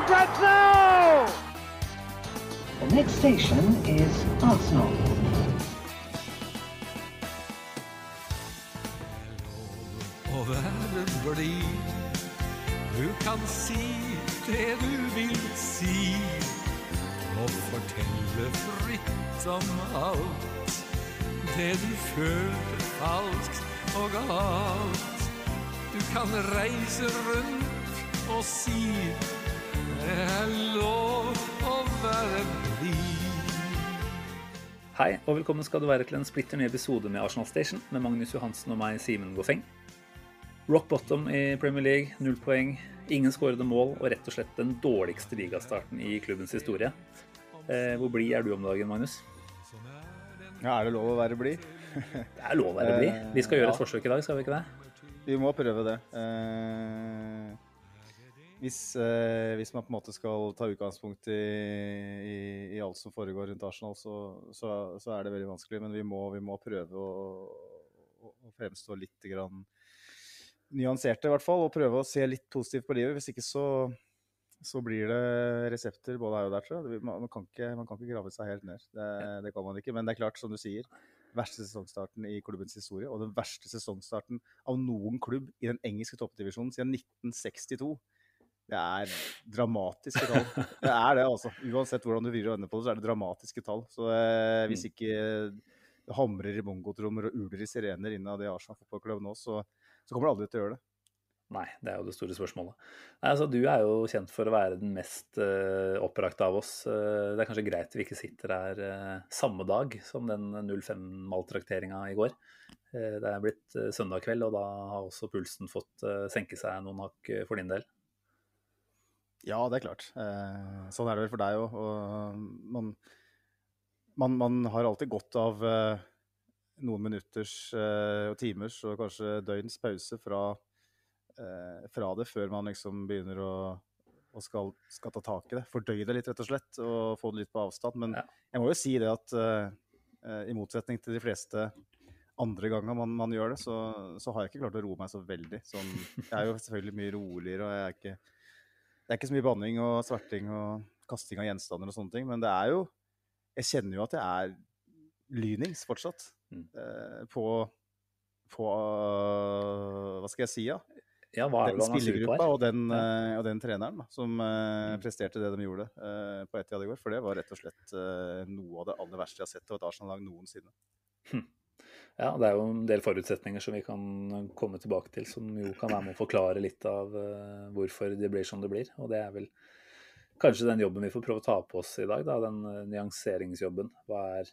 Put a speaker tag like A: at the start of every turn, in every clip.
A: for grabs now!
B: The next station is Arsenal.
C: Du kan si det du vil si, og fortelle fritt om alt. Det du følte falskt og galt. Du kan reise rundt og si det er lov å være blid.
D: Hei, og velkommen skal du være til en splitter ny episode med Arsenal Station med Magnus Johansen og meg, Simen Goffeng. Rock bottom i Premier League, null poeng, ingen skårede mål og rett og slett den dårligste ligastarten i klubbens historie. Eh, hvor blid er du om dagen, Magnus?
E: Ja, er det lov å være blid?
D: Det er lov å være blid. Vi skal gjøre et
E: Ja.
D: forsøk i dag, skal vi ikke det?
E: Vi må prøve det. Eh, hvis, eh, hvis man på en måte skal ta utgangspunkt i, i, i alt som foregår rundt Arsenal, så, så, så er det veldig vanskelig. Men vi må, vi må prøve å, å, å fremstå litt grann nyanserte, i hvert fall. Og prøve å se litt positivt på livet. Hvis ikke så, så blir det resepter både her og der, tror jeg. Man, kan ikke, man kan ikke grave seg helt ned. Det, det kan man ikke. Men det er klart, som du sier, verste sesongstarten i klubbens historie, og den verste sesongstarten av noen klubb i den engelske toppdivisjonen siden 1962. Det er dramatiske tall. Det er det, altså. Uansett hvordan du vrir og vender på det, så er det dramatiske tall. Så eh, hvis ikke det hamrer i bongotrommer og uler i sirener innad i Arsenal fotballklubb nå, så, så kommer det aldri til å gjøre det.
D: Nei, det er jo det store spørsmålet. Nei, altså, du er jo kjent for å være den mest uh, opprakte av oss. Uh, det er kanskje greit vi ikke sitter her uh, samme dag som den 05-maltrakteringa i går. Eh, det er blitt eh, søndag kveld, og da har også pulsen fått eh, senke seg noen hakk eh, for din del.
E: Ja, det er klart. Eh, sånn er det vel for deg òg. Og man, man, man har alltid godt av eh, noen minutters eh, og timers og kanskje døgns pause fra, eh, fra det, før man liksom begynner å og skal, skal ta tak i det. Fordøye det litt, rett og slett, og få det litt på avstand. Men
D: Ja.
E: jeg må jo si det at eh, eh, i motsetning til de fleste andre ganger man, man gjør det, så, så har jeg ikke klart å roe meg så veldig. Sånn, jeg er jo selvfølgelig mye roligere, og jeg er ikke det er ikke så mye banning og sverting og kasting av gjenstander og sånne ting, men det er jo Jeg kjenner jo at jeg er lynings fortsatt.
D: Mm.
E: Eh, på på Hva skal jeg si, ja?
D: Ja, hva er
E: Den
D: er
E: spillergruppa og den,
D: Ja.
E: eh, og den treneren da, som eh,
D: Mm.
E: presterte det de gjorde eh, på Etiad i går. For det var rett og slett eh, noe av det aller verste jeg har sett av et Arsenal-lag noensinne.
D: Ja, det er jo en del forutsetninger som vi kan komme tilbake til, som jo kan være med å forklare litt av eh, hvorfor det blir som det blir. Og det er vel kanskje den jobben vi får prøve å ta på oss i dag, da, den eh, nyanseringsjobben. Hva er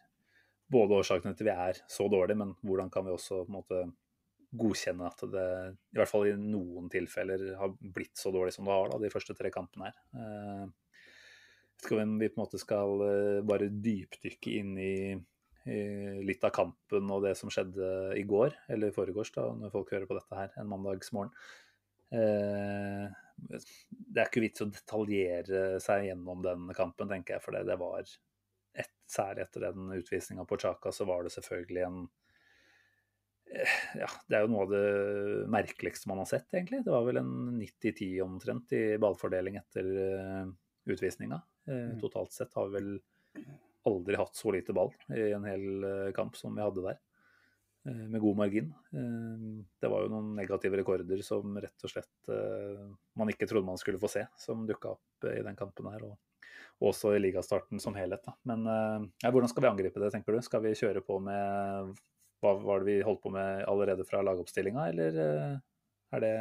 D: både årsakene til vi er så dårlige, men hvordan kan vi også på en måte godkjenne at det i hvert fall i noen tilfeller har blitt så dårlig som det har da, de første tre kampene her. Jeg vet ikke vi på en måte skal eh, bare dypdykke inn i litt av kampen og det som skjedde i går, eller i foregårs, da, når folk hører på dette her en mandagsmorgen. Eh, det er ikke vits å detaljere seg gjennom den kampen, tenker jeg, for det, det var et, Særlig etter den utvisninga på Chaka, så var det selvfølgelig en eh, Ja, det er jo noe av det merkeligste man har sett, egentlig. Det var vel en 90-10 omtrent i ballfordeling etter uh, utvisninga. Eh,
E: Mm.
D: Totalt sett har vi vel aldri hatt så lite ball i en hel eh, kamp som vi hadde der. eh, Med god margin. Eh, Det var jo noen negative rekorder som rett og slett man ikke trodde man skulle få se, som dukka opp i den kampen her. Og og også i ligastarten som helhet. Da. Men ja, hvordan skal vi angripe det, tenker du? Skal vi kjøre på med hva var det vi holdt på med allerede fra lagoppstillinga, eller er det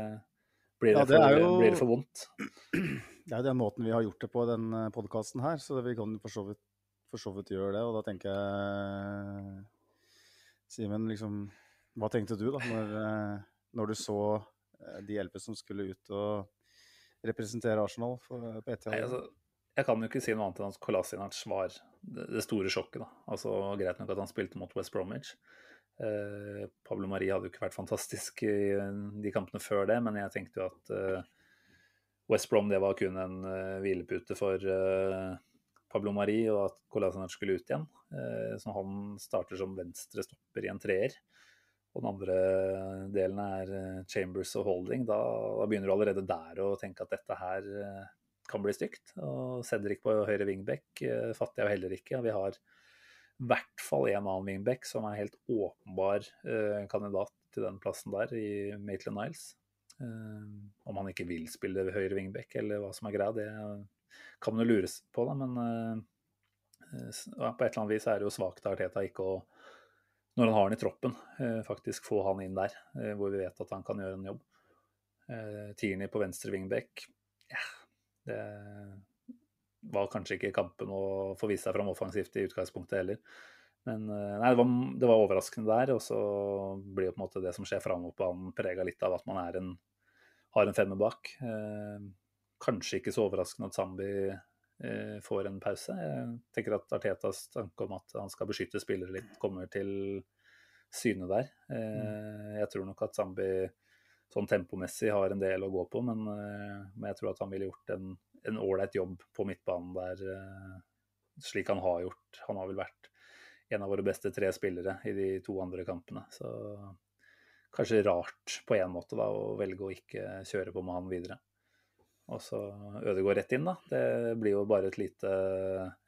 D: blir det,
E: Ja, det
D: for,
E: jo-
D: blir det for vondt?
E: Det er jo den måten vi har gjort det på den podkasten her, så vi kan for så vidt, for så vidt gjøre det. Og da tenker jeg Simen, liksom Hva tenkte du da når, eh, når du så eh, de elleve som skulle ut og representere Arsenal for, på ett
D: Nei, altså, jeg kan jo ikke si noe annet enn at Kolasinac var det, store sjokket. da. Altså, Greit nok at han spilte mot West Bromwich. Eh, Pablo Marie hadde jo ikke vært fantastisk i de kampene før det, men jeg tenkte jo at eh, West Brom det var kun en uh, hvilepute for eh, Pablo Mari, og at Kolasinac skulle ut igjen. Eh, så han starter som venstre stopper i en treer. Og den andre delen er eh, Chambers og Holding. Da, da begynner du allerede der å tenke at dette her eh, kan bli stygt. Og Cedric på høyre wingback fatter jeg jo heller ikke. Vi har i hvert fall en annen wingback som er helt åpenbar kandidat til den plassen der, i Maitland Niles. Om han ikke vil spille høyre wingback eller hva som er greia, det kan man jo lures på, da. Men eh, ja, på et eller annet vis er det jo svakt av Arteta ikke å når han har han i troppen, eh, faktisk få han inn der, eh, hvor vi vet at han kan gjøre en jobb. Tierney på venstre wingback, ja, det var kanskje ikke kampen å få vise seg fram offensivt i utgangspunktet heller. Men nei, det var, det var overraskende der, og så blir jo på en måte det som skjer framover på banen prega litt av at man en, har en femmer bak. Kanskje ikke så overraskende at Zambi eh, får en pause. Jeg tenker at Artetas tanke om at han skal beskytte spillere litt, kommer til syne der. Eh, jeg tror nok at Zambi sånn tempomessig har en del å gå på, men, eh, men jeg tror at han ville gjort en en ålreit jobb på midtbanen der, eh, slik han har gjort. Han har vel vært en av våre beste tre spillere i de to andre kampene. Så kanskje rart på en måte da, å velge å ikke kjøre på med han videre. Og så Ødegaard rett inn, da. Det blir jo bare et lite,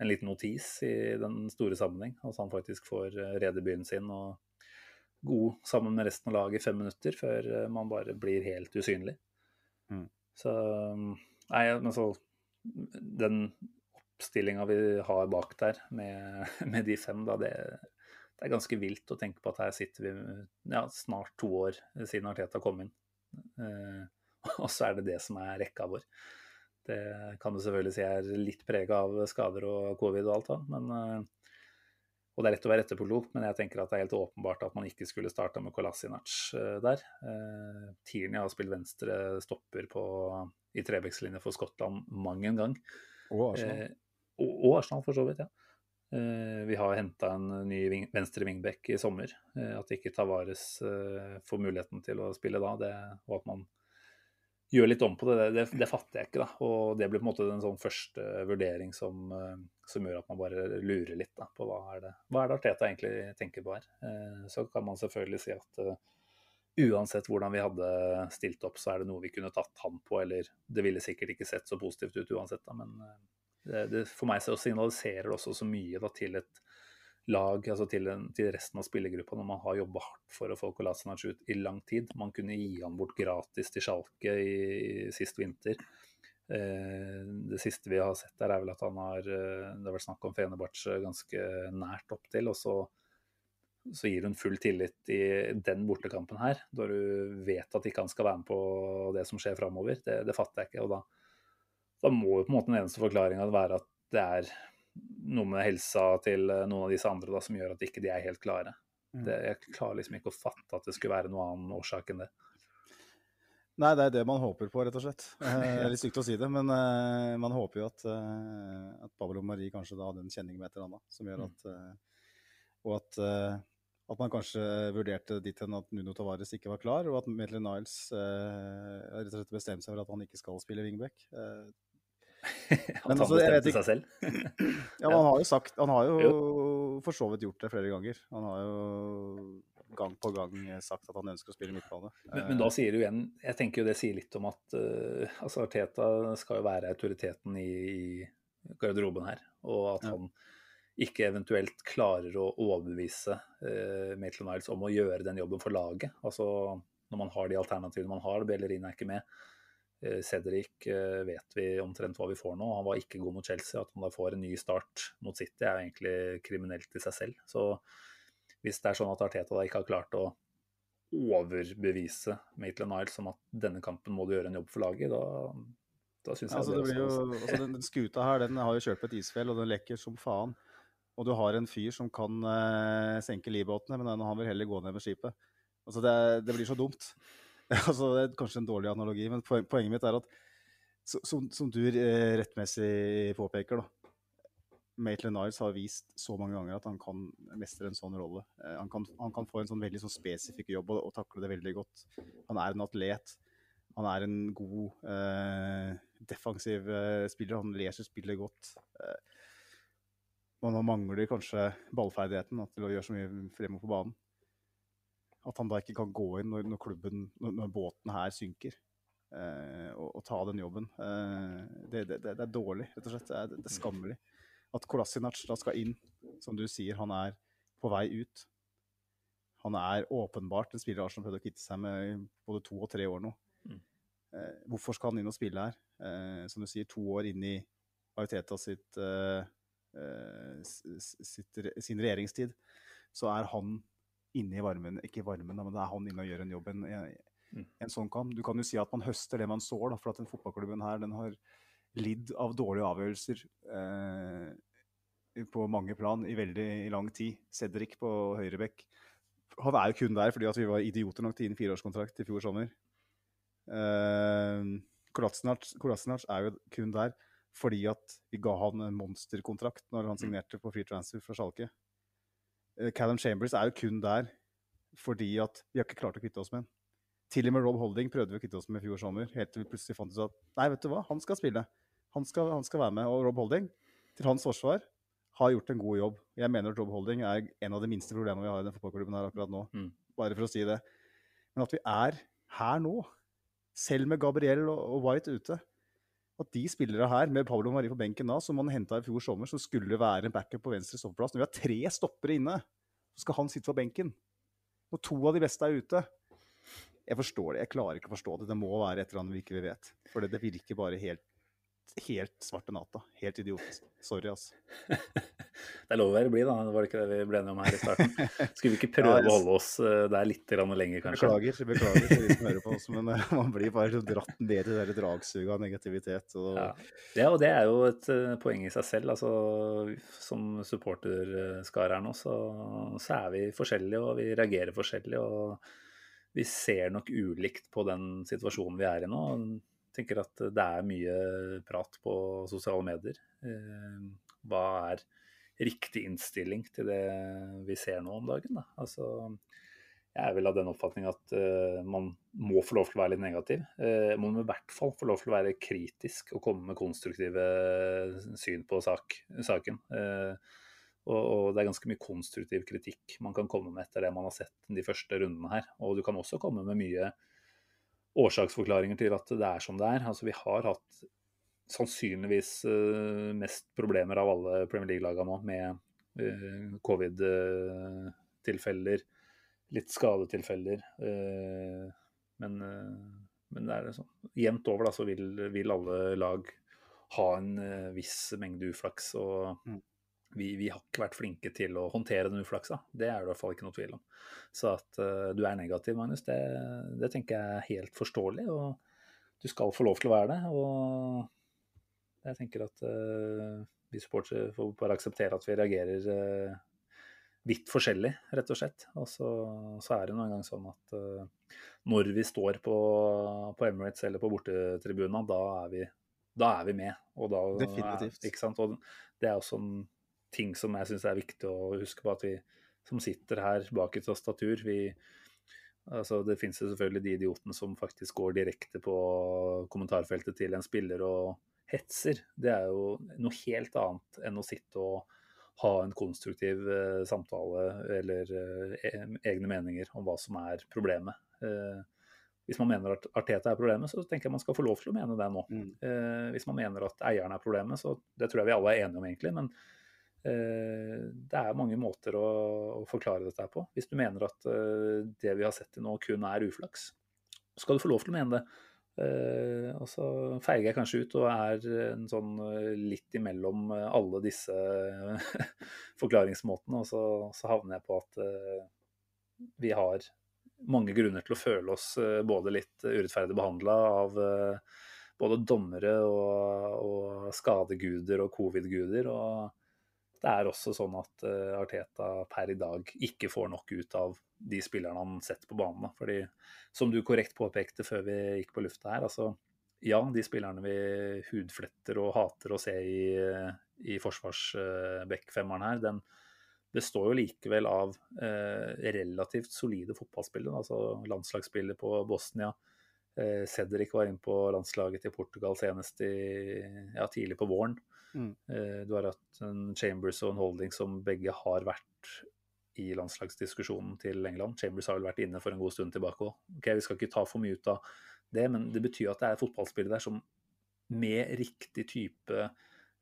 D: en liten notis i den store sammenheng. At han faktisk får redebyen redebuten sin og god sammen med resten av laget i fem minutter før eh, man bare blir helt usynlig.
E: Mm.
D: Så Nei, men så Den oppstillinga vi har bak der med, med de fem, da, det, det er ganske vilt å tenke på at her sitter vi ja, snart to år siden Arteta kom inn. Eh, og så er det det som er rekka vår. Det kan du selvfølgelig si er litt prega av skader og covid og alt da, men eh, og det er lett å være etterpåklok, men jeg tenker at det er helt åpenbart at man ikke skulle starta med Kolasinac eh, der. Eh, Tierney har spilt venstre stopper på, i trebekslinje for Skottland mang en gang.
E: Og Arsenal.
D: Eh, og, og Arsenal, for så vidt, ja. Eh, vi har henta en ny ving, venstre wingback i sommer. Eh, at ikke Tavares får muligheten til å spille da, det, og at man gjør litt om på det, det, det, fatter jeg ikke. da, Og det blir på en måte en sånn første vurdering som, eh, som gjør at man bare lurer litt da, på hva er det hva er det Arteta egentlig tenker på her. Eh, Så kan man selvfølgelig si at uh, uansett hvordan vi hadde stilt opp, så er det noe vi kunne tatt han på, eller det ville sikkert ikke sett så positivt ut uansett, da, men det, det, for meg så signaliserer det også så mye da, til et lag, altså til, en, til resten av spillergruppa, når man har jobba hardt for å få Kolasinac ut i lang tid. Man kunne gi han bort gratis til Schalke i, i sist vinter. Eh, det siste vi har sett der, er vel at han har eh, Det har vært snakk om Fenerbahçe ganske nært opptil, og så så gir hun full tillit i den bortekampen her, da du vet at ikke han skal være med på det som skjer framover. Det, det fatter jeg ikke. og da, da må jo på en måte den eneste forklaringa være at det er noe med helsa til noen av disse andre da, som gjør at ikke de er helt klare. Det, jeg klarer liksom ikke å fatte at det skulle være noen annen årsak enn det.
E: Nei, det er det man håper på, rett og slett. Eh, Det er litt stygt å si det, men uh, man håper jo at, uh, at Pablo Marie kanskje da hadde en kjenning med et eller annet som gjør at uh, Og at, eh, at man kanskje vurderte dit hen at Nuno Tavares ikke var klar, og at Maitland Niles eh, rett og slett bestemte seg for at han ikke skal spille wingback. Eh, Men
D: han
E: altså, jeg vet
D: bestemte
E: ikke-
D: seg selv.
E: Ja, men han har jo sagt Han har jo for så vidt gjort det flere ganger. Han har jo gang på gang sagt at han ønsker å spille midtbane.
D: Men, men da sier du igjen Jeg tenker jo det sier litt om at uh, altså Arteta skal jo være autoriteten i, i garderoben her. Og at
E: Ja.
D: han ikke eventuelt klarer å overbevise uh, Maitland Niles om å gjøre den jobben for laget. Altså når man har de alternativene man har. Bellerin er ikke med. Eh, Cedric eh, vet vi omtrent hva vi får nå. Han var ikke god mot Chelsea. At han da får en ny start mot City er egentlig kriminelt i seg selv. Så hvis det er sånn at Arteta da ikke har klart å overbevise Maitland Niles om at denne kampen må du gjøre en jobb for laget, da, da syns jeg
E: Altså, det
D: det
E: blir jo, altså, den, den skuta her den har jo kjørt på et isfjell, og den lekker som faen. Og du har en fyr som kan uh, senke livbåtene, men han vil heller gå ned med skipet. Altså, det, det blir så dumt. altså, Det er kanskje en dårlig analogi, men poen- poenget mitt er at som, som du eh, rettmessig påpeker, da. Maitland Niles har vist så mange ganger at han kan mestre en sånn rolle. Eh, han, kan, han kan få en sånn veldig sånn spesifikk jobb og, og takle det veldig godt. Han er en atlet. Han er en god eh, defensiv eh, spiller. Han leser spillet godt. Eh, han mangler kanskje ballferdigheten da, til å gjøre så mye fremover på banen. At han da ikke kan gå inn når, når klubben, når, når båten her synker, eh, og, og ta den jobben. Eh, det, det, det, er dårlig, rett og slett. Det er, det er skammelig. At Kolasinac da skal inn, som du sier, han er på vei ut. Han er åpenbart en spiller Arsenal prøvde å kvitte seg med både to og tre år nå.
D: Mm.
E: Eh, hvorfor skal han inn og spille her? Eh, som du sier, to år inn i Ariteta sitt, eh, eh, sitt, sin regjeringstid, så er han inne i varmen. Ikke i varmen, men det er han inne og gjør en jobb. En, en,
D: Mm.
E: en sånn kamp. Du kan jo si at man høster det man sår, da, for at den fotballklubben her den har lidd av dårlige avgjørelser eh, på mange plan i veldig lang tid. Cedric på høyrebekk. Han er jo kun der fordi at vi var idioter nok til å gi en fireårskontrakt i fjor sommer. Uh, Kolasinac er jo kun der fordi at vi ga han en monsterkontrakt når han signerte på free transfer fra Schalke. Eh, Callum Chambers er jo kun der fordi at vi har ikke klart å kvitte oss med han. Til og med Rob Holding prøvde vi å kvitte oss med i fjor sommer, helt til vi plutselig fant ut at nei, vet du hva, han skal spille. Han skal, han skal være med. Og Rob Holding, til hans forsvar, har gjort en god jobb. Jeg mener at Rob Holding er en av de minste problemene vi har i den fotballklubben her akkurat nå.
D: Mm.
E: Bare for å si det. Men at vi er her nå, selv med Gabriel og White ute At de spillere her, med Pablo Mari på benken da, som man henta i fjor sommer, som skulle være en backup på venstre stoppeplass Når vi har tre stoppere inne, så skal han sitte på benken. Og to av de beste er ute. Jeg forstår det. Jeg klarer ikke å forstå det. Det må være et eller annet vi ikke vet. For det virker bare helt, helt svarte natta. Helt idiotisk. Sorry, altså.
D: Det er lov å være blid, da. Det var det ikke det vi ble enige om her i starten. Skulle vi ikke prøve
E: Ja, jeg-
D: å holde oss eh, der litt lenger, kanskje?
E: Beklager, beklager til de som hører på oss, men eh, man blir bare dratt ned i det dragsuget av negativitet. Og,
D: Ja. ja, og det er jo et eh, poeng i seg selv. Altså, som supporterskare her nå, så, så er vi forskjellige, og vi reagerer forskjellig. Og vi ser nok ulikt på den situasjonen vi er i nå. Tenker at det er mye prat på sosiale medier. Eh, Hva er riktig innstilling til det vi ser nå om dagen? Da? Altså, jeg er vel av den oppfatning at eh, man må få lov til å være litt negativ. Uh, man må i hvert fall få lov til å være kritisk og komme med konstruktive syn på sak, saken. Eh, og det er ganske mye konstruktiv kritikk man kan komme med etter det man har sett de første rundene her. Og du kan også komme med mye årsaksforklaringer til at det er som det er. Altså Vi har hatt sannsynligvis eh, mest problemer av alle Premier League-lagene nå med eh, covid-tilfeller, litt skadetilfeller. eh, men, eh, men det er sånn. jevnt over da, så vil, vil alle lag ha en eh, viss mengde uflaks. og
E: Mm.
D: Vi, vi har ikke vært flinke til å håndtere den uflaksa. Det er det i hvert fall ikke noe tvil om. Så at uh, du er negativ, Magnus, det, det tenker jeg er helt forståelig. Og du skal få lov til å være det. Og jeg tenker at uh, vi supportere får bare akseptere at vi reagerer uh, vidt forskjellig, rett og slett. Og så, så er det noen gang sånn at uh, når vi står på, på Emirates eller på bortetribuna, da er vi, da er vi med. Og da,
E: Definitivt.
D: Er, ikke sant? Og det er også en ting som jeg syns er viktig å huske på, at vi som sitter her bak et tastatur, vi Altså, det finnes jo selvfølgelig de idiotene som faktisk går direkte på kommentarfeltet til en spiller og hetser. Det er jo noe helt annet enn å sitte og ha en konstruktiv eh, samtale eller eh, egne meninger om hva som er problemet. Eh, hvis man mener at Arteta er problemet, så tenker jeg man skal få lov til å mene det nå.
E: Mm.
D: Eh, hvis man mener at eieren er problemet, så det tror jeg vi alle er enige om egentlig. Men det er mange måter å, å forklare dette her på. Hvis du mener at eh, det vi har sett til nå kun er uflaks, skal du få lov til å mene det. Eh, og så feiger jeg kanskje ut og er en sånn eh, litt imellom eh, alle disse forklaringsmåtene, og så, så havner jeg på at eh, vi har mange grunner til å føle oss eh, både litt urettferdig behandla av eh, både dommere og, og skadeguder og covid-guder. og det er også sånn at uh, Arteta per i dag ikke får nok ut av de spillerne han setter på banen. Fordi, som du korrekt påpekte før vi gikk på lufta her, altså ja, de spillerne vi hudfletter og hater å se i, i forsvarsbekkfemmeren her, den består jo likevel av eh, relativt solide fotballspillere. Altså landslagsspiller på Bosnia. Eh, Cedric var inne på landslaget til Portugal senest i, ja, tidlig på våren. Mm. Eh, du har hatt en Chambers og en Holding som begge har vært i landslagsdiskusjonen til England. Chambers har vel vært inne for en god stund tilbake òg. Okay, vi skal ikke ta for mye ut av det, men det betyr at det er fotballspillere der som med riktig type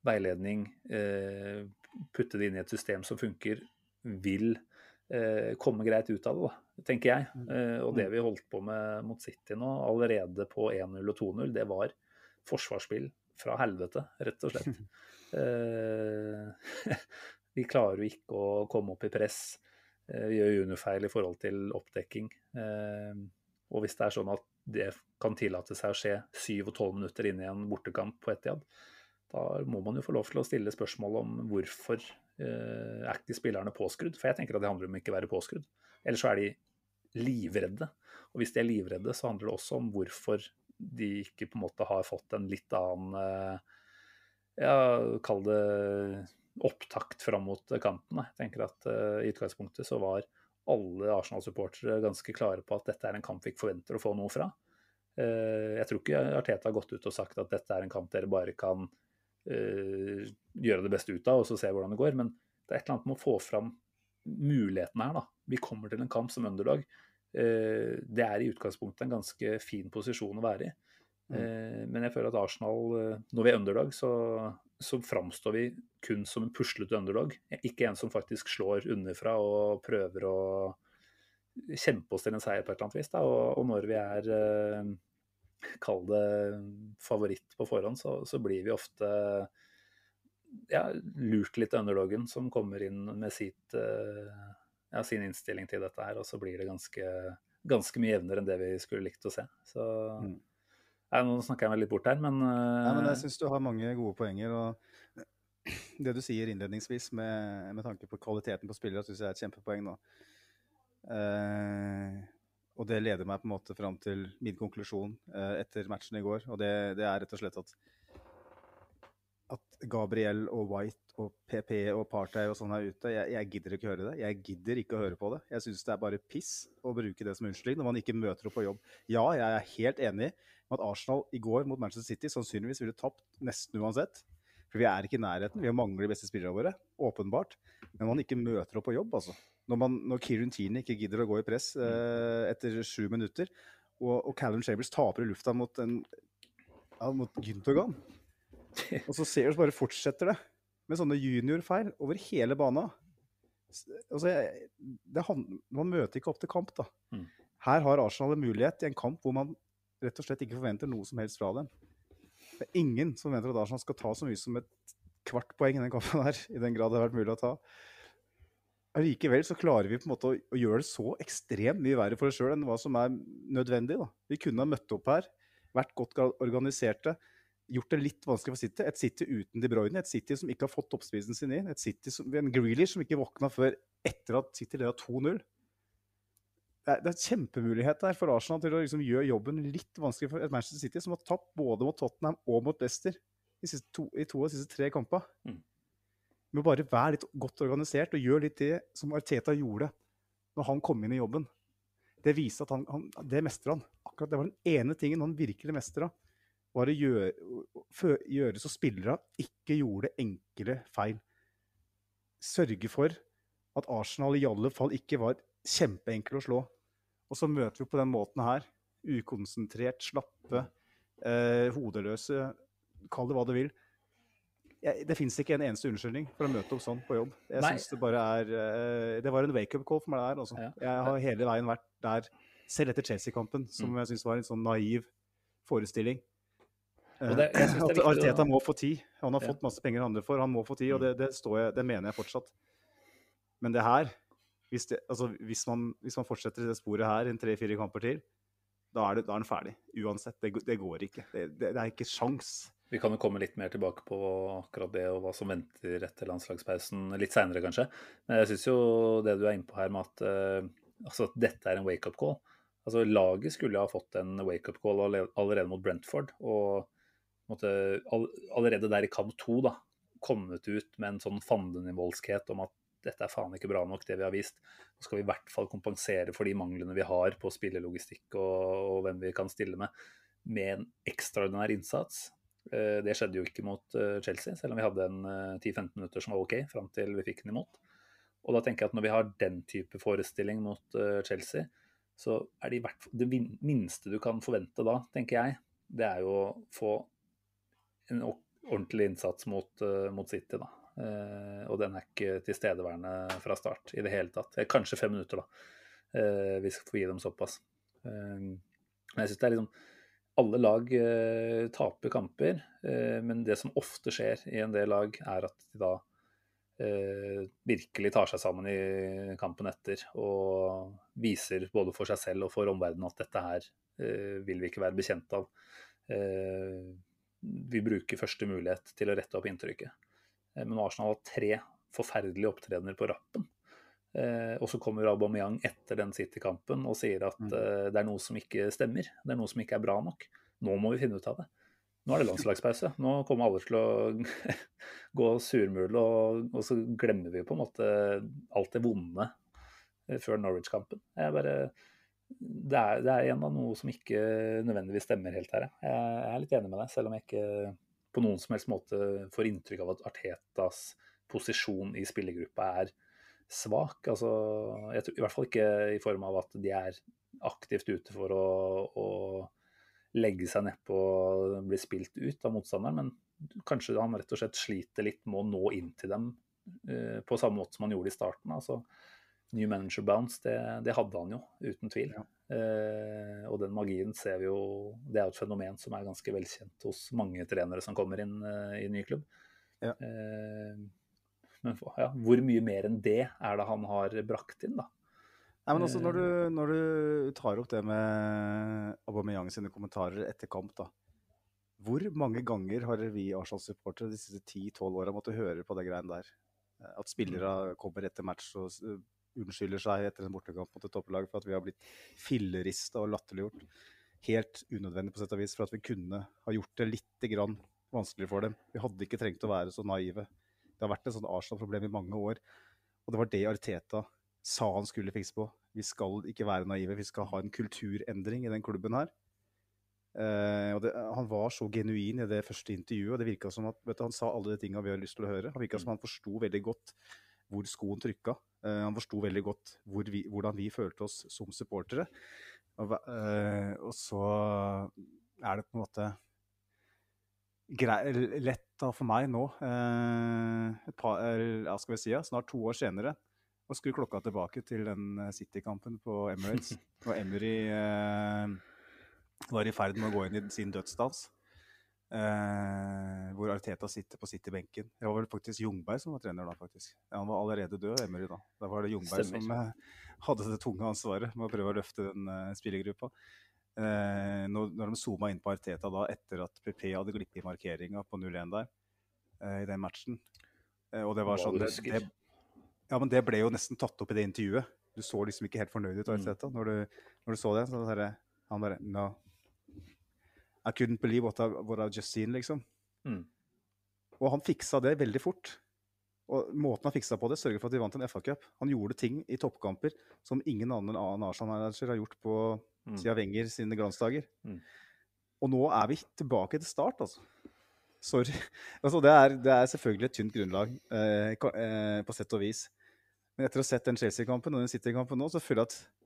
D: veiledning, eh, putte det inn i et system som funker, vil eh, komme greit ut av det, tenker jeg. Mm. Og det mm. vi holdt på med mot City nå, allerede på 1-0 og 2-0, det var forsvarsspill fra helvete, rett og slett. vi klarer jo ikke å komme opp i press. Vi gjør juniorfeil i forhold til oppdekking. Og hvis det er sånn at det kan tillate seg å skje 7 og 12 minutter inn i en bortekamp på Etiad, da må man jo få lov til å stille spørsmål om hvorfor eh, er ikke spillerne påskrudd. For jeg tenker at det handler om ikke å være påskrudd. Eller så er de livredde. Og hvis de er livredde, så handler det også om hvorfor de ikke på en måte har fått en litt annen eh, ja, kall det opptakt fram mot kampen. Jeg tenker at uh, i utgangspunktet så var alle Arsenal-supportere ganske klare på at dette er en kamp vi ikke forventer å få noe fra. Uh, jeg tror ikke Arteta har gått ut og sagt at dette er en kamp dere bare kan gjøre det beste ut av og så se hvordan det går. Men det er et eller annet med å få fram mulighetene her. da. Vi kommer til en kamp som underdog. Uh, det er i utgangspunktet en ganske fin posisjon å være i. Mm. Men jeg føler at Arsenal, når vi er underdog, så, så framstår vi kun som en puslete underdog. Ikke en som faktisk slår underfra og prøver å kjempe oss til en seier på et eller annet vis. Og, og når vi er kall det favoritt på forhånd, så, så blir vi ofte ja, lurt litt av underdogen som kommer inn med sitt, eh, ja, sin innstilling til dette her, og så blir det ganske, ganske mye jevnere enn det vi skulle likt å se. Så mm. ja, Nå snakker jeg meg litt bort her, men,
E: ja, men Jeg syns du har mange gode poenger. og Det du sier innledningsvis med, med tanke på kvaliteten på spillere, syns jeg er et kjempepoeng nå. Eh, og det leder meg på en måte fram til min konklusjon eh, etter matchen i går. Og det, det, er rett og slett at, at Gabriel og White og PP og Partey og sånn er ute. Jeg, jeg, gidder ikke høre det. Jeg gidder ikke å høre på det. Jeg syns det er bare piss å bruke det som unnskyldning når man ikke møter opp på jobb. Ja, jeg er helt enig med at Arsenal i går mot Manchester City sannsynligvis ville tapt nesten uansett. For vi er ikke i nærheten. Vi mangler de beste spillerne våre, åpenbart. Men man ikke møter opp på jobb, altså når, når Kirun Tierney ikke gidder å gå i press eh, etter sju minutter, og, og Callum Chambers taper i lufta mot, en, ja, mot Güntogan. Og så ser du bare fortsetter det med sånne juniorfeil over hele bana. Altså, jeg, det, man møter ikke opp til kamp, da. Mm. Her har Arsenal en mulighet i en kamp hvor man rett og slett ikke forventer noe som helst fra dem. Det er ingen som forventer at Arsenal skal ta så mye som et kvart poeng i den kampen her, i den grad det har vært mulig å ta allikevel så klarer vi på en måte å, å gjøre det så ekstremt mye verre for oss sjøl enn hva som er nødvendig. Da. Vi kunne ha møtt opp her, vært godt organiserte, gjort det litt vanskelig for City. Et City uten De Bruyne, et City som ikke har fått toppspisen sin inn. Et City som, en Grealish som ikke våkna før etter at City leda 2-0. Det er, det er kjempemulighet der for Arsenal til å liksom gjøre jobben litt vanskelig for et Manchester City som har tapt både mot Tottenham og mot Leicester i, to, i to av de siste tre kamper. Mm med å bare være litt godt organisert og gjøre litt det som Arteta gjorde når han kom inn i jobben. Det viser at han, han det mestrer han. Akkurat Det var den ene tingen han virkelig mestra. Var å gjøre, gjøre så spillere ikke gjorde enkle feil. Sørge for at Arsenal i alle fall ikke var kjempeenkle å slå. Og så møter vi på den måten her. Ukonsentrert, slappe, eh, hodeløse, kall det hva du vil jeg, det fins ikke en eneste unnskyldning for å møte opp sånn på jobb. Jeg synes Det bare er, eh, det var en wake-up call for meg der. Altså. Ja. Jeg har hele veien vært der, selv etter Chelsea-kampen, som mm. jeg syns var en sånn naiv forestilling. Det, at Arteta må få tid. Han har fått masse penger andre for, han må få tid, og det, mm. det, jeg, det mener jeg fortsatt. Men det her, hvis, altså, hvis, man, hvis man, fortsetter i det sporet her en tre-fire kamper til, da er, det, da er den ferdig. Uansett. Det, går ikke. Det, er ikke sjans
D: Vi kan jo komme litt mer tilbake på akkurat det og hva som venter etter landslagspausen litt seinere, kanskje. Men jeg syns jo det du er inne på her med at uh, altså, dette er en wake-up call. Altså, Laget skulle ha fått en wake-up call allerede mot Brentford. Og måtte, allerede der i kamp to da, kommet ut med en sånn fandenivoldskhet om at dette er faen ikke bra nok, det vi har vist. Nå skal vi i hvert fall kompensere for de manglene vi har på spillelogistikk og, og hvem vi kan stille med, med en ekstraordinær innsats. Eh, det skjedde jo ikke mot eh, Chelsea, selv om vi hadde en 10-15 eh, minutter som var OK fram til vi fikk den imot. Og da tenker jeg at når vi har den type forestilling mot Chelsea, så er det i hvert fall det minste du kan forvente da, tenker jeg, det er jo å få en ordentlig innsats mot, mot City, da. og den er ikke tilstedeværende fra start i det hele tatt. Kanskje fem minutter, da. vi skal få gi dem såpass. men jeg syns det er liksom alle lag eh, taper kamper, eh, men det som ofte skjer i en del lag, er at de da eh, virkelig tar seg sammen i kampen etter og viser både for seg selv og for omverdenen at dette her eh, vil vi ikke være bekjent av. Eh, vi bruker første mulighet til å rette opp inntrykket. Eh, men Arsenal har tre forferdelige opptredener på rappen. Eh, og så kommer Aubameyang etter den City-kampen og sier at mm. eh, det er noe som ikke stemmer. Det er noe som ikke er bra nok. Nå må vi finne ut av det. Nå er det landslagspause. Nå kommer alle til å gå surmule, og, og, så glemmer vi på en måte alt det vonde før Norwich-kampen. Det, det, er, igjen da noe som ikke nødvendigvis stemmer helt her. Jeg, er litt enig med deg, selv om jeg ikke på noen som helst måte får inntrykk av at Artetas posisjon i spillergruppa er svak. Altså, tror, I hvert fall ikke i form av at de er aktivt ute for å, å legge seg nedpå og bli spilt ut av motstanderen, men kanskje han rett og slett sliter litt med å nå inn til dem uh, på samme måte som han gjorde i starten. altså New manager bounce, det, det hadde han jo, uten tvil. Ja. Uh, og den magien ser vi jo Det er jo et fenomen som er ganske velkjent hos mange trenere som kommer inn uh, i ny klubb. Ja. Men ja, hvor mye mer enn det er det han har brakt inn, da?
E: Nei, men også når du, når du tar opp det med Aubameyang sine kommentarer etter kamp, da. Hvor mange ganger har vi Arsenal-supportere de siste 10-12 åra måttet høre på det greiene der? At spillere mm. kommer etter match og unnskylder seg etter en bortekamp mot et topplag for at vi har blitt fillerista og latterliggjort. Helt unødvendig på sett og vis, for at vi kunne ha gjort det litt vanskeligere for dem. Vi hadde ikke trengt å være så naive. Det har vært et sånt Arsenal-problem i mange år. Og det var det Arteta sa han skulle fikse på. Vi skal ikke være naive, vi skal ha en kulturendring i den klubben her. Uh, det, han var så genuin i det første intervjuet, og det virka som at du, Han sa alle de tinga vi har lyst til å høre. Han virka som han forsto veldig godt hvor skoen trykka. Uh, han forsto veldig godt hvor vi, hvordan vi følte oss som supportere. Og, uh, og så er det på en måte grei, lett da for meg nå, eh, et par, ja, skal vi si, ja, snart to år senere, å skru klokka tilbake til den eh, City-kampen på Emirates. Og Emery eh, var i ferd med å gå inn i sin dødsdans. Eh, hvor Arteta sitter på City-benken. Det var vel faktisk Jungberg som var trener da, faktisk. Ja, han var allerede død, Emery da. Da var det Jungberg Stemmer. som eh, hadde det tunge ansvaret med å prøve å løfte den eh, spillergruppa. Eh, når, når, de zooma inn på Arteta da, etter at PP hadde glippet i markeringa på 0-1 der, eh, i den matchen. Eh, og det var sånn det, Ja, men det ble jo nesten tatt opp i det intervjuet. Du så liksom ikke helt fornøyd ut, Arteta, mm. når, du, når, du, så det. Så det han bare No. I couldn't believe what, I, what I've just seen, liksom. Mm. Og han fiksa det veldig fort. Og måten han fiksa på det, sørger for at de vant en FA-cup. Han gjorde ting i toppkamper som ingen annen Arsenal-manager har gjort på mm. siden Wenger sine glansdager. Mm. Og nå er vi tilbake til start, altså. Sorry. Altså, det, er, det er selvfølgelig et tynt grunnlag, eh, eh, på sett og vis. Men etter å ha sett den Chelsea-kampen og den City-kampen nå, så føler jeg at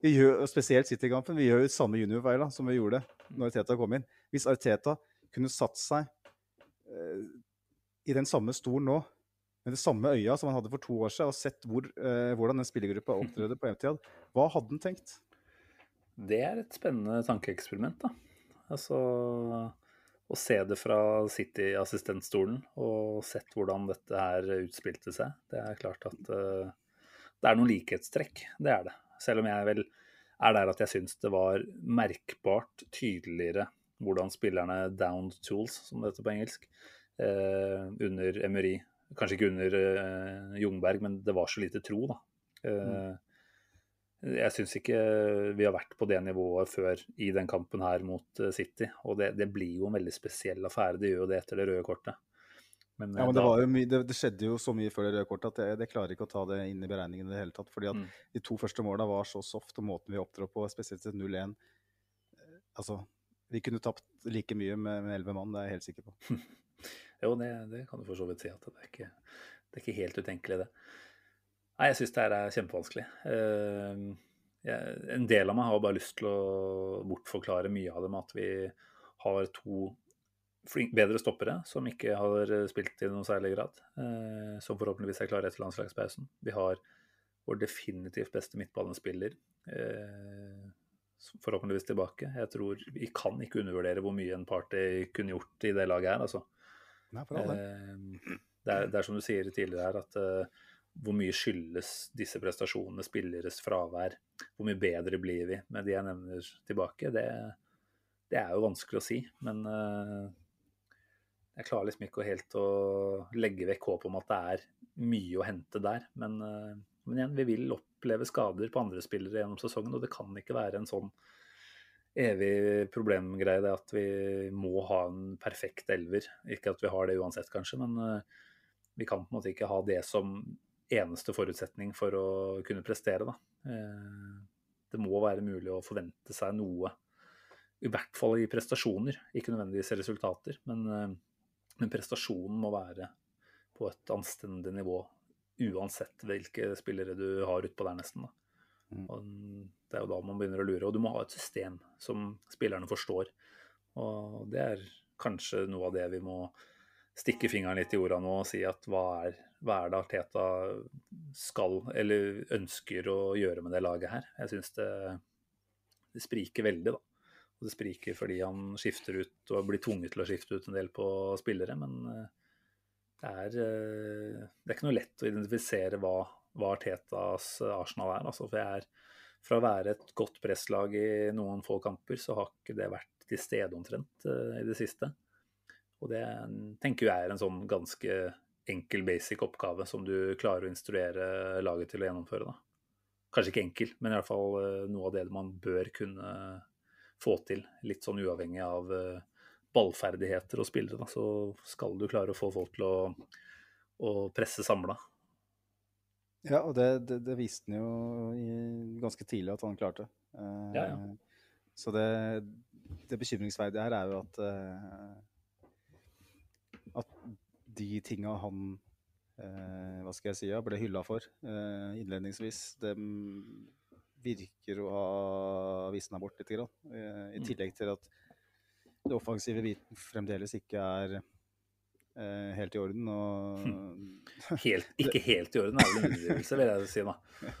E: vi gjør, spesielt City-kampen, vi gjør samme juniorfeil som vi gjorde når Arteta kom inn. Hvis Arteta kunne satt seg eh, i den samme stolen nå, med det samme øya som han hadde for to år siden, og sett hvor, eh, hvordan den spillergruppa opptrådte på MTD, hva hadde han tenkt?
D: Det er et spennende tankeeksperiment, da. Altså å se det fra City-assistentstolen og sett hvordan dette her utspilte seg. Det er klart at uh, det er noen likhetstrekk, det er det. Selv om jeg vel er der at jeg syns det var merkbart tydeligere hvordan spillerne downed tools, som det heter på engelsk, eh, under Emery. Kanskje ikke under eh, Jungberg, men det var så lite tro, da. Eh, Jeg syns ikke vi har vært på det nivået før i den kampen her mot eh, City. Og det, det blir jo en veldig spesiell affære. Det gjør jo det etter det røde kortet. Men,
E: Ja,
D: eh,
E: men det,
D: da-
E: var jo mye, det, det skjedde jo så mye før det røde kortet at jeg, jeg, klarer ikke å ta det inn i beregningen i det hele tatt. fordi at
D: Mm.
E: de to første måla var så soft, og måten vi opptrår på, spesielt til 0-1 eh, Altså, vi kunne tapt like mye med med elleve mann, det er jeg helt sikker på.
D: Jo, det, det kan du for så vidt si. at Det er ikke, det er ikke helt utenkelig, det. Nei, jeg syns det her er kjempevanskelig. Uh, jeg, en del av meg har bare lyst til å bortforklare mye av det med at vi har to flink, bedre stoppere som ikke har spilt i noen særlig grad. Eh, som forhåpentligvis er klare etter landslagspausen. Vi har vår definitivt beste midtbanespiller. Eh, forhåpentligvis tilbake. Jeg tror Vi kan ikke undervurdere hvor mye en party kunne gjort i det laget her. altså.
E: Nei, for.
D: Eh, Det er, det er som du sier tidligere her, at eh, hvor mye skyldes disse prestasjonene, spilleres fravær? Hvor mye bedre blir vi med de jeg nevner tilbake? Det, det er jo vanskelig å si. Men eh, jeg klarer liksom ikke helt å legge vekk håp om at det er mye å hente der. Men, eh, men igjen, vi vil oppleve skader på andre spillere gjennom sesongen, og det kan ikke være en sånn evig problemgreie det at vi må ha en perfekt elver. Ikke at vi har det uansett, kanskje, men eh, vi kan på en måte ikke ha det som eneste forutsetning for å kunne prestere. Da. Eh, Det må være mulig å forvente seg noe, i hvert fall i prestasjoner, ikke nødvendigvis resultater. Men, men prestasjonen må være på et anstendig nivå, uansett hvilke spillere du har utpå der, nesten.
E: Mm.
D: Og det er jo da man begynner å lure. Og du må ha et system som spillerne forstår. Og det er kanskje noe av det vi må stikke fingeren litt i jorda nå og si at hva er, hva er det Arteta skal eller ønsker å gjøre med det laget her? Jeg syns det, det spriker veldig, da. Det spriker fordi han skifter ut og blir tvunget til å skifte ut en del på spillere. Men eh, det er, eh, det er ikke noe lett å identifisere hva, hva Artetas Arsenal er. Altså, for jeg er, fra å være et godt presslag i noen få kamper, så har ikke det vært til stede omtrent eh, i det siste. Og det tenker jeg er en sånn ganske enkel, basic oppgave som du klarer å instruere laget til å gjennomføre. Da. Kanskje ikke enkel, men i hvert fall noe av det man bør kunne få til. Litt sånn uavhengig av eh, ballferdigheter og spillere. Så skal du klare å få folk til å, å presse samla.
E: Ja, og det, det, det viste han jo i, ganske tidlig at han klarte. Eh,
D: Ja, ja.
E: Så det, det bekymringsverdige her er jo at eh, at de tinga han eh, hva skal jeg si, ja, ble hylla for eh, innledningsvis, dem virker å ha visna bort litt. Grann. Eh, I
D: Mm.
E: tillegg til at det offensive biten fremdeles ikke er eh, helt i orden. Og
D: Helt, ikke helt i orden er vel en underdrivelse, vil jeg si. da.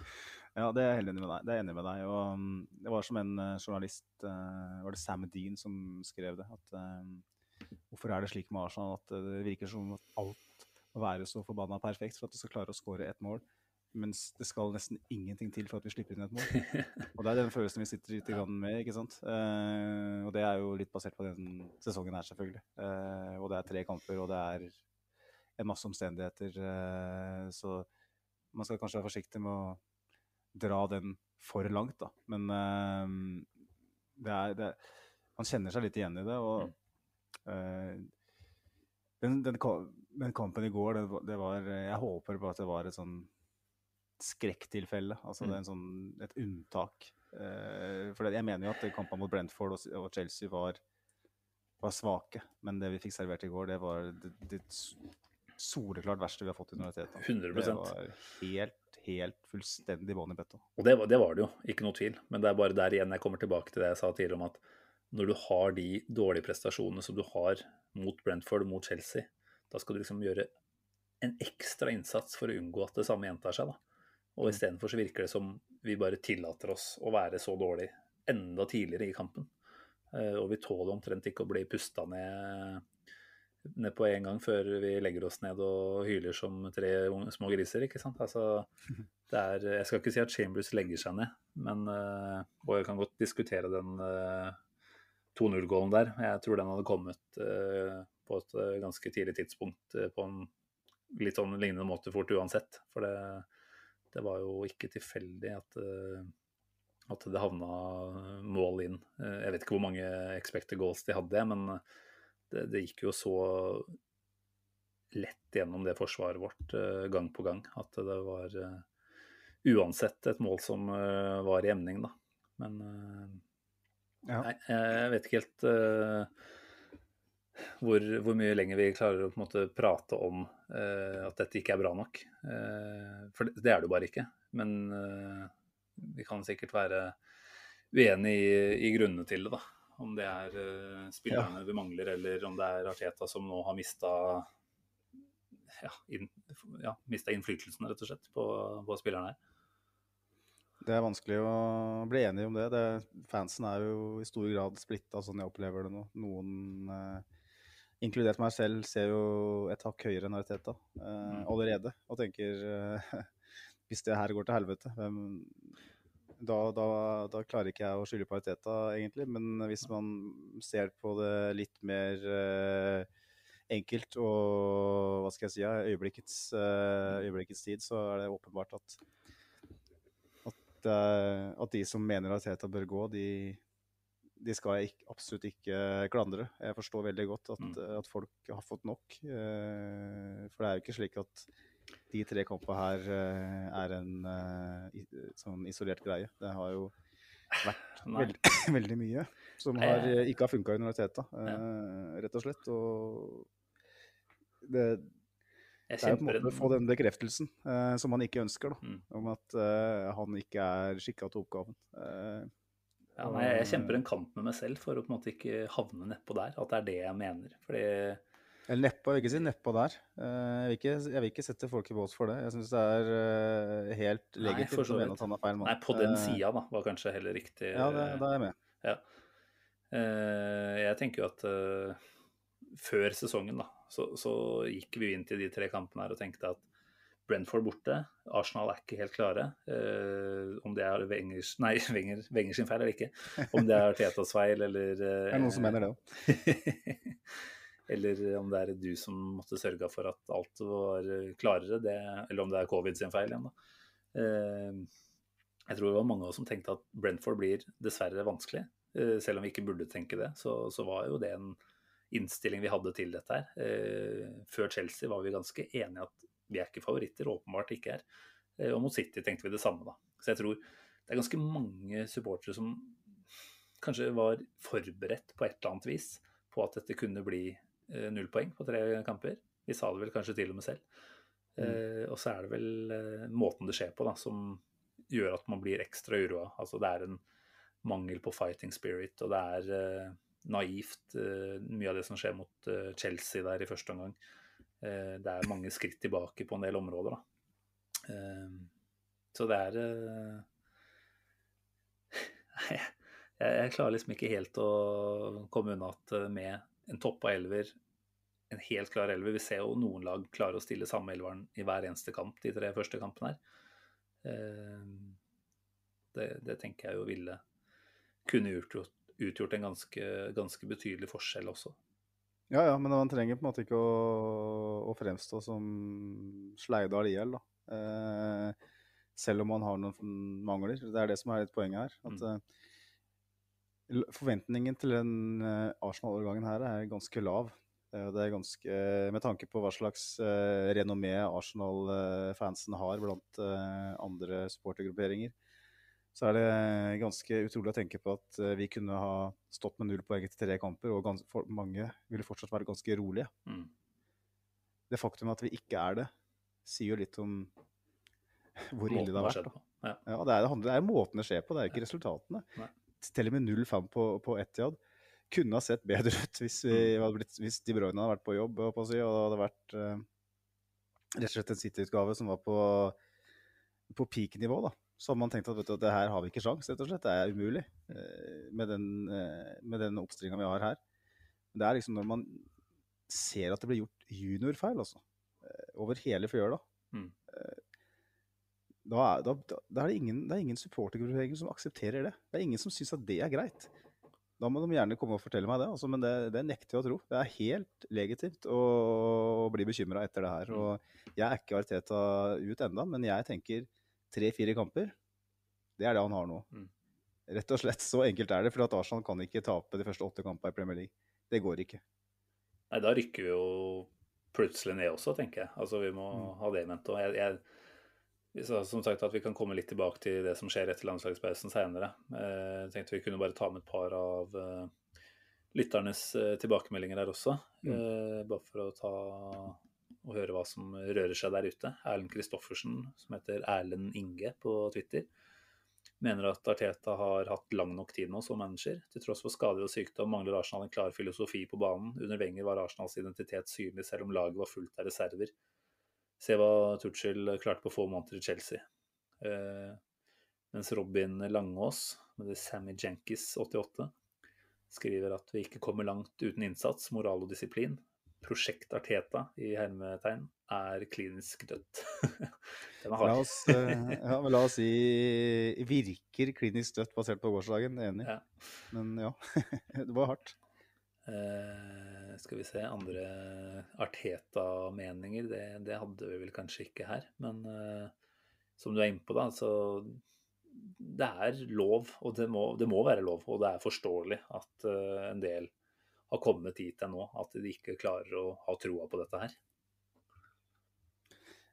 E: Ja, det er jeg helt enig med deg. Det er jeg enig med deg. Og um, det var som en eh, journalist, eh, var det Sam Dean som skrev det, at eh, hvorfor er det slik med Arsenal at det virker som at alt må være så forbanna perfekt for at du skal klare å skåre ett mål, mens det skal nesten ingenting til for at vi slipper inn et mål. Og det er den følelsen vi sitter litt med, ikke sant. Eh, og det er jo litt basert på den sesongen her, selvfølgelig. Eh, og det er tre kamper, og det er en masse omstendigheter, eh, så man skal kanskje være forsiktig med å dra den for langt, da. Men eh, det er, det man kjenner seg litt igjen i det, og eh, den, den, den kampen i går, det, det var Jeg håper bare at det var et sånn skrekktilfelle. Altså det er en sånn, et unntak. Eh, for jeg mener jo at kampene mot Brentford og, Chelsea var, var svake, men det vi fikk servert i går, det var det, det soleklart verste vi har fått i Noraliteta.
D: 100
E: Det var helt, helt fullstendig bånn i bøtta.
D: Og det, var- det var det jo, ikke noe tvil. Men det er bare der igjen jeg kommer tilbake til det jeg sa tidligere om at når du har de dårlige prestasjonene som du har mot Brentford mot Chelsea, da skal du liksom gjøre en ekstra innsats for å unngå at det samme gjentar seg. da. Og istedenfor så virker det som vi bare tillater oss å være så dårlig enda tidligere i kampen. Eh, Og vi tåler omtrent ikke å bli pusta ned, ned på en gang før vi legger oss ned og hyler som tre små griser. ikke sant? Altså, det er, jeg skal ikke si at Chambers legger seg ned, men, eh, og jeg kan godt diskutere den, eh, 2-0-gålen der. Jeg tror den hadde kommet eh, på et eh, ganske tidlig tidspunkt eh, på en litt sånn lignende måte fort uansett. For det, det var jo ikke tilfeldig at, eh, at det havna mål inn. Eh, Jeg vet ikke hvor mange expected goals de hadde, men det, det gikk jo så lett gjennom det forsvaret vårt eh, gang på gang at det var eh, uansett et mål som eh, var i emning, da. Men eh,
E: Ja.
D: nei, jeg vet ikke helt eh, hvor, hvor mye lenger vi klarer å måte prate om uh, at dette ikke er bra nok. Uh, for det, det er det bare ikke. Men uh, vi kan sikkert være uenig i, i grunnene til det, da. Om det er spillerne vi mangler, eller om det er Arteta som nå har mista ja, inn, ja, innflytelsen, rett og slett, på, på spillerne her.
E: Det er vanskelig å bli enig om det. det. Fansen er jo i stor grad splitta, sånn jeg opplever det nå. Noen, eh, inkludert meg selv, ser jo et hakk høyere enn Arteta eh, allerede. Og tenker eh, hvis det her går til helvete, hvem, da, da, da klarer ikke jeg å skylde på Arteta, egentlig. Men hvis man ser på det litt mer eh, enkelt og hva skal jeg si, øyeblikkets, eh, øyeblikkets tid, så er det åpenbart at at, eh, at de som mener at Teta bør gå, de, de skal jeg ikke, absolutt ikke klandre. Jeg forstår veldig godt at, at folk har fått nok. eh, For det er jo ikke slik at de tre kampene her eh, er en eh, sånn isolert greie. Det har jo vært
D: veld,
E: veldig, mye som har, eh, ikke har funka under Teta, eh, rett og slett. Og det, det er jo på en måte å få den bekreftelsen eh, som man ikke ønsker, da.
D: Mm.
E: Om at eh, han ikke er skikka til oppgaven. Eh,
D: Ja, nei, jeg kjemper en kamp med meg selv for å på en måte ikke havne nedpå der. At det er det jeg mener. Fordi
E: eller nedpå, jeg vil ikke si nedpå der. Eh, jeg, vil ikke, jeg vil ikke sette folk i bås for det. Jeg syns det er eh, helt legitimt å mene at han er feil mann.
D: Nei, på den
E: Eh,
D: sida, da, var kanskje heller riktig.
E: Ja, det, da er jeg med.
D: Ja. Jeg tenker jo at før sesongen, da, så, så gikk vi inn til de tre kampene her og tenkte at Brentford borte, Arsenal er ikke helt klare. Uh, om det er Wengers, nei, Wenger, Wenger sin feil eller ikke. Om det er Tetas feil eller uh,
E: Det er noen som mener det òg.
D: eller om det er du som måtte sørge for at alt var eh, klarere. Det, eller om det er covid sin feil igjen, da. Uh, jeg tror det var mange av oss som tenkte at Brentford blir dessverre vanskelig. Eh, selv om vi ikke burde tenke det, så, så var jo det en innstilling vi hadde til dette her. Eh, før Chelsea var vi ganske enige at vi er ikke favoritter, åpenbart ikke er. Eh, og mot City tenkte vi det samme, da. Så jeg tror det er ganske mange supportere som kanskje var forberedt på et eller annet vis på at dette kunne bli eh, null poeng på tre kamper. Vi sa det vel kanskje til og med selv. Eh, og så er det vel eh, måten det skjer på da, som gjør at man blir ekstra uroa. Altså det er en mangel på fighting spirit, og det er eh, naivt mye av det som skjer mot Chelsea der i første omgang. Eh, det er mange skritt tilbake på en del områder, da. Eh, så det er eh, jeg, klarer liksom ikke helt å komme unna at med en toppa elver, en helt klar elver Vi ser jo noen lag klare å stille samme elveren i hver eneste kamp de tre første kampene her. Det, det tenker jeg jo ville kunne utgjort, utgjort en ganske, ganske betydelig forskjell også.
E: Ja, ja, men man trenger på en måte ikke å, å fremstå som Sleidal IL, da. Eh, selv om man har noen mangler. Det er det som er litt poenget her. At, mm. forventningen til den eh, Arsenal-årgangen her er ganske lav. Eh, Det er ganske, med tanke på hva slags eh, renommé Arsenal-fansen har blant eh, andre supportergrupperinger, så er det ganske utrolig å tenke på at eh, vi kunne ha stått med null poeng etter tre kamper, og gans, for, mange ville fortsatt være ganske rolige.
D: Mm.
E: Det faktum at vi ikke er det, sier jo litt om hvor ille det har vært.
D: Ja.
E: Ja, det, er, det, er måten det skjer på, det er ikke resultatene.
D: Nei.
E: Til og med 0-5 på, på Etiad kunne ha sett bedre ut hvis, vi
D: Mm.
E: blitt, hvis De Bruyne hadde vært på jobb, og på si, og det hadde vært eh, rett og slett en City-utgave som var på, på peak-nivå. da. Så hadde man tenkt at vet du, at det her har vi ikke sjans, rett og slett. Det er umulig eh, med den, eh, med den oppstillinga vi har her. Det er liksom når man ser at det blir gjort juniorfeil, altså. eh, Over hele fjøla.
D: Mm.
E: Da er, da, da, da er det ingen, det er ingen supportergruppering som aksepterer det. Det er ingen som syns at det er greit. da må de gjerne komme og fortelle meg det. Altså, men det, det nekter jeg å tro. Det er helt legitimt å, å bli bekymra etter det her. Og jeg er ikke Arteta ut enda, men jeg tenker tre-fire kamper. Det er det han har nå.
D: Mm.
E: Rett og slett så enkelt er det. For at Arsenal kan ikke tape de første åtte kampene i Premier League. Det går ikke.
D: Nei, da rykker vi jo plutselig ned også, tenker jeg. Altså, vi må ha det i mente. Og jeg, jeg som sagt at vi kan komme litt tilbake til det som skjer etter landslagspausen senere. Eh, Jeg tenkte vi kunne bare ta med et par av eh, lytternes eh, tilbakemeldinger der også. Mm. Bare for å ta og høre hva som rører seg der ute. Erlend Kristoffersen, som heter Erlend Inge på Twitter, mener at Arteta har hatt lang nok tid nå som manager. Til tross for skader og sykdom mangler Arsenal en klar filosofi på banen. Under Wenger var Arsenals identitet synlig, selv om laget var fullt av reserver. Se hva Tuchel klarte på få måneder i Chelsea. Eh, mens Robin Langås, med Sammy Jenkis 88, skriver at vi ikke kommer langt uten innsats, moral og disiplin. Prosjekt Arteta i hermetegn er klinisk dødt.
E: La oss, eh, ja, men la oss si virker klinisk dødt basert på gårsdagen. Enig.
D: Ja.
E: Men ja, det var hardt.
D: Eh, skal vi se, andre Arteta-meninger, det, det hadde vi vel kanskje ikke her. Men eh, som du er inne på, da, så det er lov, og det må, det må være lov, og det er forståelig at eh, en del har kommet hit til nå, at de ikke klarer å ha troa på dette her.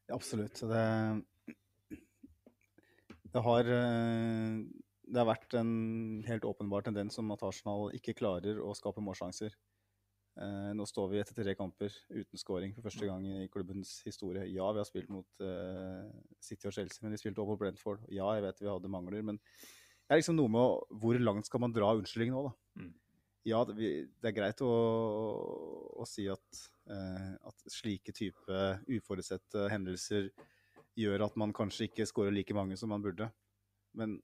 E: Ja, absolutt. Det, det har eh, det har vært en helt åpenbar tendens om at Arsenal ikke klarer å skape målsjanser. Eh, nå står vi etter tre kamper uten scoring for første gang i klubbens historie. Ja, vi har spilt mot eh, City og Chelsea, men vi spilte også mot Brentford. Ja, jeg vet vi hadde mangler, men det er liksom noe med hvor langt skal man dra unnskyldning nå, da? Ja, det, er greit å, å si at, eh, at slike type uforutsette hendelser gjør at man kanskje ikke skårer like mange som man burde. Men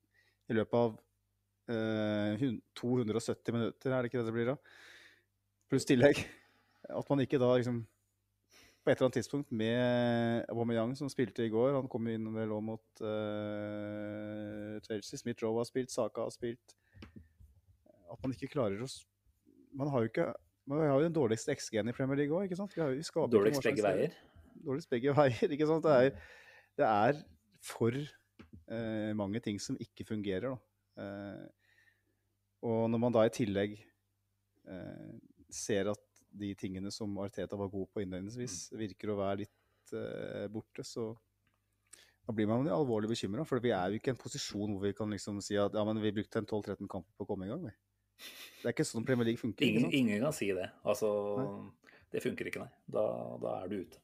E: i løpet av eh, 270 minutter, er det ikke det det blir da? Pluss tillegg. At man ikke da liksom På et eller annet tidspunkt med Aubameyang, som spilte i går Han kom inn vel òg mot eh, Chelsea. Smith-Roe har spilt, Saka har spilt. At man ikke klarer å Man har jo ikke man har jo den dårligste XG-en i Premier League òg, ikke sant? Vi har vi
D: Dårligst begge veier.
E: Dårligst begge veier, ikke sant? Det er, det er for eh, mange ting som ikke fungerer, da. Eh, og når man da i tillegg eh, ser at de tingene som Arteta var god på innledningsvis, virker å være litt eh, borte, så da blir man jo alvorlig bekymra. For vi er jo ikke i en posisjon hvor vi kan liksom si at ja, men vi brukte en 12-13 kamper på å komme i gang. Vi. Det er ikke sånn Premier League funker.
D: Ingen, ingen kan si det. Altså, det funker ikke, nei. Da, da er du ute.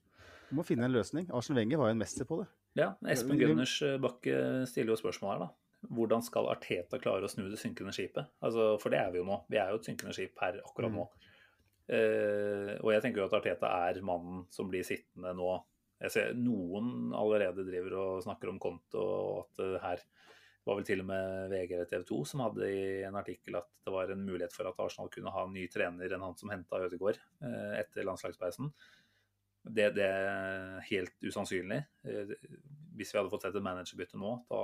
E: Du må finne en løsning. Arsen Wenger var jo en mester på det.
D: Ja, Espen Gunners eh, Bakke stiller jo spørsmål her, da. Hvordan skal Arteta klare å snu det synkende skipet? Altså, for det er vi jo nå. Vi er jo et synkende skip her akkurat nå. Eh, og jeg tenker jo at Arteta er mannen som blir sittende nå. Jeg ser noen allerede driver og snakker om konto, og at uh, her var vel til og med VG eller TV 2 som hadde i en artikkel at det var en mulighet for at Arsenal kunne ha en ny trener enn han som henta Ødegaard eh, etter landslagspausen. Det, det er helt usannsynlig. Eh, Hvis vi hadde fått sett et managerbytte nå, da,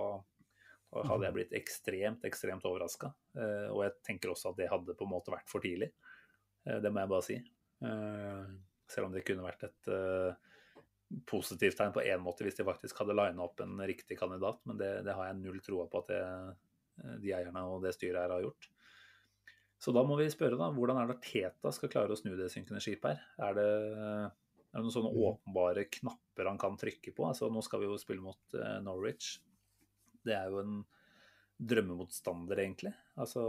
D: da hadde jeg blitt ekstremt, ekstremt overraska. Og jeg tenker også at det hadde på en måte vært for tidlig. Eh, Det må jeg bare si. Eh, Selv om det kunne vært et eh, positivt tegn på én måte hvis de faktisk hadde lina opp en riktig kandidat, men det, det har jeg null troa på at det, eh, de eierne og det styret her har gjort. Så da må vi spørre, da, hvordan er det Teta skal klare å snu det synkende skipet her? Er det, er det noen sånne åpenbare knapper han kan trykke på? Altså, nå skal vi jo spille mot eh, Norwich. Det er jo en drømmemotstander, egentlig. Altså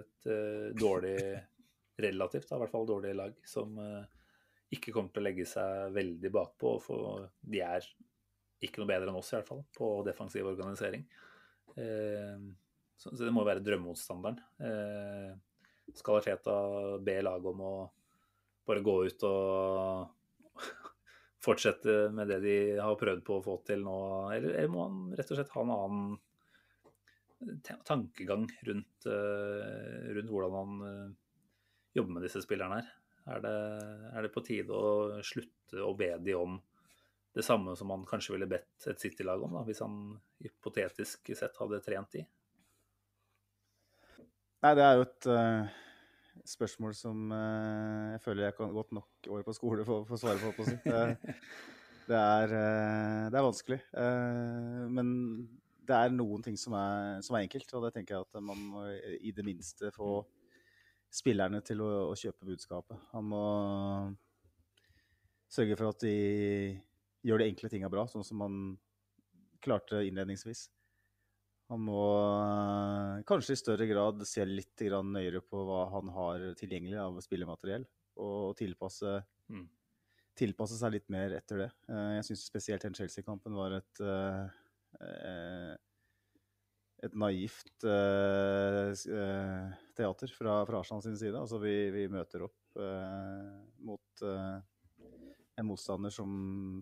D: et uh, dårlig Relativt, da, i hvert fall dårlig lag som eh, ikke kommer til å legge seg veldig bakpå. For de er ikke noe bedre enn oss, i hvert fall, på defensiv organisering. Eh, så, det må være drømmemotstanderen. Eh, skal Arteta be laget om å bare gå ut og fortsette med det de har prøvd på å få til nå, eller, må han rett og slett ha en annen tankegang rundt, eh, rundt hvordan han eh, jobber med disse spillerne her? Er det, er det på tide å slutte å be de om det samme som han kanskje ville bedt et City-lag om, da, hvis han hypotetisk sett hadde trent de?
E: Nei, det er jo et, uh, spørsmål som uh, jeg føler jeg kan gått nok år på skole for å å svare på. på sitt. Det, det, er, uh, det er vanskelig. Men det er noen ting som er, som er enkelt, og det tenker jeg at man må i det minste få spillerne til å, å kjøpe budskapet. Han må sørge for at de gjør de enkle tinga bra, sånn som han klarte innledningsvis. Han må eh, kanskje i større grad se litt grann nøyere på hva han har tilgjengelig av spillemateriell, og tilpasse,
D: Mm.
E: tilpasse seg litt mer etter det. Eh, Jeg syns spesielt den Chelsea-kampen var et eh, et naivt uh, teater fra, fra Arsland sin side. Altså vi, vi møter opp uh, mot uh, en motstander som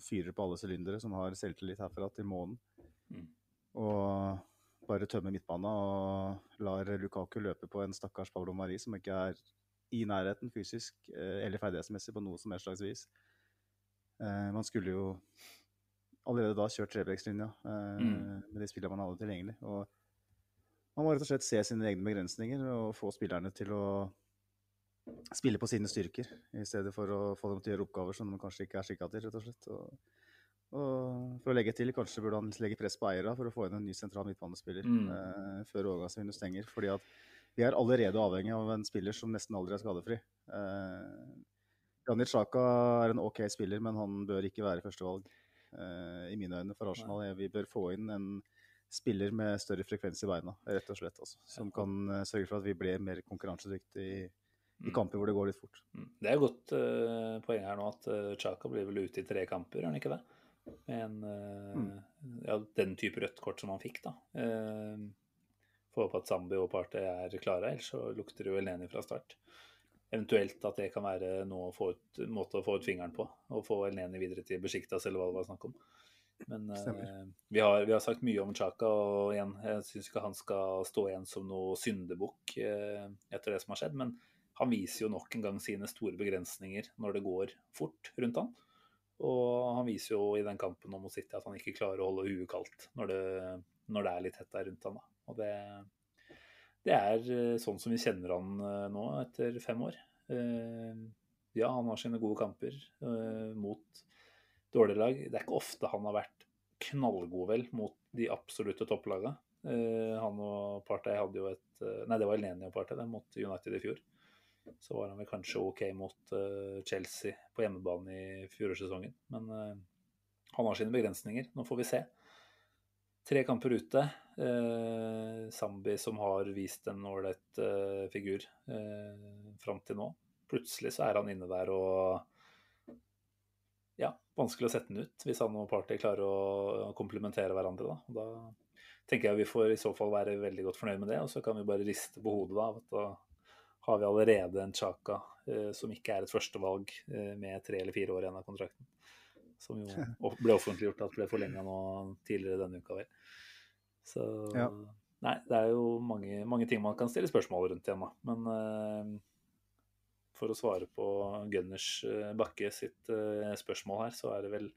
E: fyrer på alle sylindere, som har selvtillit herfra til månen.
D: Mm.
E: Og bare tømmer midtbana og lar Lukaku løpe på en stakkars Pablo Mari som ikke er i nærheten fysisk eller ferdighetsmessig på noe som helst slags vis. Man skulle jo allerede da kjørt trebrekkslinja
D: Mm.
E: med de spillene man hadde tilgjengelig. Og man må rett og slett se sine egne begrensninger og få spillerne til å spille på sine styrker, i stedet for å få dem til å gjøre oppgaver som de kanskje ikke er skikka til, rett og slett. Og, og for å legge til, kanskje burde han legge press på eierne for å få inn en ny sentral midtbanespiller
D: Mm.
E: eh, før overgangsvinduet stenger. fordi at vi er allerede avhengig av en spiller som nesten aldri er skadefri. Eh, Janit Sjaka er en OK spiller, men han bør ikke være førstevalg eh, i mine øyne for Arsenal. Vi bør få inn en spiller med større frekvens i beina, rett og slett. Altså, som kan eh, sørge for at vi blir mer konkurransedyktige i, i
D: Mm.
E: kamper hvor det går litt fort.
D: Mm. Det er et godt uh, poeng her nå at uh, Chaka blir vel ute i tre kamper, gjør han ikke det? Med en, uh,
E: Mm.
D: ja, den type rødt kort som han fikk, da. Uh, Får håpe at Zambi og Partey er klare, ellers så lukter det jo Eleni fra start. Eventuelt at det kan være noe å få ut, måte å få ut fingeren på, og få Eleni videre til Besjiktas eller hva det var snakk om. Men eh, vi, har, vi har sagt mye om Chaka, og igjen, jeg syns ikke han skal stå igjen som noe syndebukk eh, etter det som har skjedd. Men han viser jo nok en gang sine store begrensninger når det går fort rundt han. Og han viser jo i den kampen om mot City at han ikke klarer å holde huet kaldt når det, når det er litt hett der rundt han. Da. Og det, det er eh, sånn som vi kjenner han eh, nå etter fem år. Eh, Ja, han har sine gode kamper eh, mot dårlige lag. Det er ikke ofte han har vært knallgod, vel, mot de absolutte topplagene. Eh, Han og Partey hadde jo et eh, Nei, det var Eleni og Partey det, mot United i fjor. Så var han vel kanskje OK mot eh, Chelsea på hjemmebane i fjorårssesongen. Men han har sine begrensninger. Nå får vi se. Tre kamper ute. Zambi som har vist en ålreit figur eh, fram til nå. Plutselig så er han inne der og Ja, vanskelig å sette den ut hvis han og Party klarer å komplementere hverandre. Da. Da tenker jeg vi får i så fall være veldig godt fornøyd med det, og så kan vi bare riste på hodet da. Da har vi allerede en Chaka eh, som ikke er et førstevalg eh, med tre eller fire år igjen av kontrakten. Som jo ble offentliggjort at ble forlenga nå tidligere denne uka, vel. Så
E: Ja.
D: Nei, det er jo mange, mange ting man kan stille spørsmål rundt igjen, da. Men eh, for å svare på Gunners eh, Bakke sitt eh, spørsmål her, så er det vel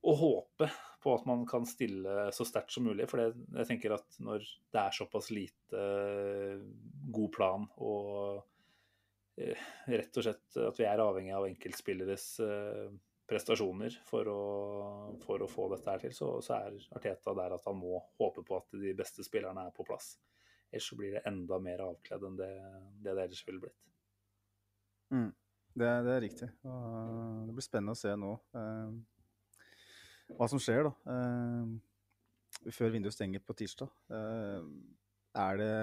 D: å håpe på at man kan stille så sterkt som mulig. For det, jeg tenker at når det er såpass lite eh, god plan og rett og slett at vi er avhengig av enkeltspilleres prestasjoner for å, for å få dette her til, så, så er Arteta der at han må håpe på at de beste spillerne er på plass. Ellers så blir det enda mer avkledd enn det det, det ellers ville blitt.
E: Mm. Det, det er riktig. Og det blir spennende å se nå eh, hva som skjer, da. Eh, før vinduet stenger på tirsdag. Eh, er det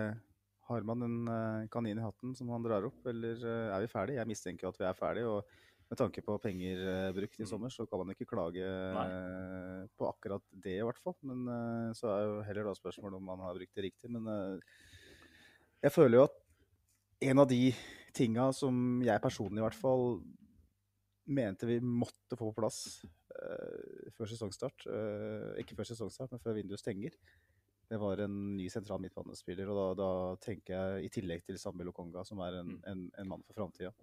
E: Har man en eh, kanin i hatten som han drar opp, eller eh, er vi ferdig? Jeg mistenker at vi er ferdig, og med tanke på penger eh, brukt i
D: Mm.
E: sommer, så kan man ikke klage Nei. på akkurat det, i hvert fall. Men eh, så er jo heller da spørsmålet om man har brukt det riktig. Men eh, jeg føler jo at en av de tinga som jeg personlig i hvert fall mente vi måtte få på plass uh, før sesongstart, uh, ikke før sesongstart, men før vinduet stenger, det var en ny sentral midtbanespiller. Og da, da tenker jeg i tillegg til Sambi Lokonga, som er en,
D: Mm.
E: en, en mann for framtida.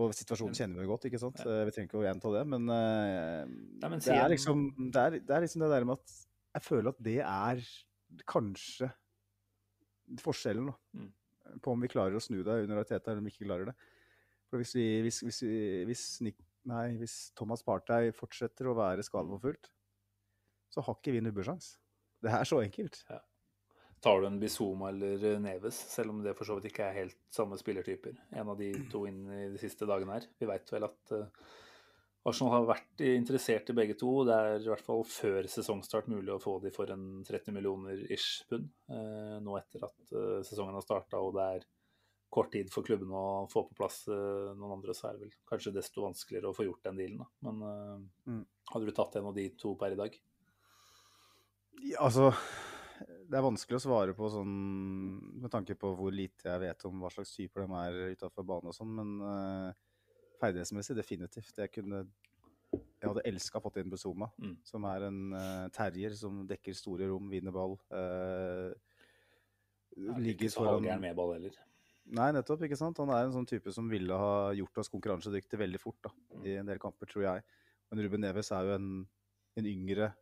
E: Og situasjonen kjenner vi jo godt, ikke sant. Eh, Vi trenger ikke å gjenta det, men,
D: uh,
E: det, er liksom, det, er, det er liksom det der med at jeg føler at det er kanskje forskjellen, da.
D: Mm.
E: På om vi klarer å snu det under Arteta, eller om vi ikke klarer det. For hvis, vi, hvis, hvis, hvis, nei, hvis Thomas Partey fortsetter å være skadeforfulgt, så har ikke vi nubbesjans. Det er så enkelt.
D: Ja. Tar du en Bizoma eller Neves, selv om det for så vidt ikke er helt samme spillertyper? En av de to inn i de siste dagene her. Vi veit vel at uh, Arsenal har vært interessert i begge to. Det er i hvert fall før sesongstart mulig å få de for en 30 millioner ish pund. Eh, nå etter at eh, sesongen har starta og det er kort tid for klubbene å få på plass noen andre, så er det vel kanskje desto vanskeligere å få gjort den dealen. Da. Men mm. hadde du tatt en av de to per i dag?
E: Ja, altså det er vanskelig å svare på sånn med tanke på hvor lite jeg vet om hva slags typer de er utafor banen og sånn, men uh, ferdighetsmessig definitivt. Jeg kunne jeg hadde elska fått inn Buzuma, mm. som er en uh, terrier som dekker store rom, vinner ball. Uh,
D: ligger foran Ikke så med ball heller.
E: Nei, nettopp. ikke sant? Han er en sånn type som ville ha gjort oss konkurransedyktige veldig fort da, mm. i en del kamper, tror jeg. Men Ruben Neves er jo en, en yngre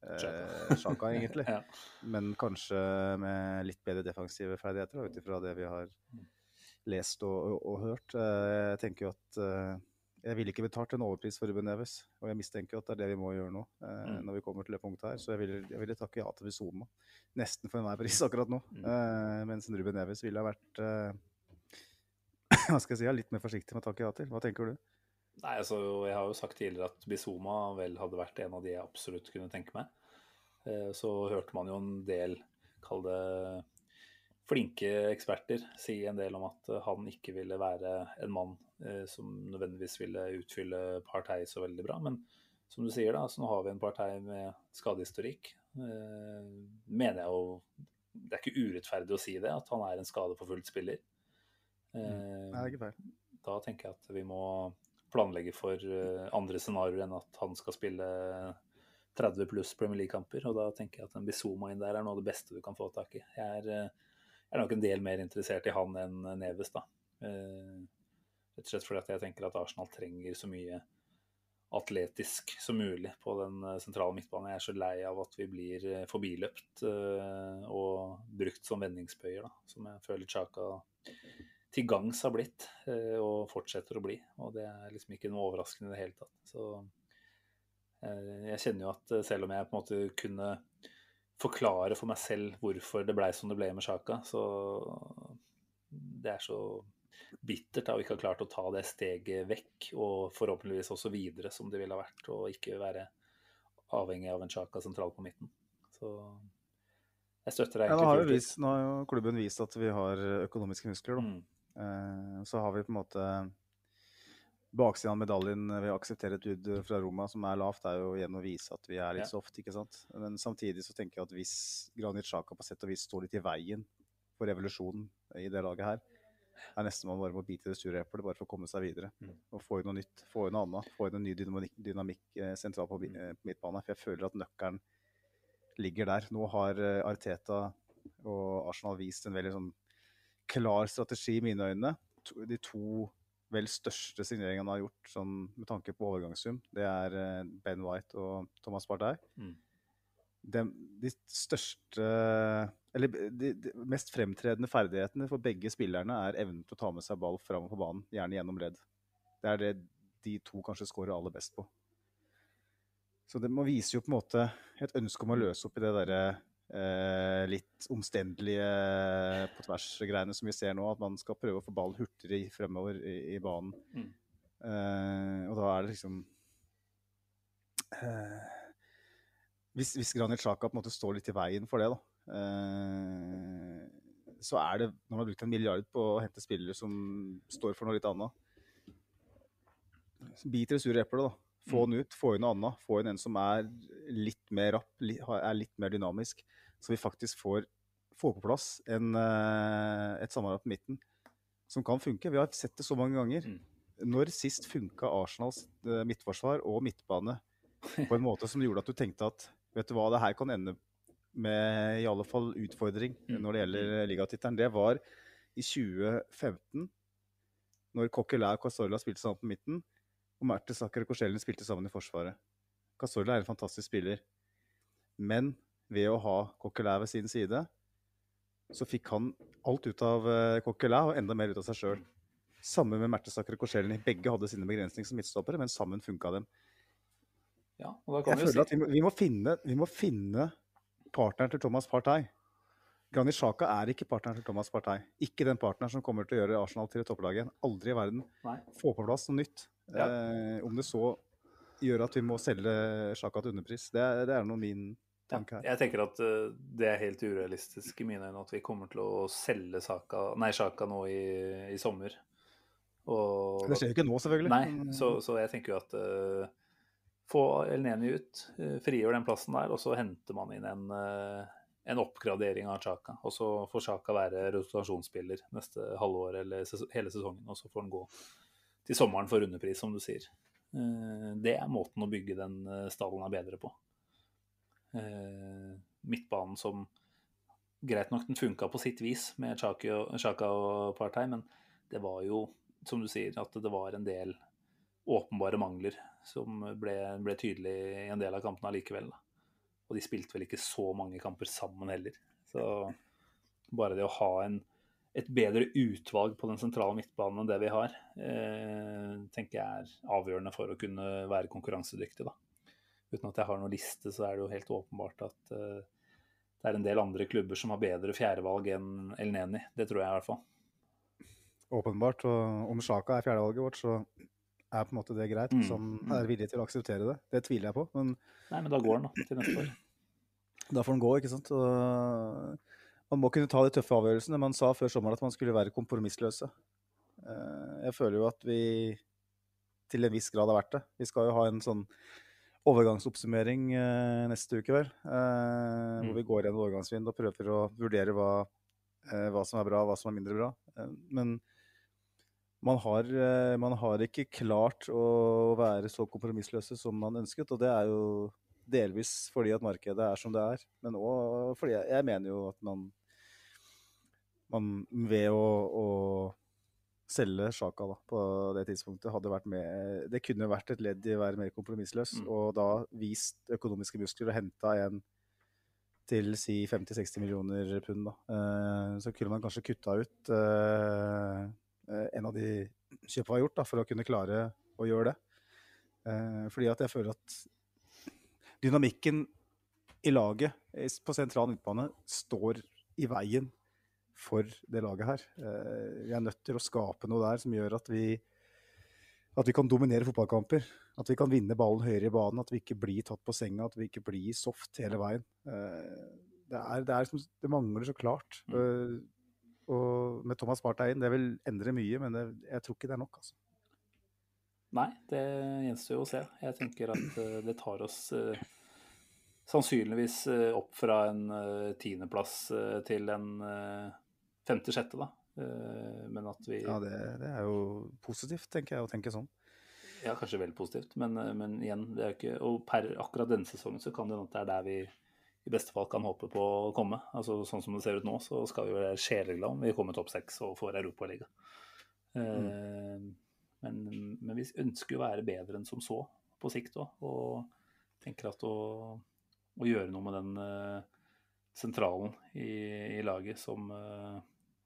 E: Sjaka, eh, egentlig. ja. Men kanskje med litt bedre defensive ferdigheter, ut ifra det vi har mm. Lest og, og, og, hørt. Eh, jeg tenker jo at eh, jeg ville ikke betalt en overpris for Ruben Neves, og jeg mistenker at det er det vi må gjøre nå. Mm. når vi kommer til det punktet her, Så jeg ville, jeg ville takke ja til Vizoma. Nesten for enhver pris akkurat nå. Mm. mens Ruben Neves ville ha vært hva skal jeg si, litt mer forsiktig med å takke ja til. Hva tenker du?
D: Nei, altså, Jeg har jo sagt tidligere at Bizoma vel hadde vært en av de jeg absolutt kunne tenke meg. Eh, så hørte man jo en del, kall det flinke eksperter, si en del om at han ikke ville være en mann eh, som nødvendigvis ville utfylle Partei så veldig bra. Men som du sier, da, så nå har vi en Partei med skadehistorikk. Eh, mener jeg jo Det er ikke urettferdig å si det, at han er en skadeforfulgt spiller.
E: Mm. Ikke feil.
D: Da tenker jeg at vi må planlegge for eh, andre scenarioer enn at han skal spille 30 pluss Premier League-kamper. Og da tenker jeg at en Bizoma inn der er noe av det beste du kan få tak i. Jeg er, eh, er nok en del mer interessert i han enn Neves, da. Eh, rett og slett fordi jeg tenker at Arsenal trenger så mye atletisk som mulig på den sentrale midtbanen. Jeg er så lei av at vi blir forbiløpt og brukt som vendingsbøyer, da, som jeg føler Chaka til gangs har blitt, eh, og fortsetter å bli. Og det er liksom ikke noe overraskende i det hele tatt. Så eh, jeg kjenner jo at eh, selv om jeg på en måte kunne forklare for meg selv hvorfor det blei som det ble med Sjaka, så det er så bittert å ikke ha klart å ta det steget vekk, og forhåpentligvis også videre, som det ville ha vært, og ikke være avhengig av en Sjaka sentral på midten. Så jeg støtter deg
E: egentlig. Ja, nå, har jo vist, nå har jo klubben vist at vi har økonomiske muskler, da. Mm. Eh, så har vi på en måte Baksiden av medaljen ved å akseptere et bud fra Roma som er lavt, er jo igjen å vise at vi er litt ja. soft. ikke sant? Men samtidig så tenker jeg at hvis Granit Xhaka på sett og vis står litt i veien for revolusjonen i det laget her, er nesten man bare må bite det sure eplet bare for å komme seg videre. Mm. Og få inn noe nytt, få inn noe annet. Få inn en ny dynamikk, dynamikk eh, sentralt på mm. eh, midtbane. For jeg føler at nøkkelen ligger der. Nå har Arteta og Arsenal vist en veldig sånn klar strategi i mine øyne. De to vel største signeringene han har gjort sånn, med tanke på overgangssum, det er eh, Ben White og Thomas Partey. Mm. De, de, største Eller de, de, mest fremtredende ferdighetene for begge spillerne er evnen til å ta med seg ball fram på banen, gjerne gjennom ledd. Det er det de to kanskje scorer aller best på. Så det må vise jo på en måte et ønske om å løse opp i det derre eh, litt omstendelige på tvers-greiene som vi ser nå. At man skal prøve å få ball hurtigere fremover i, i banen. Mm. Eh, og da er det liksom eh, Hvis, hvis Granit Xhaka på en måte står litt i veien for det, da eh, så er det, når man har brukt en milliard på å hente spillere som står for noe litt annet Biter det sure eplet, da. Få mm. den ut, få inn noe annet. Få inn en som er litt mer rapp, er litt mer dynamisk. Så vi faktisk får, får på plass en, eh, et samarbeid på midten som kan funke. Vi har sett det så mange ganger. Mm. Når sist funka Arsenals eh, midtforsvar og midtbane på en måte som gjorde at du tenkte at vet du hva, det her kan ende med i alle fall utfordring mm. når det gjelder mm. ligatittelen. Det var i 2015, når Coquelin og Casorla spilte sammen på midten og Mertesacker og Korsellen spilte sammen i Forsvaret. Casorla er en fantastisk spiller. Men ved å ha Coquelin ved sin side, så fikk han alt ut av uh, Coquelin og enda mer ut av seg sjøl. Sammen med Mertesaker og Korselny. Begge hadde sine begrensninger som midtstoppere, men sammen funka dem.
D: Ja, og da
E: Jeg føler at vi må, vi må, finne, vi må finne partneren til Thomas Partey. Granit Xhaka er ikke partneren til Thomas Partey. Ikke den partneren som kommer til å gjøre Arsenal til et topplag igjen. Aldri i verden.
D: Nei.
E: Få på plass noe nytt.
D: Ja.
E: Eh, om det så gjør at vi må selge Xhaka til underpris. Det det er nå min tanke Ja,
D: Jeg tenker at eh, det er helt urealistisk i mine øyne at vi kommer til å selge Saka, nei, saka nå i, i sommer. Og,
E: Det skjer jo ikke nå, selvfølgelig.
D: Nei, så, så jeg tenker jo at uh, få Elneni ut, uh, frigjør den plassen der, og så henter man inn en, uh, en oppgradering av Chaka. Og så får Chaka være rotasjonsspiller neste halvår eller ses hele sesongen, og så får han gå til sommeren for underpris, som du sier. Det er måten å bygge den stallen er bedre på. Eh, midtbanen som Greit nok den funka på sitt vis med Chaka og, Xhaka og Partey, men det var jo, som du sier, at det var en del åpenbare mangler som ble, ble tydelig i en del av kampene allikevel. Og de spilte vel ikke så mange kamper sammen heller. Så bare det å ha en, et bedre utvalg på den sentrale midtbanen enn det vi har, eh, tenker jeg er avgjørende for å kunne være konkurransedyktig. Da. Uten at jeg har noen liste, så er det jo helt åpenbart at uh, det er en del andre klubber som har bedre fjerdevalg enn El Neni. Det tror jeg i hvert fall.
E: Åpenbart. Og om Sjaka er fjerdevalget vårt, så er på en måte det greit.
D: Mm, mm.
E: er villig til å akseptere det. Det tviler jeg på, men
D: Nei, men da går han da, til neste år.
E: da får han gå, ikke sant. Og man må kunne ta de tøffe avgjørelsene. Man sa før sommeren at man skulle være kompromissløse. Eh, Jeg føler jo at vi til en viss grad har vært det. Vi skal jo ha en sånn overgangsoppsummering eh, neste uke, vel. eh, Hvor
D: Mm.
E: vi går gjennom overgangsvinduet og prøver å vurdere hva, eh, hva som er bra, hva som er mindre bra. Eh, Men man har, eh, man har ikke klart å være så kompromissløse som man ønsket, og det er jo delvis fordi at markedet er som det er, men òg fordi jeg, jeg mener jo at man, man ved å, å selge Sjaka da, på det tidspunktet hadde vært med Det kunne vært et ledd i å være mer kompromissløs,
D: Mm.
E: og da vist økonomiske muskler og henta en til si 50-60 millioner pund. Da. Eh, så kunne man kanskje kutta ut eh, eh, en av de vi har gjort, da, for å kunne klare å gjøre det. Eh, fordi at jeg føler at dynamikken i laget på sentral midtbane står i veien for det laget her. Eh, vi er nødt til å skape noe der som gjør at vi, at vi kan dominere fotballkamper. At vi kan vinne ballen høyere i banen, at vi ikke blir tatt på senga, at vi ikke blir soft hele veien. Eh, det, er, det, er, det mangler så klart. Eh, og med Thomas inn, det vil endre mye, men det, jeg tror ikke det er nok. altså.
D: Nei, det gjenstår jo å se. Jeg tenker at det tar oss eh, sannsynligvis opp fra en eh, tiendeplass eh, til en eh, femte-sjette, da. Eh, men at vi
E: Ja, det, det er jo positivt, tenker jeg, å tenke sånn.
D: Ja, kanskje vel positivt, men, eh, men igjen, det er jo ikke Og per akkurat denne sesongen så kan det hende at det er der vi i beste fall kan håpe på å komme. Altså Sånn som det ser ut nå, så skal vi være sjeleglade om vi kommer topp seks og får Europaliga. Eh, men, men vi ønsker jo å være bedre enn som så på sikt òg. Og tenker at å, å gjøre noe med den sentralen i, i laget som,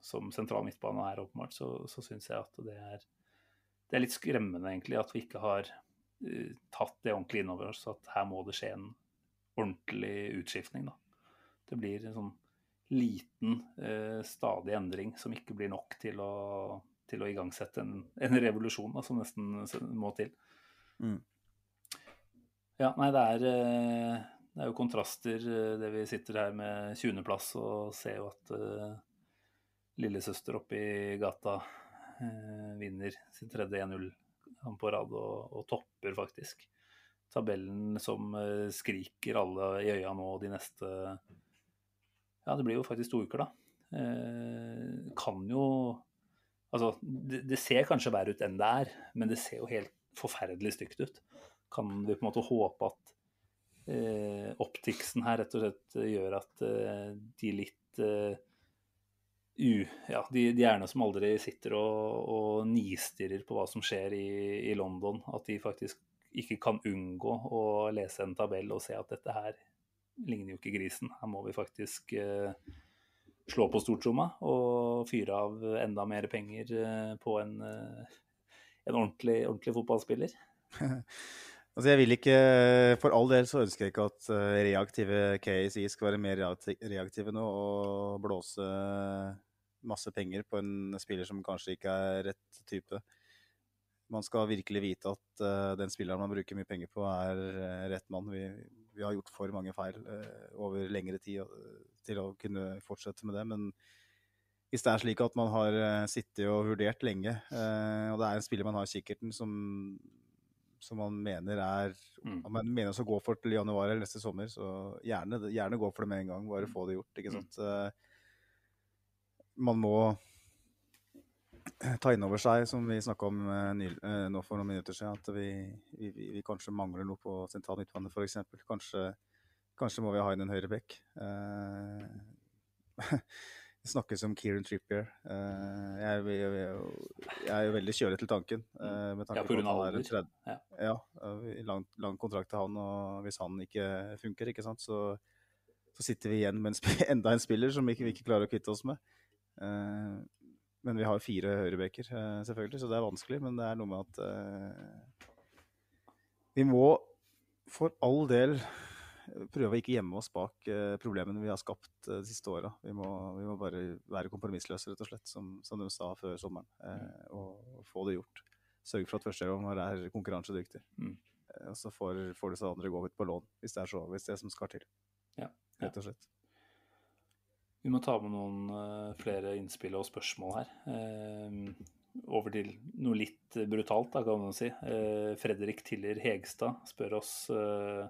D: som sentral midtbane er, åpenbart, så, så syns jeg at det er det er litt skremmende egentlig at vi ikke har uh, tatt det ordentlig innover oss. At her må det skje en ordentlig utskiftning. Da. Det blir en sånn liten, uh, stadig endring som ikke blir nok til å, til å igangsette en, en revolusjon da, som nesten må til.
E: Mm.
D: Ja, nei, det er, eh, det er jo kontraster, det vi sitter her med 20.-plass og ser jo at eh, lillesøster oppe i gata eh, vinner sin tredje 1-0 på rad og, og topper faktisk tabellen som eh, skriker alle i øya nå de neste Ja, det blir jo faktisk to uker, da. Eh, kan jo Altså, det, det ser kanskje verre ut enn det er, men det ser jo helt forferdelig stygt ut. Kan vi på en måte håpe at eh, optiksen her rett og slett gjør at eh, de litt eh, u, ja, de, de hjerne som aldri sitter og, og nistirrer på hva som skjer i, i London, at de faktisk ikke kan unngå å lese en tabell og se at dette her ligner jo ikke grisen. Her må vi faktisk eh, slå på stortromma og fyre av enda mer penger eh, på en, eh, en ordentlig, ordentlig fotballspiller.
E: Altså jeg vil ikke, For all del så ønsker jeg ikke at eh, reaktive KSI skal være mer reaktive nå og blåse masse penger på en spiller som kanskje ikke er rett type. Man skal virkelig vite at uh, den spilleren man bruker mye penger på, er uh, rett mann. Vi, vi har gjort for mange feil uh, over lengre tid til å kunne fortsette med det. Men hvis det er slik at man har sittet og vurdert lenge, og det er en spiller man har i kikkerten som, som man mener er
D: Mm.
E: om man mener å gå for til januar eller neste sommer, så gjerne, gjerne gå for det med en gang. Bare få det gjort. ikke sant? Eh, Man må ta inn over seg, som vi snakka om eh, eh, nå for noen minutter siden, at vi, vi, vi, kanskje mangler noe på sentral midtbane, f.eks. Kanskje, kanskje må vi ha inn en høyre bekk. Eh, det snakkes om Kieran Trippier. Eh, jeg, er- jeg, jeg, er jo veldig kjølig til tanken. eh, med tanke
D: Ja, på grunn av
E: han er
D: alder.
E: 30
D: Ja.
E: ja, eh, lang, lang kontrakt til han, og hvis han ikke funker, ikke sant, så, så sitter vi igjen med en enda en spiller som ikke, vi ikke klarer å kvitte oss med. Eh, men vi har fire høyrebeker, eh, selvfølgelig, så det er vanskelig. Men det er noe med at eh, vi må for all del prøve å ikke gjemme oss bak problemene vi har skapt de siste åra. Vi, vi må bare være kompromissløse, rett og slett, som, som de sa før sommeren. Eh, og, og få det gjort. Sørge for at førsteelveren er konkurransedyktig.
D: Mm.
E: Eh, Og så får, får disse andre gå ut på lån, hvis det er så, hvis det er som skal til.
D: Ja,
E: Rett og slett.
D: Vi må ta med noen eh, flere innspill og spørsmål her. Eh, over til noe litt brutalt, da, kan man si. Eh, Fredrik Tiller Hegstad spør oss eh,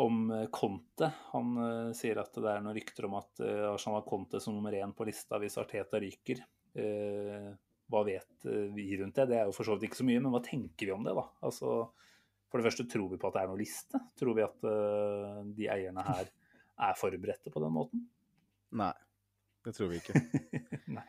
D: om Conte. Han sier at det er noen rykter om at Arsenal har Conte som nummer én på lista hvis Arteta ryker. Hva vet vi rundt det? Det er jo for så vidt ikke så mye, men hva tenker vi om det, da? Altså, for det første, tror vi på at det er noe liste? Tror vi at de eierne her er forberedte på den måten?
E: Nei, det tror vi ikke.
D: Nei,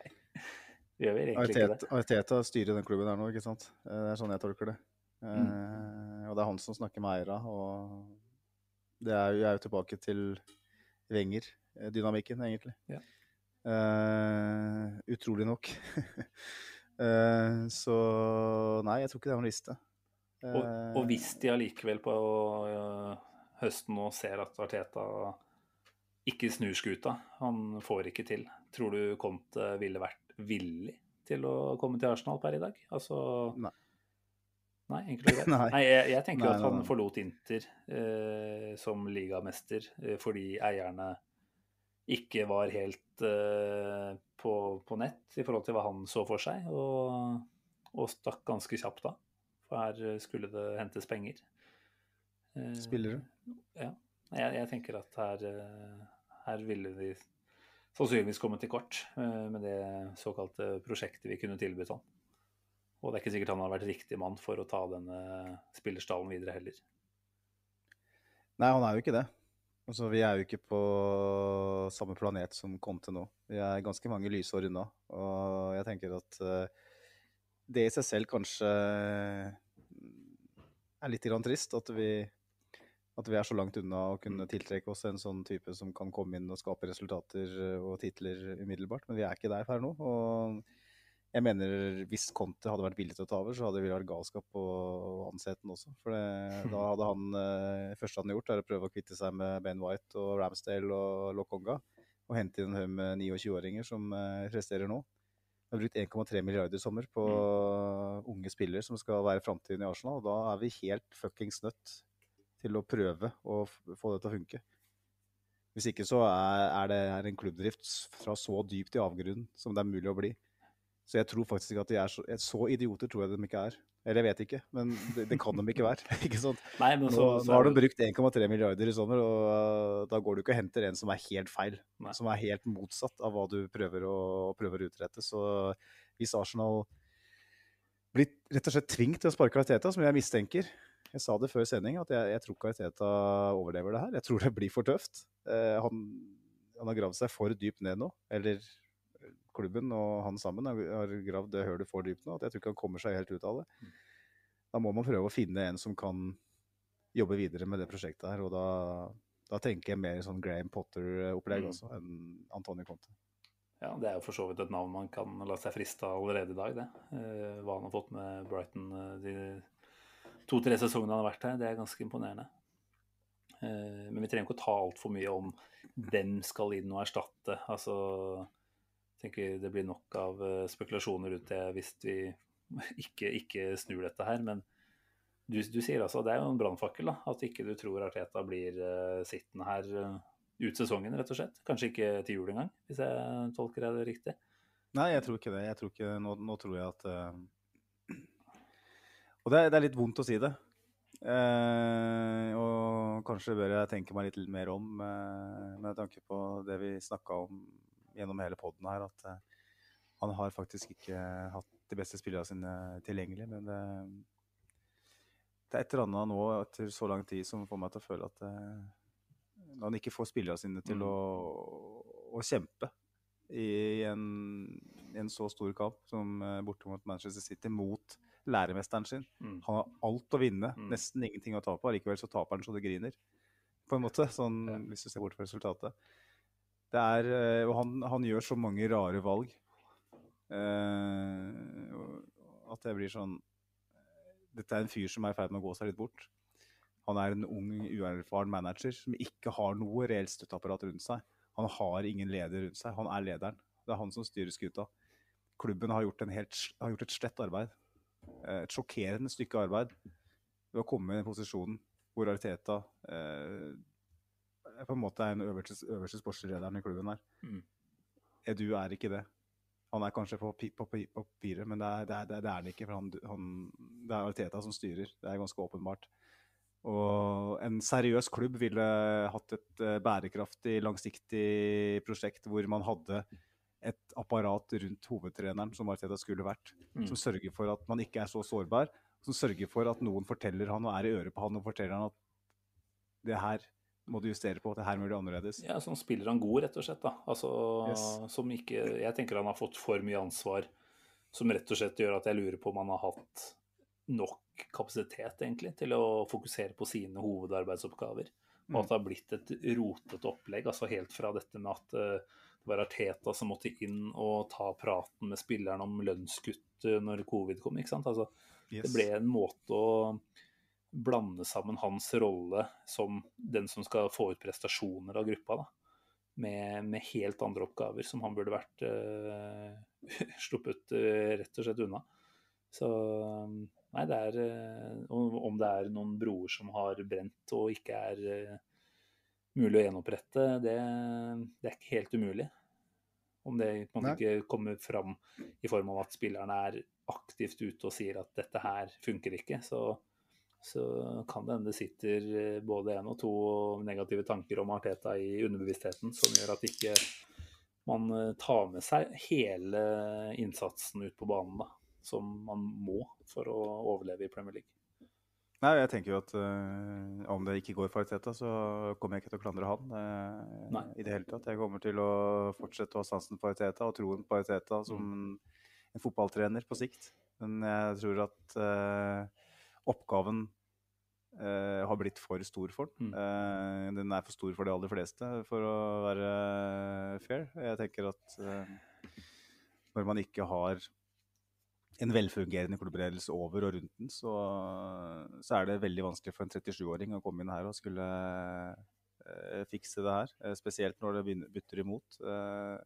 D: det gjør vi egentlig ikke
E: Arteta,
D: det.
E: Arteta styrer den klubben der nå, ikke sant. Eh, Det er sånn jeg tolker det. Eh,
D: Mm.
E: Og det er han som snakker med eierne. Og det er jo, jeg er jo tilbake til Wenger-dynamikken, egentlig.
D: Ja.
E: Eh, utrolig nok. Eh, så nei, jeg tror ikke det er noen liste.
D: Og,
E: Eh,
D: og hvis de allikevel på uh, høsten nå ser at Arteta ikke snur skuta, han får ikke til, tror du Conte ville vært villig til å komme til Arsenal per i dag? Altså
E: Nei.
D: Nei, enkelt og greit.
E: Nei.
D: Jeg, jeg tenker
E: Nei,
D: at han
E: nei.
D: forlot Inter eh, som ligamester eh, fordi eierne ikke var helt eh, på, på nett i forhold til hva han så for seg, og, og stakk ganske kjapt da. For her skulle det hentes penger. Eh,
E: Spillere.
D: Ja. Jeg, jeg tenker at her, eh, her ville de sannsynligvis kommet til kort eh, med det såkalte prosjektet vi kunne tilbudt han. Og det er ikke sikkert han har vært riktig mann for å ta denne spillerstallen videre heller.
E: Nei, han er jo ikke det. Altså, vi er jo ikke på samme planet som Conte nå. Vi er ganske mange lysår unna. Og jeg tenker at eh, det i seg selv kanskje er litt grann trist. At vi, at vi er så langt unna å kunne tiltrekke oss en sånn type som kan komme inn og skape resultater eh, og titler umiddelbart. Men vi er ikke der per nå. Og jeg mener hvis Conte hadde vært villig til å ta over, så hadde det vært galskap å å ansette den også. For det, da hadde han det første han hadde gjort, er å prøve å kvitte seg med Ben White og Ramsdale og Lokonga. Og hente inn en haug med 29-åringer som eh, presterer nå. Vi har brukt 1,3 milliarder i sommer på unge spillere som skal være framtiden i Arsenal. Og da er vi helt fuckings nødt til å prøve å få det til å funke. Hvis ikke så er, er det er en klubbdrift fra så dypt i avgrunnen som det er mulig å bli. Så jeg tror faktisk ikke at de er så, så idioter tror jeg de ikke er. Eller jeg vet ikke, men det, det kan de ikke være. ikke sant?
D: Nei, men
E: Nå,
D: så,
E: nå har de brukt 1,3 milliarder i sommer, og uh, da går du ikke og henter en som er helt feil.
D: Nei.
E: Som er helt motsatt av hva du prøver å, prøver å utrette. Så hvis Arsenal blir rett og slett tvunget til å sparke Arteta, som jeg mistenker Jeg sa det før sending, at jeg, jeg tror ikke Arteta overlever det her. Jeg tror det blir for tøft. Eh, han, han har gravd seg for dypt ned nå. Eller klubben og han sammen har, gravd det hølet for dypt nå. At jeg tror ikke han kommer seg helt ut av det. Da må man prøve å finne en som kan jobbe videre med det prosjektet her. Og da, Da tenker jeg mer sånn Graham Potter-opplegg
D: Mm.
E: også, enn Antonio Conte.
D: Ja, Det er jo for så vidt et navn man kan la seg friste av allerede i dag, det. Eh, hva han har fått med Brighton eh, de to-tre sesongene han har vært her, det er ganske imponerende. Eh, men vi trenger ikke å ta altfor mye om hvem skal inn og erstatte. Altså, jeg tenker det blir nok av eh, spekulasjoner rundt det hvis vi ikke, ikke snur dette her. Men du, du sier altså det er jo en brannfakkel. At ikke du tror Arteta blir eh, sittende her ut sesongen, rett og slett. Kanskje ikke til jul engang, hvis jeg tolker det riktig.
E: Nei, jeg tror ikke det. Jeg tror ikke, nå, nå tror jeg at eh, Og det er, det er litt vondt å si det. Eh, og kanskje bør jeg tenke meg litt mer om eh, med tanke på det vi snakka om gjennom hele poden her, at eh, han har faktisk ikke hatt de beste spillerne sine tilgjengelig. Men det, det er et eller annet nå etter så lang tid som får meg til å føle at eh, når han ikke får spillerne sine til
D: Mm.
E: å, å kjempe i en, en så stor kamp som eh, borte mot Manchester City, mot læremesteren sin.
D: Mm.
E: Han har alt å vinne,
D: Mm.
E: nesten ingenting å tape. Allikevel så taper han så det griner, på en måte, sånn,
D: Ja.
E: hvis du ser bort fra resultatet. Det er, eh, og han, han gjør så mange rare valg eh, at jeg blir sånn Dette er en fyr som er i ferd med å gå seg litt bort. Han er en ung, uerfaren manager som ikke har noe reelt støtteapparat rundt seg. Han har ingen leder rundt seg. Han er lederen. Det er han som styrer skuta. Klubben har gjort, en helt, har gjort et slett arbeid. Eh, Et sjokkerende stykke arbeid ved å komme i den posisjonen hvor Ariteta eh, på en måte er den øverste, øverste sportslederen i klubben der.
D: Mm.
E: Edu er ikke det. Han er kanskje på, pi- på, pi- på papiret, men det er, det, er, det er det er han ikke. For han, han, det er Ariteta som styrer. Det er ganske åpenbart. Og en seriøs klubb ville hatt et eh, bærekraftig, langsiktig prosjekt hvor man hadde et apparat rundt hovedtreneren, som Arteta skulle vært,
D: Mm.
E: som sørger for at man ikke er så sårbar, som sørger for at noen forteller han og er i øret på han og forteller han at det her må du justere på, det her må du annerledes.
D: Ja, som spiller han god, rett og slett. da. Altså,
E: Yes.
D: som ikke, Jeg tenker han har fått for mye ansvar, som rett og slett gjør at jeg lurer på om han har hatt nok kapasitet egentlig til å fokusere på sine hovedarbeidsoppgaver. Og at det har blitt et rotete opplegg. altså Helt fra dette med at eh, det var Arteta som måtte inn og ta praten med spilleren om lønnskutt eh, når covid kom. ikke sant? Altså,
E: Yes.
D: Det ble en måte å blande sammen hans rolle som den som skal få ut prestasjoner av gruppa, da, med, med helt andre oppgaver som han burde vært uh, sluppet uh, rett og slett unna. Så nei, det er uh, Om det er noen broer som har brent og ikke er mulig å gjenopprette, det, det er ikke helt umulig. Om det man
E: Nei.
D: ikke kommer fram i form av at spillerne er aktivt ute og sier at dette her funker ikke, så, så kan det hende det sitter eh, både en og to negative tanker om Arteta i underbevisstheten som gjør at ikke man eh, tar med seg hele innsatsen ut på banen, da, som man må for å overleve i Premier League.
E: Nei, jeg tenker jo at uh, om det ikke går for Arteta, så kommer jeg ikke til å klandre han
D: uh,
E: i det hele tatt. Jeg kommer til å fortsette å ha sansen for Arteta og troen på Arteta som
D: Mm.
E: en fotballtrener på sikt. Men jeg tror at uh, oppgaven har blitt for stor for den.
D: Mm.
E: Den er for stor for de aller fleste, for å være fair. Jeg tenker at når man ikke har en velfungerende klubbledelse over og rundt den, så, så er det veldig vanskelig for en 37-åring å komme inn her og skulle eh, fikse det her. eh, spesielt når det begynner- bytter imot. Eh,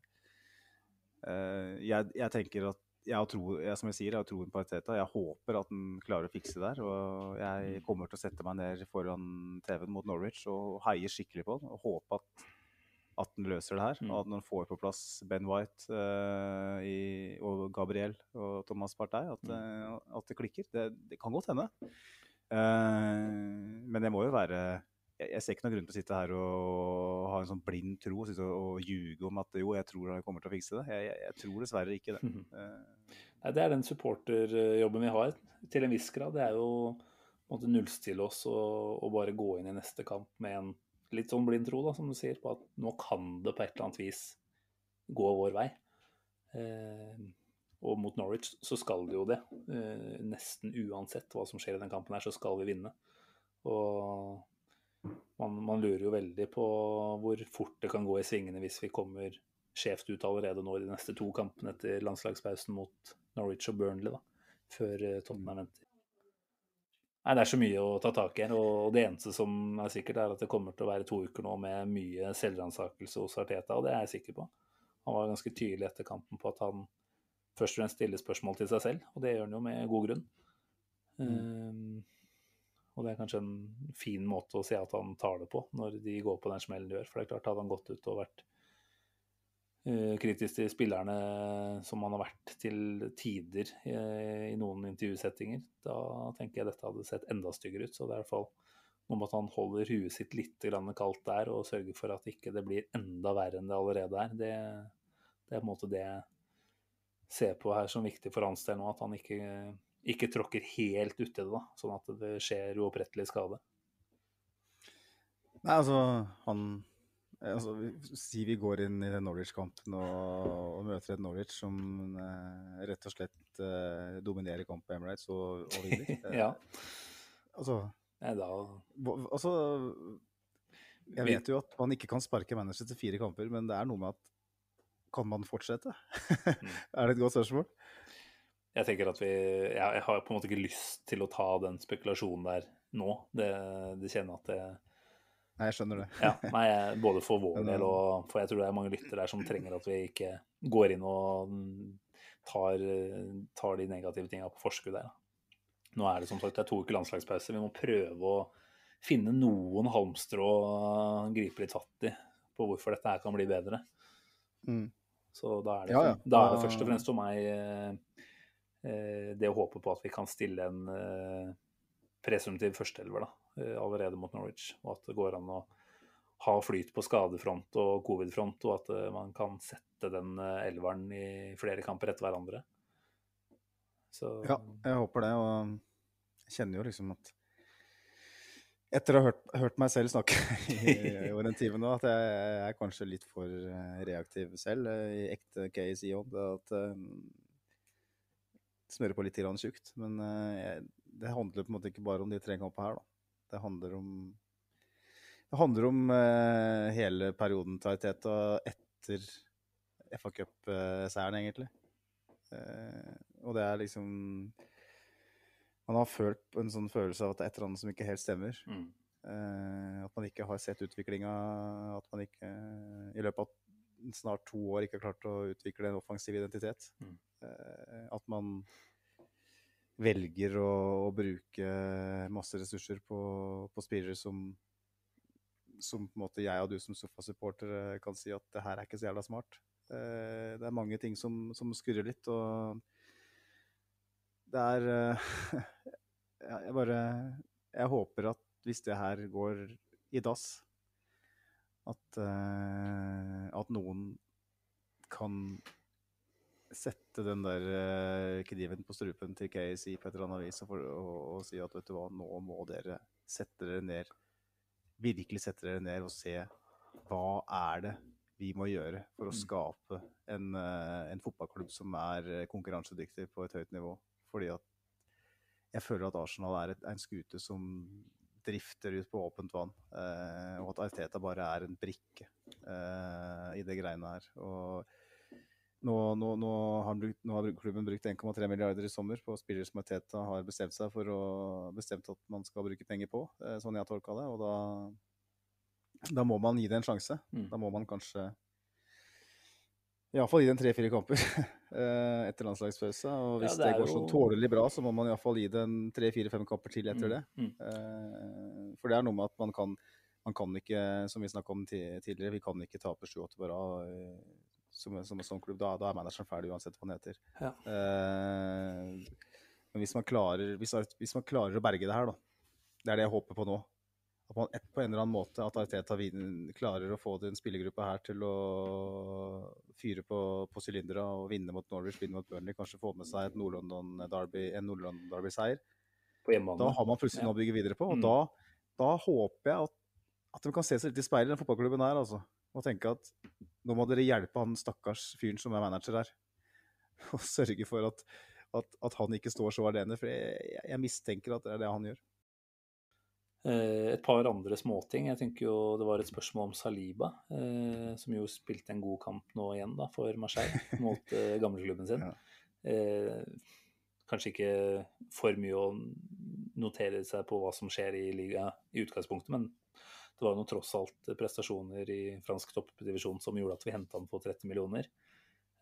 E: eh, jeg, jeg tenker at jeg tro, jeg, som jeg sier, jeg har troen på Arteta. Jeg håper at han klarer å fikse det her. Og jeg kommer til å sette meg ned foran TV-en mot Norwich og heie skikkelig på han. Og håpe at, at han løser det her.
D: Mm.
E: Og at når han får på plass Ben White uh, i, og Gabriel og Thomas Partey. At, mm. at det klikker. Det, det kan godt hende. Uh, men det må jo være jeg, jeg ser ikke noen grunn til å sitte her og ha en sånn blind tro og, og, ljuge om at jo, jeg tror han kommer til å fikse det. Jeg, jeg, jeg tror dessverre ikke det. Eh,
D: Nei, det er den supporterjobben vi har, til en viss grad. Det er jo å nullstille oss og, og bare gå inn i neste kamp med en litt sånn blind tro, da, som du sier, på at nå kan det på et eller annet vis gå vår vei. Eh, og mot Norwich så skal det jo det. Eh, nesten uansett hva som skjer i den kampen her, så skal vi vinne. Og man, man lurer jo veldig på hvor fort det kan gå i svingene hvis vi kommer skjevt ut allerede nå i de neste to kampene etter landslagspausen mot Norwich og Burnley, da, før eh, Tottenham venter. Nei, Det er så mye å ta tak i her, og det eneste som er sikkert, er at det kommer til å være to uker nå med mye selvransakelse hos Arteta, og det er jeg sikker på. Han var ganske tydelig etter kampen på at han først og fremst stiller spørsmål til seg selv, og det gjør han jo med god grunn. Um, og det er kanskje en fin måte å si at han tar det på, når de går på den smellen de gjør. For det er klart, hadde han gått ut og vært kritisk til spillerne som han har vært til tider uh, i noen intervjusettinger, da tenker jeg dette hadde sett enda styggere ut. Så det er i hvert fall noe med at han holder huet sitt litt kaldt der, og sørger for at ikke det blir enda verre enn det allerede er. Det, det er på en måte det jeg ser på her som viktig for hans del nå, at han ikke ikke tråkker helt uti det, da, sånn at det skjer uopprettelig skade.
E: Nei, altså, han altså, Si vi går inn i Norwich-kampen og, og, møter et Norwich som eh, rett og slett eh, dominerer kampen på Emirates og, og vinner.
D: ja.
E: Altså,
D: da...
E: altså Jeg vet jo at man ikke kan sparke manager til fire kamper, men det er noe med at Kan man fortsette?
D: Mm.
E: er det et godt spørsmål?
D: Jeg tenker at vi jeg, jeg, har på en måte ikke lyst til å ta den spekulasjonen der nå. Det, det kjenner at det
E: Nei, jeg skjønner det.
D: ja, nei, Både for vår del og for jeg tror det er mange lyttere der som trenger at vi ikke går inn og tar, tar de negative tinga på forskudd der. Nå er det som sagt det er to uker landslagspause. Vi må prøve å finne noen halmstrå å gripe litt fatt i på hvorfor dette her kan bli bedre.
E: Mm.
D: Så da er, det,
E: Ja, ja.
D: da er det først og fremst for meg eh, det å håpe på at vi kan stille en eh, presumptiv førsteelver da, eh, allerede mot Norwich. Og at det går an å ha flyt på skadefront og covid-front, og at eh, man kan sette den eh, elveren i flere kamper etter hverandre. Så
E: Ja, jeg håper det. Og jeg kjenner jo liksom at etter å ha hørt, hørt meg selv snakke i over en time nå, at jeg, jeg er kanskje litt for eh, reaktiv selv eh, i ekte case i jobb. At uh, Smører på litt tjukt. Men uh, det handler på en måte ikke bare om de tre kampene her, da. Det handler om Det handler om uh, hele perioden til Arteta etter FA Cup-seieren, egentlig. Uh, og det er liksom Man har følt en sånn følelse av at det er et eller annet som ikke helt stemmer.
D: mm.
E: Uh, at man ikke har sett utviklinga. At man ikke i løpet av snart to år ikke har klart å utvikle en offensiv identitet.
D: Mm.
E: At man velger å, å bruke masse ressurser på, på spillere som som jeg og du som Sofa-supporter kan si at det her er ikke så jævla smart. Eh, det er mange ting som, som skurrer litt, og det er eh, jeg bare Jeg håper at hvis det her går i dass, at, eh, at noen kan sette den der eh, kniven på strupen til KSI på et eller annet vis og, og, og si at vet du hva, nå må dere sette dere ned virkelig sette dere ned og se hva er det vi må gjøre for å skape en, eh, en fotballklubb som er konkurransedyktig på et høyt nivå. Fordi at jeg føler at Arsenal er et, en skute som drifter ut på åpent vann. Eh, og at Arteta bare er en brikke eh, i det greiene her. Og nå, nå, nå, har brukt, nå har klubben brukt 1,3 milliarder i sommer på spillere som Teta har bestemt seg for å bestemt at man skal bruke penger på, eh, sånn jeg har tolka det. Og da, da må man gi det en sjanse.
D: Mm.
E: Da må man kanskje iallfall gi det en tre-fire kamper eh, etter landslagspause. Og hvis
D: Ja, det
E: det, går
D: jo-
E: tålelig bra, så må man iallfall gi det en tre-fire-fem kamper til etter det.
D: Mm.
E: Eh, for det er noe med at man kan man kan ikke, som vi snakka om tidligere, vi kan ikke tape 7-8 på rad som, som en sånn klubb. Da, da er manageren ferdig uansett hva han heter.
D: Ja.
E: Eh, men hvis man, klarer, hvis, hvis man klarer å berge det her, da. Det er det jeg håper på nå. At man på en eller annen måte at Arteta klarer å få den spillergruppa her til å fyre på, på sylindere og vinne mot Norwich, vinne mot Burnley, kanskje få med seg et Nord-London-derby, en Nord-London-derby-seier. Da har man plutselig
D: Ja.
E: noe å bygge videre på. Og
D: Mm.
E: da, da håper jeg at, at de kan se seg litt i speilet, den fotballklubben her, altså. Og tenke at nå må dere hjelpe han stakkars fyren som er manager her. Og sørge for at, at, at han ikke står så alene. For jeg, jeg- mistenker at det er det han gjør.
D: Eh, et par andre småting. Jeg tenker jo det var et spørsmål om Saliba, eh, som jo spilte en god kamp nå igjen da, for Marseille mot eh, gamleklubben sin.
E: Ja.
D: Eh, kanskje ikke for mye å notere seg på hva som skjer i liga i utgangspunktet, men det var jo tross alt prestasjoner i fransk toppdivisjon som gjorde at vi henta han for 30 millioner.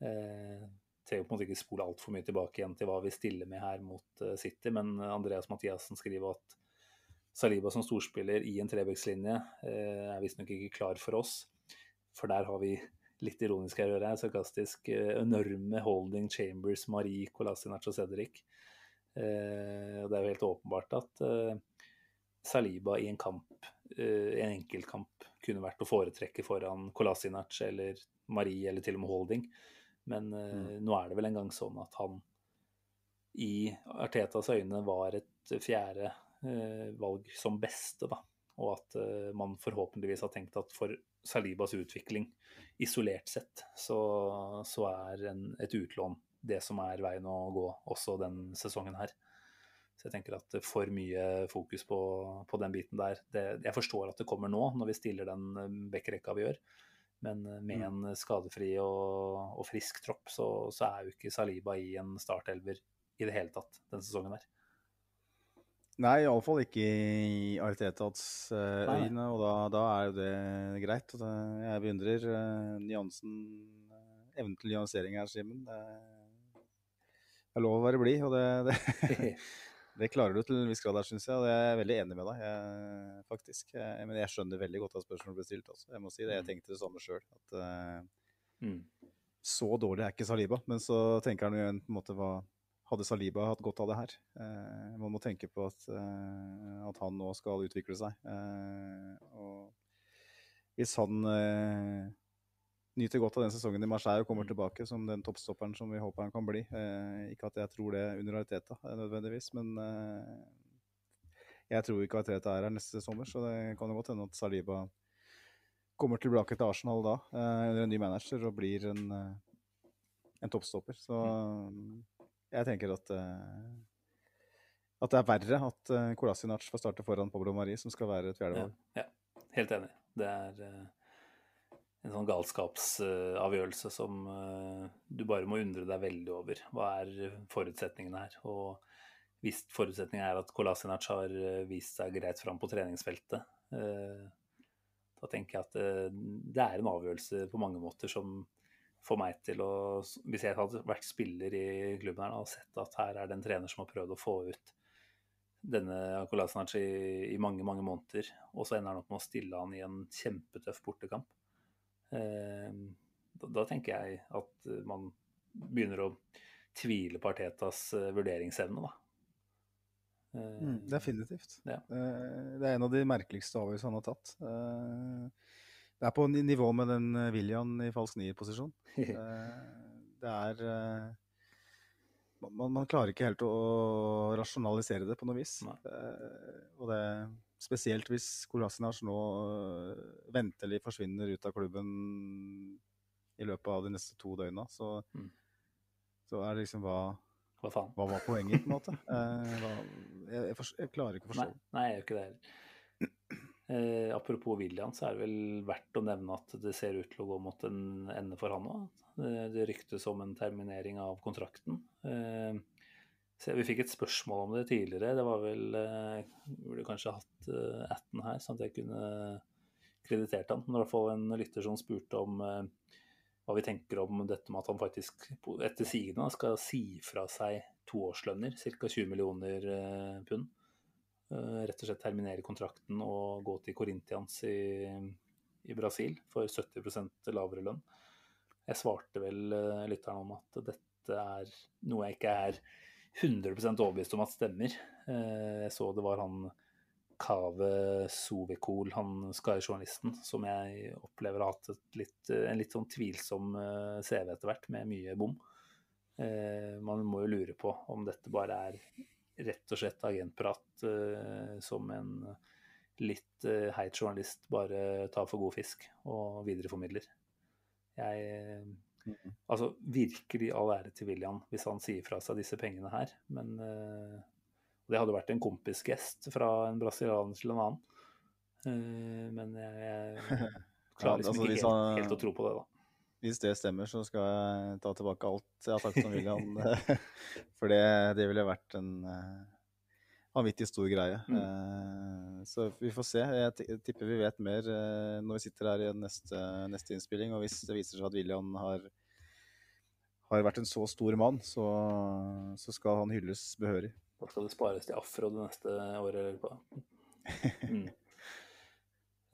D: Eh, trenger på en måte ikke spole altfor mye tilbake igjen til hva vi stiller med her mot eh, City, men Andreas Mathiassen skriver at Saliba som storspiller i en trebekslinje eh, er visstnok ikke klar for oss. For der har vi litt ironisk her, hører jeg, sarkastisk, eh, enorme holding Chambers, Marie, Kolasinac og Cedric. Eh, det er jo helt åpenbart at eh, Saliba i en kamp, eh, en enkeltkamp, kunne vært å foretrekke foran Kolasinac eller Marie, eller til og med Holding. Men mm. nå er det vel en gang sånn at han i Artetas øyne var et fjerde eh, valg som beste, da. Og at eh, man forhåpentligvis har tenkt at for Salibas utvikling isolert sett, så, så er en, et utlån det som er veien å gå også den sesongen her. Så jeg tenker at for mye fokus på, på den biten der det, Jeg forstår at det kommer nå, når vi stiller den eh, backrekka vi gjør. Men eh, med en skadefri og, og frisk tropp, så, så er jo ikke Saliba i en startelver i det hele tatt denne sesongen her.
E: Nei, iallfall ikke i Artetats uh, øyne, og da, da er jo det greit. Jeg beundrer nyansen, evnen til nyansering her, Simen. Det er lov å være blid, og det, det, det klarer du til en viss grad her, syns jeg. Og jeg er veldig enig med deg, jeg, faktisk. Jeg, men jeg skjønner veldig godt at spørsmålet ble stilt også. Jeg må si det, jeg tenkte det samme sjøl. At uh,
D: Mm.
E: så dårlig er ikke Saliba. Men så tenker han jo igjen på en måte hva hadde Saliba hatt godt av det her? Uh, man må tenke på at, uh, at han nå skal utvikle seg. Og hvis han nyter godt av den sesongen i Marseille og kommer tilbake som den toppstopperen som vi håper han kan bli eh, Ikke at jeg tror det under Arteta eh, nødvendigvis, men eh, jeg tror ikke Arteta er her neste sommer, så det kan jo godt hende at Saliba kommer tilbake til Arsenal da, eh, under en ny manager, og blir en, eh, en toppstopper. Så jeg tenker at, eh, at det er verre at Kolasinac får starte foran Pablo Mari, som skal være et
D: Ja,
E: fjerdevalg.
D: ja, helt enig. Det er eh, en sånn galskapsavgjørelse som eh, du bare må undre deg veldig over. Hva er forutsetningene her? Og hvis forutsetningen er at Kolasinac har eh, vist seg greit fram på treningsfeltet, eh, da tenker jeg at det er en avgjørelse på mange måter som får meg til å Hvis jeg hadde vært spiller i klubben her og sett at her er det en trener som har prøvd å få ut denne Kolasinac i, i mange, mange måneder, og så ender han opp med å stille han i en kjempetøff bortekamp. Eh, da, tenker jeg at eh, man begynner å tvile på Artetas eh, vurderingsevne, da.
E: Mm, definitivt.
D: Ja.
E: Det er en av de merkeligste avgjørelsene han har tatt. Det er på ni- nivå med den William i falsk nier-posisjon. Det er man, man klarer ikke helt å rasjonalisere det på noe vis.
D: Nei.
E: Og det spesielt hvis Kolasinac nå eh, ventelig forsvinner ut av klubben i løpet av de neste to døgna, så,
D: Mm.
E: så er det liksom hva,
D: Hva faen?
E: hva var poenget, på en måte? Eh, hva, jeg, jeg, for, jeg klarer ikke å forstå
D: Nei, nei, jeg gjør ikke det heller. Eh, apropos William, så er det vel verdt å nevne at det ser ut til å gå mot en ende for han òg. Det, det ryktes om en terminering av kontrakten. Eh, vi fikk et spørsmål om det tidligere. Det var vel eh, Burde kanskje hatt eh, Atten her, sånn at jeg kunne kreditert han. Men i hvert fall en lytter som spurte om eh, hva vi tenker om dette med at han faktisk etter sigende skal si fra seg toårslønner, ca. 20 millioner eh, pund. Eh, rett og slett terminere kontrakten og gå til Corinthians i, i Brasil for 70% lavere lønn. Jeg svarte vel eh, lytteren om at dette er noe jeg ikke er 100% overbevist om at stemmer. Eh, Jeg så det var han Kave Sovekol, han Sky-journalisten, som jeg opplever har hatt litt, en litt sånn tvilsom eh, CV etter hvert, med mye bom. Eh, Man må jo lure på om dette bare er rett og slett agentprat eh, som en litt eh, heit journalist bare tar for god fisk og videreformidler. Jeg eh, Altså, virkelig all ære til William hvis han sier fra seg disse pengene her, men eh, Det hadde vært en kompisgest fra en brasilianer til en annen. Eh, men jeg, klarer liksom
E: altså,
D: ikke helt, helt å tro på det, da.
E: Hvis det stemmer, så skal jeg ta tilbake alt jeg har sagt om William. For det, det ville vært en eh, vanvittig stor greie.
D: Mm.
E: Eh, så vi får se. Jeg tipper vi vet mer når vi sitter her i neste, neste innspilling. Og hvis det viser seg at William har, har vært en så stor mann, så, så skal han hylles behørig.
D: Da skal det spares til afro det neste året. eller på. Mm.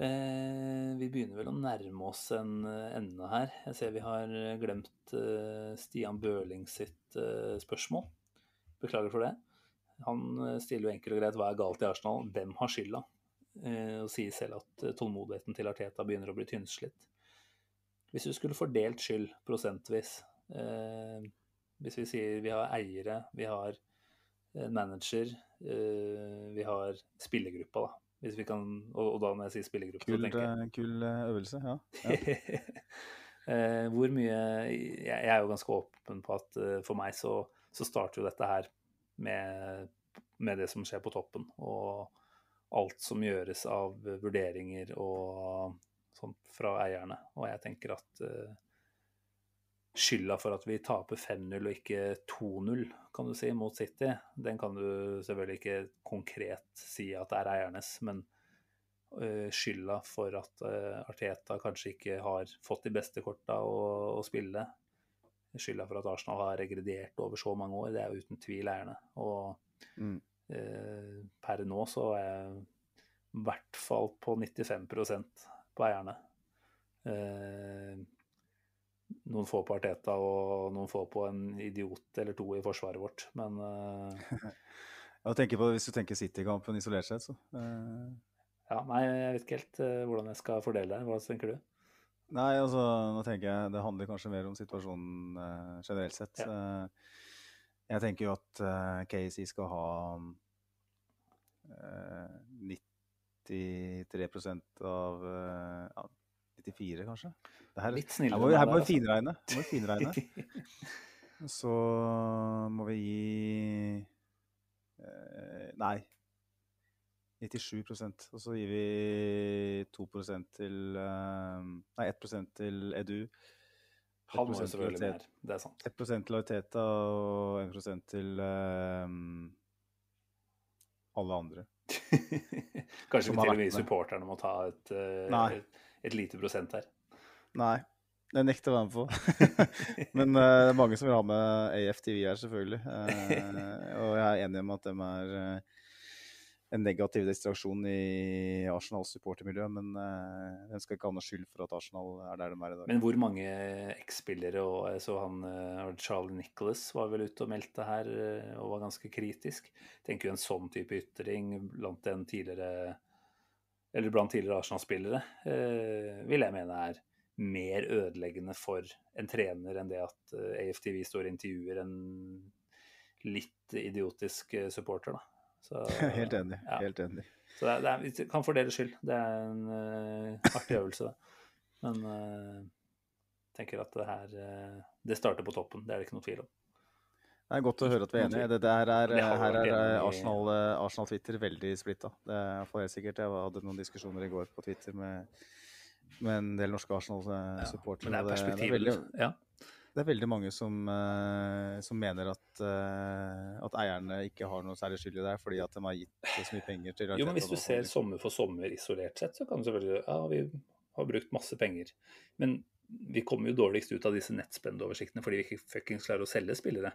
D: Eh, vi begynner vel å nærme oss en eh, ende her. Jeg ser vi har eh, glemt eh, Stian Børling sitt eh, spørsmål. Beklager for det. Han eh, stiller jo enkelt og greit hva er galt i Arsenal, hvem har skylda? Eh, og sier selv at tålmodigheten til Arteta begynner å bli tynnslitt. Hvis du skulle fordelt skyld prosentvis eh, Hvis vi sier vi har eiere, vi har manager, eh, vi har spillergruppa, da. Hvis vi kan, og, da når jeg sier spillergruppe, så tenker jeg
E: eh, kul eh, øvelse, ja. ja.
D: Eh, hvor mye jeg, er jo ganske åpen på at eh, for meg så, så starter jo dette her med, med det som skjer på toppen, og alt som gjøres av vurderinger og sånt fra eierne. Og jeg tenker at eh, skylda for at vi taper 5-0 og ikke 2-0, kan du si, mot City, den kan du selvfølgelig ikke konkret si at det er eiernes, men eh, skylda for at eh, Arteta kanskje ikke har fått de beste korta å, å spille. Skylda for at Arsenal har regredert over så mange år, det er jo uten tvil eierne. Og
E: Mm.
D: eh, per nå så er jeg i hvert fall på 95% på eierne. Eh, noen få på Arteta og noen få på en idiot eller to i forsvaret vårt, men
E: uh, på, hvis du tenker City-kampen isolert sett, så uh...
D: ja, nei, jeg vet ikke helt uh, hvordan jeg skal fordele det. Hva tenker du?
E: Nei, altså, nå tenker jeg det handler kanskje mer om situasjonen uh, generelt sett. Eh, jeg tenker jo at KC skal ha eh, 93 av ja, 94, kanskje. Det her,
D: Litt snillere
E: her må vi, her må vi
D: altså.
E: finregne. Må vi finregne. Så må vi gi eh, Nei. 97% og så gir vi 2% til eh, Nei, 1 til Edu.
D: Han må jo
E: 1% til
D: selvfølgelig mer, det er sant.
E: 1 til Ariteta og 1 til eh, alle andre.
D: Kanskje til og med supporterne må ta et, eh, et, et lite prosent her.
E: Nei, det nekter jeg å være med på. Men uh, det er mange som vil ha med AFTV her, selvfølgelig. Uh, og jeg er enig med at de er eh, en negativ distraksjon i Arsenals supportermiljø, men uh, den skal ikke ha noe skyld for at Arsenal er der de er i dag.
D: Men hvor mange eks-spillere og jeg så han uh, Charlie Nicholas var vel ute og meldte her uh, og var ganske kritisk. Tenker jo en sånn type ytring blant en tidligere eller blant tidligere Arsenal-spillere eh, vil jeg mene er mer ødeleggende for en trener enn det at eh, AFTV står og intervjuer en litt idiotisk eh, supporter, da. Så,
E: helt enig.
D: ja.
E: Helt enig.
D: Så det er, det er, kan fordele skyld. Det er en uh, artig øvelse, det. Men jeg tenker at det her uh, Det starter på toppen, det er det ikke noe tvil om.
E: Det er godt å høre at vi er enige. Det der er,
D: Det
E: her er eh, Arsenal, Arsenal Twitter veldig splitta. Det for helt sikkert. Jeg hadde noen diskusjoner i går på Twitter med, med en del norske Arsenal-supportere.
D: Men det er
E: det, er veldig,
D: Ja.
E: Det er veldig mange som, eh, som mener at, eh, at eierne ikke har noe særlig skyld i det, fordi at de har gitt så mye penger til
D: Jo, men hvis du ser sommer for sommer isolert sett, så kan du selvfølgelig Ja, vi har brukt masse penger. Men vi kommer jo dårligst ut av disse nettspendoversiktene fordi vi ikke fuckings klarer å selge spillere.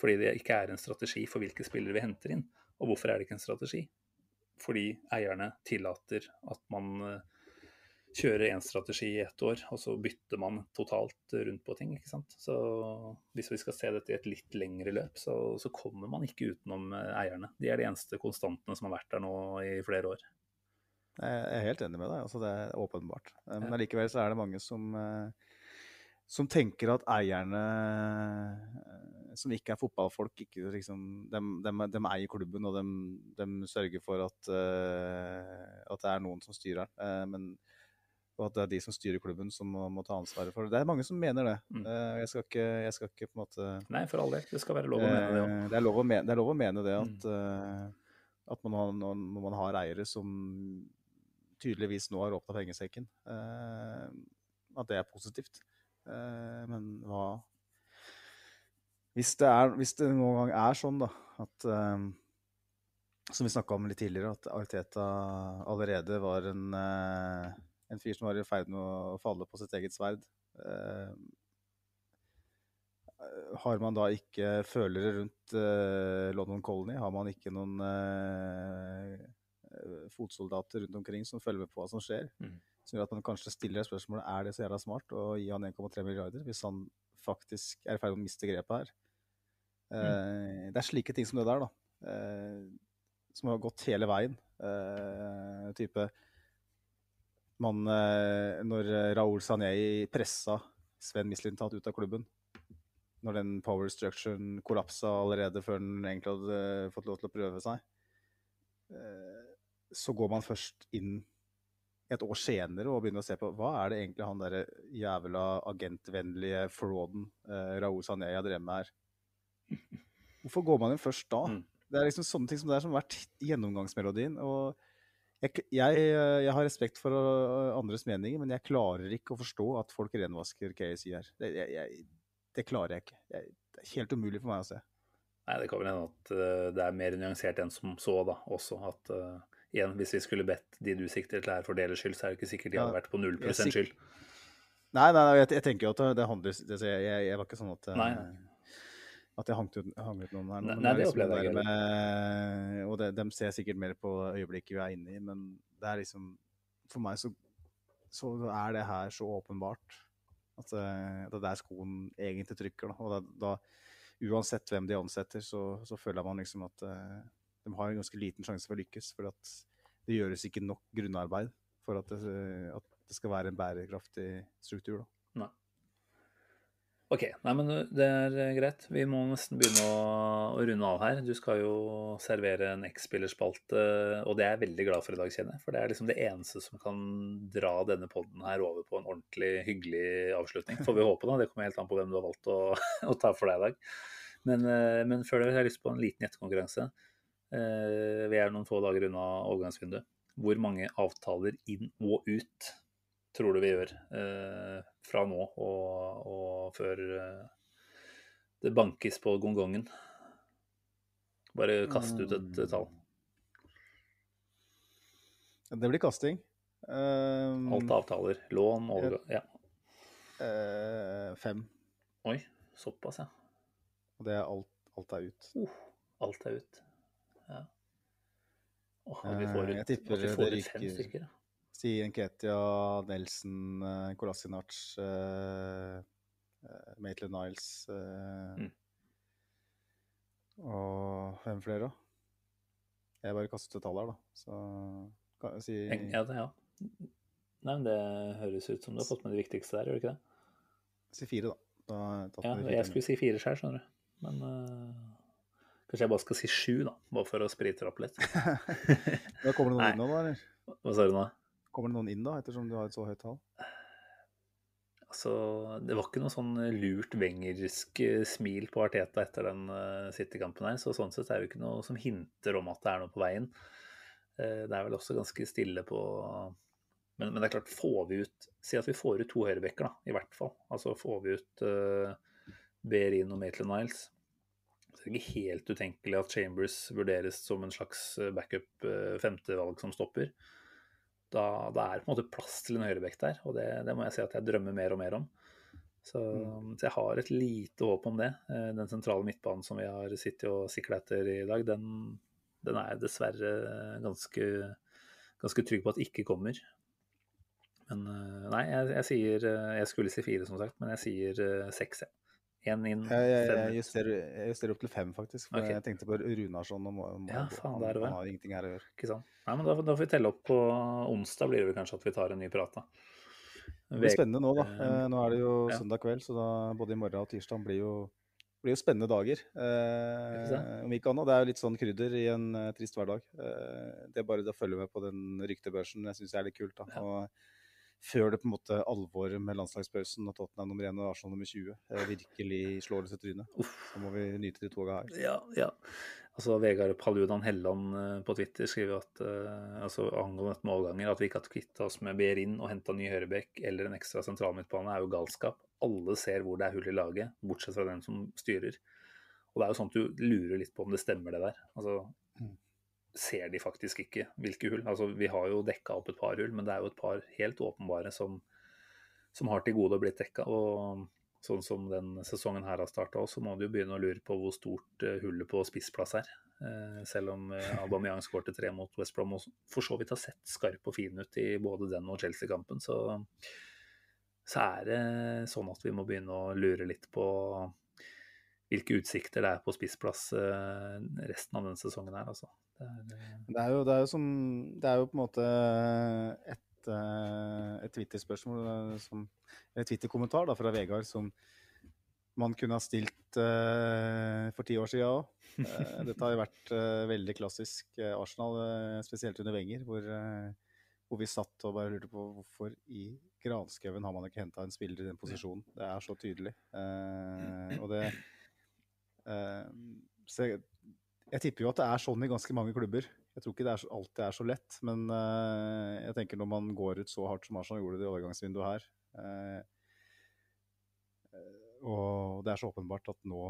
D: Fordi det ikke er en strategi for hvilke spillere vi henter inn. Og hvorfor er det ikke en strategi? Fordi eierne tillater at man eh, kjører én strategi i ett år, og så bytter man totalt rundt på ting. ikke sant? Så hvis vi skal se dette i et litt lengre løp, så, så kommer man ikke utenom eh, eierne. De er de eneste konstantene som har vært der nå i flere år.
E: Jeg er helt enig med deg, altså det er åpenbart. Eh, Men allikevel så er det mange som, eh, som tenker at eierne som ikke er fotballfolk, ikke liksom, de, eier klubben og de, sørger for at, at det er noen som styrer den. Men Og at det er de som styrer klubben som må, må ta ansvaret for det. Det er mange som mener det.
D: Mm.
E: Eh, jeg, skal ikke, jeg skal ikke på en måte
D: Nei, for all del. Det skal være lov å mene det òg.
E: Eh, det, det er lov å mene det at, mm. at man har, når man har eiere som tydeligvis nå har åpna pengesekken, eh, at det er positivt. Eh, men hva hvis det, er, hvis det noen gang er sånn, da, at eh, Som vi snakka om litt tidligere, at Arteta allerede var en, eh, en fyr som var i ferd med å falle på sitt eget sverd. eh, har man da ikke følere rundt eh, London Colony? Har man ikke noen eh, fotsoldater rundt omkring som følger med på hva som skjer?
D: Mm.
E: Som gjør at man kanskje stiller spørsmålet er det så jævla smart å gi han 1,3 milliarder hvis han faktisk er i ferd med å miste grepet her. Mm. Det er slike ting som det der, da. som har gått hele veien. Type man, eh, Når Raoul Sanei pressa Sven Mislintat ut av klubben, når den power structuren kollapsa allerede før den egentlig hadde eh, fått lov til å prøve seg, eh, så går man først inn et år senere og begynner å se på hva er det egentlig han derre jævla agentvennlige frauden eh, Raoul Sanei har drevet med her. Hvorfor går man inn først da?
D: Mm.
E: Det er liksom sånne ting som det er som har vært gjennomgangsmelodien. og jeg, jeg, jeg har respekt for øh, andres meninger, men jeg klarer ikke å forstå at folk renvasker KSI her. Det, jeg, det klarer jeg ikke. Det er helt umulig for meg å se.
D: Nei, det kan vel hende at eh, det er mer nyansert enn som så, da, også. At uh, igjen, hvis vi skulle bedt de du sikter til her for deres skyld, så er det ikke sikkert de hadde vært på 0
E: jeg
D: skyld.
E: Nei, nei, nei jeg, tenker jo at det, handler jeg, jeg, var ikke sånn at
D: Nei, nei.
E: At jeg hang ut, hang ut noen her. nå,
D: Nei, nei, det
E: liksom
D: opplevde jeg
E: ikke. Og det, dem ser sikkert mer på øyeblikket vi er inne i, men det er liksom For meg så, så er det her så åpenbart at, eh, at det er der skoen egentlig trykker. Da. Og da, da uansett hvem de ansetter, så, så føler man liksom at eh, de har en ganske liten sjanse for å lykkes. For at det gjøres ikke nok grunnarbeid for at det, at det skal være en bærekraftig struktur. Da.
D: OK. Nei, men det er eh, greit. Vi må nesten begynne å, å runde av her. Du skal jo servere en X-spillerspalte, og det er jeg veldig glad for i dag, kjenner jeg. For det er liksom det eneste som kan dra denne podden her over på en ordentlig hyggelig avslutning. Får vi håpe, da. Det kommer helt an på hvem du har valgt å, å ta for deg i dag. Men, eh, men før det har jeg lyst på en liten gjettekonkurranse. Eh, Vi er noen få dager unna overgangsvinduet. Hvor mange avtaler inn og ut tror du vi gjør eh, fra nå og, og før eh, det bankes på gongongen? Bare kast ut et eh, tall.
E: Det blir kasting. Um,
D: Alt avtaler. Lån, overgang Ja.
E: Uh, fem.
D: Oi, såpass, ja.
E: Og det er alt, alt er ut.
D: Alt er ut. Ja. Åh, vi får ut,
E: jeg tipper
D: vi får det
E: ryker.
D: fem stykker. ja.
E: Si Nketia, Nelson, uh, Kolasinac, uh, Maitland Niles uh,
D: Mm.
E: Og hvem flere, da? Jeg bare kastet et tall her, da. Så kan jeg si
D: Ja, det, ja. Nei, men Det høres ut som du har fått med det viktigste der, gjør du ikke det?
E: si fire, da. da
D: Ja, jeg
E: fire.
D: skulle si fire sjøl, skjønner du. Men uh, kanskje jeg bare skal si sju, da. Bare for å sprite det opp litt.
E: Da kommer det noen inn nå, da? eller?
D: Hva sa du nå?
E: Kommer det noen inn, da, ettersom du har et så høyt tall?
D: Altså, det var ikke noe sånn lurt wengersk eh, smil på Arteta etter den uh, City-kampen her, så sånn sett er det ikke noe som hinter om at det er noe på veien. Eh, det er vel også ganske stille på men, men det er klart, får vi ut Si at vi får ut to høyrebekker, da, i hvert fall. Altså får vi ut uh, Berin og Maitland Niles. Så det er ikke helt utenkelig at Chambers vurderes som en slags eh, backup uh, femtevalg som stopper. Da, da er det på en måte plass til en høyrebekk der, og det, det må jeg si at jeg drømmer mer og mer om. Så, så jeg har et lite håp om det. Eh, Den sentrale midtbanen som vi har sittet og sikla etter i dag, den, den er jeg dessverre ganske, ganske trygg på at ikke kommer. Men eh, nei, jeg, jeg sier eh, Jeg skulle si fire, som sagt, men jeg sier seks, jeg. Én inn,
E: Jeg, jeg,
D: fem
E: jeg,
D: ut.
E: justerer, jeg justerer opp til fem, faktisk. For
D: okay.
E: jeg tenkte på Runarsson. Og må, må,
D: Ja, faen,
E: han, han har ingenting her å gjøre.
D: Ikke sant? Nei, men da, da får vi telle opp på onsdag, blir det vel kanskje at vi tar en ny prat, da.
E: Det blir spennende nå, da.
D: Eh,
E: Eh, Nå er det jo
D: ja.
E: søndag kveld, så da både i morgen og tirsdag blir jo, blir jo spennende dager. Eh, om ikke annet. Det er jo litt sånn krydder i en eh, trist hverdag. Eh, det er bare å følge med på den ryktebørsen jeg syns er litt kult. da.
D: Ja.
E: Og før det på en måte alvoret med landslagspausen og Tottenham nummer 1 og Arsenal nummer 20 eh, virkelig slår oss i trynet. Så må vi nyte de toga her.
D: Ja, ja. Altså, Vegard Paludan Helland eh, på Twitter skriver at uh, altså, angående med målganger at vi ikke har kvitta oss med Behrin og henta ny høyrebekk eller en ekstra sentralmidtbane, er jo galskap. Alle ser hvor det er hull i laget, bortsett fra den som styrer. Og det er jo sånn at du lurer litt på om det stemmer, det der. Altså, ser de faktisk ikke hvilke hull. Altså, vi har jo dekka opp et par hull, men det er jo et par helt åpenbare som, som har til gode å blitt dekka. Og sånn som den sesongen her har starta òg, så må du jo begynne å lure på hvor stort uh, hullet på spissplass er. Uh, selv om uh, Aubameyang skårte tre mot West Brom og for så vidt har sett skarp og fin ut i både den og Chelsea-kampen, så, så er det sånn at vi må begynne å lure litt på hvilke utsikter det er på spissplass resten av denne sesongen her, altså. Det er,
E: jo, det er jo, Det er jo på en måte et, et Twitter-spørsmål som Eller Twitter-kommentar fra Vegard som man kunne ha stilt uh, for ti år siden òg. Uh, dette har jo vært uh, veldig klassisk Arsenal, spesielt under Wenger, hvor, hvor, vi satt og bare lurte på hvorfor i granskauen har man ikke henta en spiller i den posisjonen. Det er så tydelig. og det så jeg, tipper jo at det er sånn i ganske mange klubber. Jeg tror ikke det er så, alltid er så lett, men uh, jeg tenker når man går ut så hardt som Arsenal gjorde det i overgangsvinduet her, uh, og det er så åpenbart at nå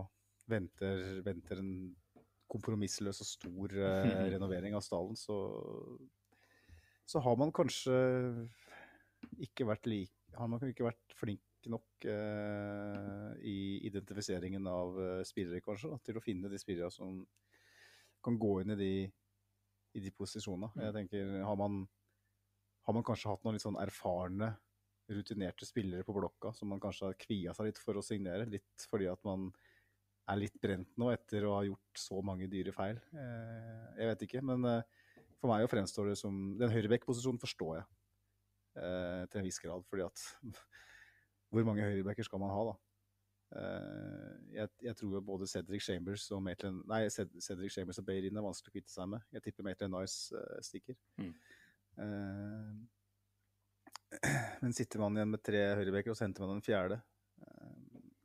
E: venter, venter en kompromissløs og stor uh, renovering av stallen, så, så har man kanskje ikke vært like Har man ikke vært flink nok i identifiseringen av spillere, kanskje, da, til å finne de spillere som kan gå inn i de, i de posisjonene. Jeg mm. tenker, har man, har man kanskje hatt noen litt sånn erfarne, rutinerte spillere på blokka som man kanskje har kvia seg litt for å signere? Litt fordi at man er litt brent nå etter å ha gjort så mange dyre feil? Eh, jeg vet ikke, men eh, for meg jo fremstår det som Den høyreback-posisjonen forstår jeg eh, til en viss grad, fordi at hvor mange høyrebacker skal man ha, da? Eh, jeg, jeg, tror både Cedric Chambers og Maitland Nei, Cedric Chambers og Bayrin er vanskelig å kvitte seg med. Jeg tipper Maitland Nice uh, stikker. Mm. Uh, men sitter man igjen med tre høyrebekker, og så henter man en fjerde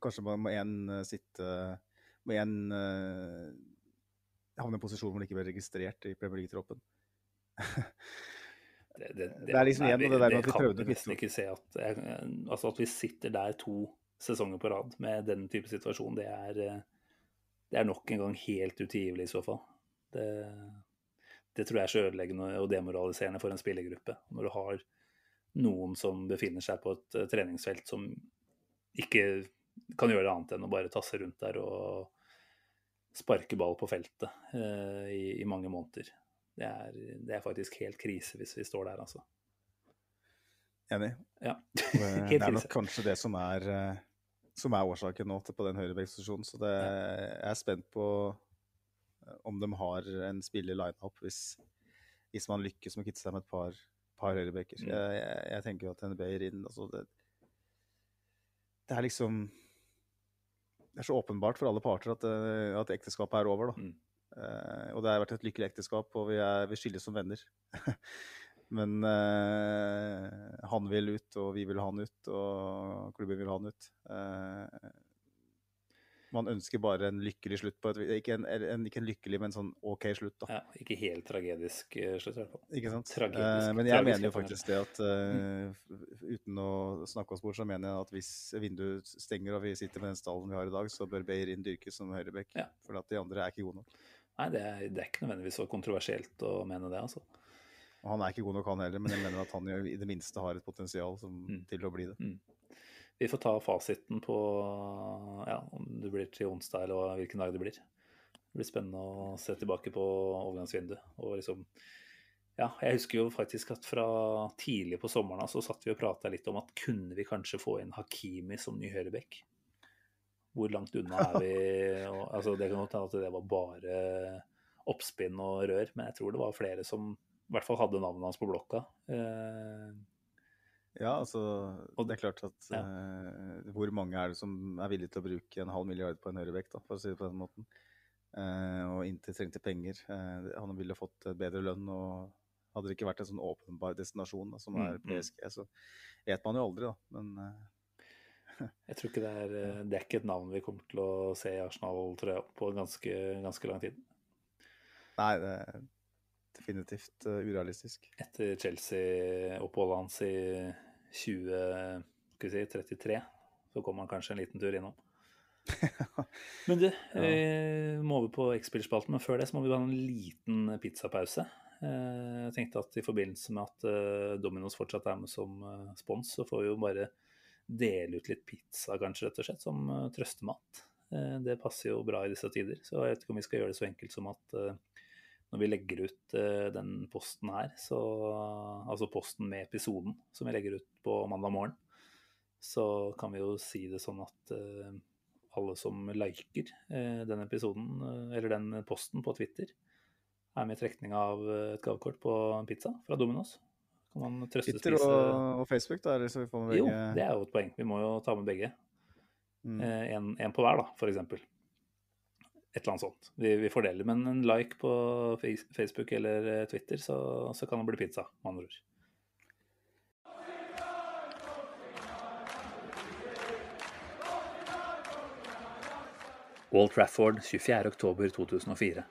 E: Kanskje man må én sitte Må én havne i en posisjon hvor man ikke blir registrert i Premier League-troppen.
D: det, det, det, det, er liksom igjen det, det der med at vi prøvde å kvitte oss. altså at vi sitter der to sesonger på rad med den type situasjon, det er, eh, det er nok en gang helt utilgivelig i så fall. Det, det tror jeg er så ødeleggende og demoraliserende for en spillergruppe. Når du har noen som befinner seg på et eh, treningsfelt som ikke kan gjøre annet enn å bare tasse rundt der og sparke ball på feltet eh, i, i, mange måneder. Det er, det er, faktisk helt krise hvis vi står der, altså.
E: Enig.
D: Ja.
E: det er nok kanskje det som er eh, som er årsaken nå til på den høyrebacksposisjonen. Så det, jeg er spent på eh, om de har en spiller line-up hvis, hvis, man lykkes med å kvitte seg med et par, par høyrebekker. Mm. Jeg, jeg, jeg, tenker jo at en er inn altså det, det, er liksom Det er så åpenbart for alle parter at, eh, at ekteskapet er over, da. Mm. Uh, og det har vært et lykkelig ekteskap, og vi, er, vi skilles som venner. Men eh, han vil ut, og vi vil ha han ut, og klubben vil ha han ut. Eh, man ønsker bare en lykkelig slutt på et Ikke en, en, ikke en lykkelig, men sånn OK slutt, da.
D: Ja, ikke helt tragisk uh, slutt, i hvert fall.
E: Ikke sant.
D: Tragisk,
E: men jeg mener jo faktisk det at uten å snakke oss bort, så mener jeg at hvis vinduet stenger og vi sitter med den stallen vi har i dag, så bør Beirin dyrkes som høyrebekk.
D: Ja.
E: For at de andre er ikke gode nok.
D: Nei, det er, det er ikke nødvendigvis så kontroversielt å mene det, altså.
E: Og han er ikke god nok, han heller, men jeg mener at han i det minste har et potensial som, mm. til å bli det.
D: Mm. Vi får ta fasiten på ja, om det blir til onsdag eller hvilken dag det blir. Det blir spennende å se tilbake på overgangsvinduet. Og liksom, ja, jeg husker jo faktisk at fra tidlig på sommeren så satt vi og prata litt om at kunne vi kanskje få inn Hakimi som ny høyrebekk? Hvor langt unna er vi? Og, altså, det kan godt hende at det var bare oppspinn og rør, men jeg tror det var flere som i hvert fall hadde navnet hans på blokka. Eh,
E: ja, altså det er klart at ja. eh, Hvor mange er det som er villige til å bruke en halv milliard på en høyrebekk, for å si det på den måten? Eh, og inntil trengte penger. Eh, han ville fått bedre lønn og Hadde det ikke vært en sånn åpenbar destinasjon da, som
D: Mm,
E: er
D: mm.
E: PSG, så vet man jo aldri, da. Men eh,
D: Jeg tror ikke det er eh, Det er ikke et navn vi kommer til å se i Arsenal tror jeg, på ganske, ganske lang tid.
E: nei, det definitivt eh, urealistisk.
D: Etter Chelsea-oppholdet hans i 20, skal vi si, 33, så kommer han kanskje en liten tur innom. Men du, vi må over på X-spillspalten, men før det så må vi ha en liten pizzapause. Eh, Jeg tenkte at i forbindelse med at eh, Domino's fortsatt er med som eh, spons, så får vi jo bare dele ut litt pizza, kanskje, rett og slett, som eh, trøstemat. Eh, Det passer jo bra i disse tider, så jeg vet ikke om vi skal gjøre det så enkelt som at eh, når vi legger ut eh, den posten her, så, altså posten med episoden som vi legger ut på mandag morgen, så kan vi jo si det sånn at eh, alle som liker eh, den episoden, eller den posten på Twitter, er med i trekning av et gavekort på en pizza fra Domino's. Kan man trøste
E: Twitter og, og Facebook, da, eller så vi får med begge?
D: Jo, det er jo et poeng. Vi må jo ta med begge.
E: Mm.
D: En, en på hver, da, for eksempel. Et eller annet sånt. Vi, vi fordeler. Men en like på Facebook eller eh, Twitter, så, så kan det bli pizza, med andre ord. Wall Trafford 24.10.2004.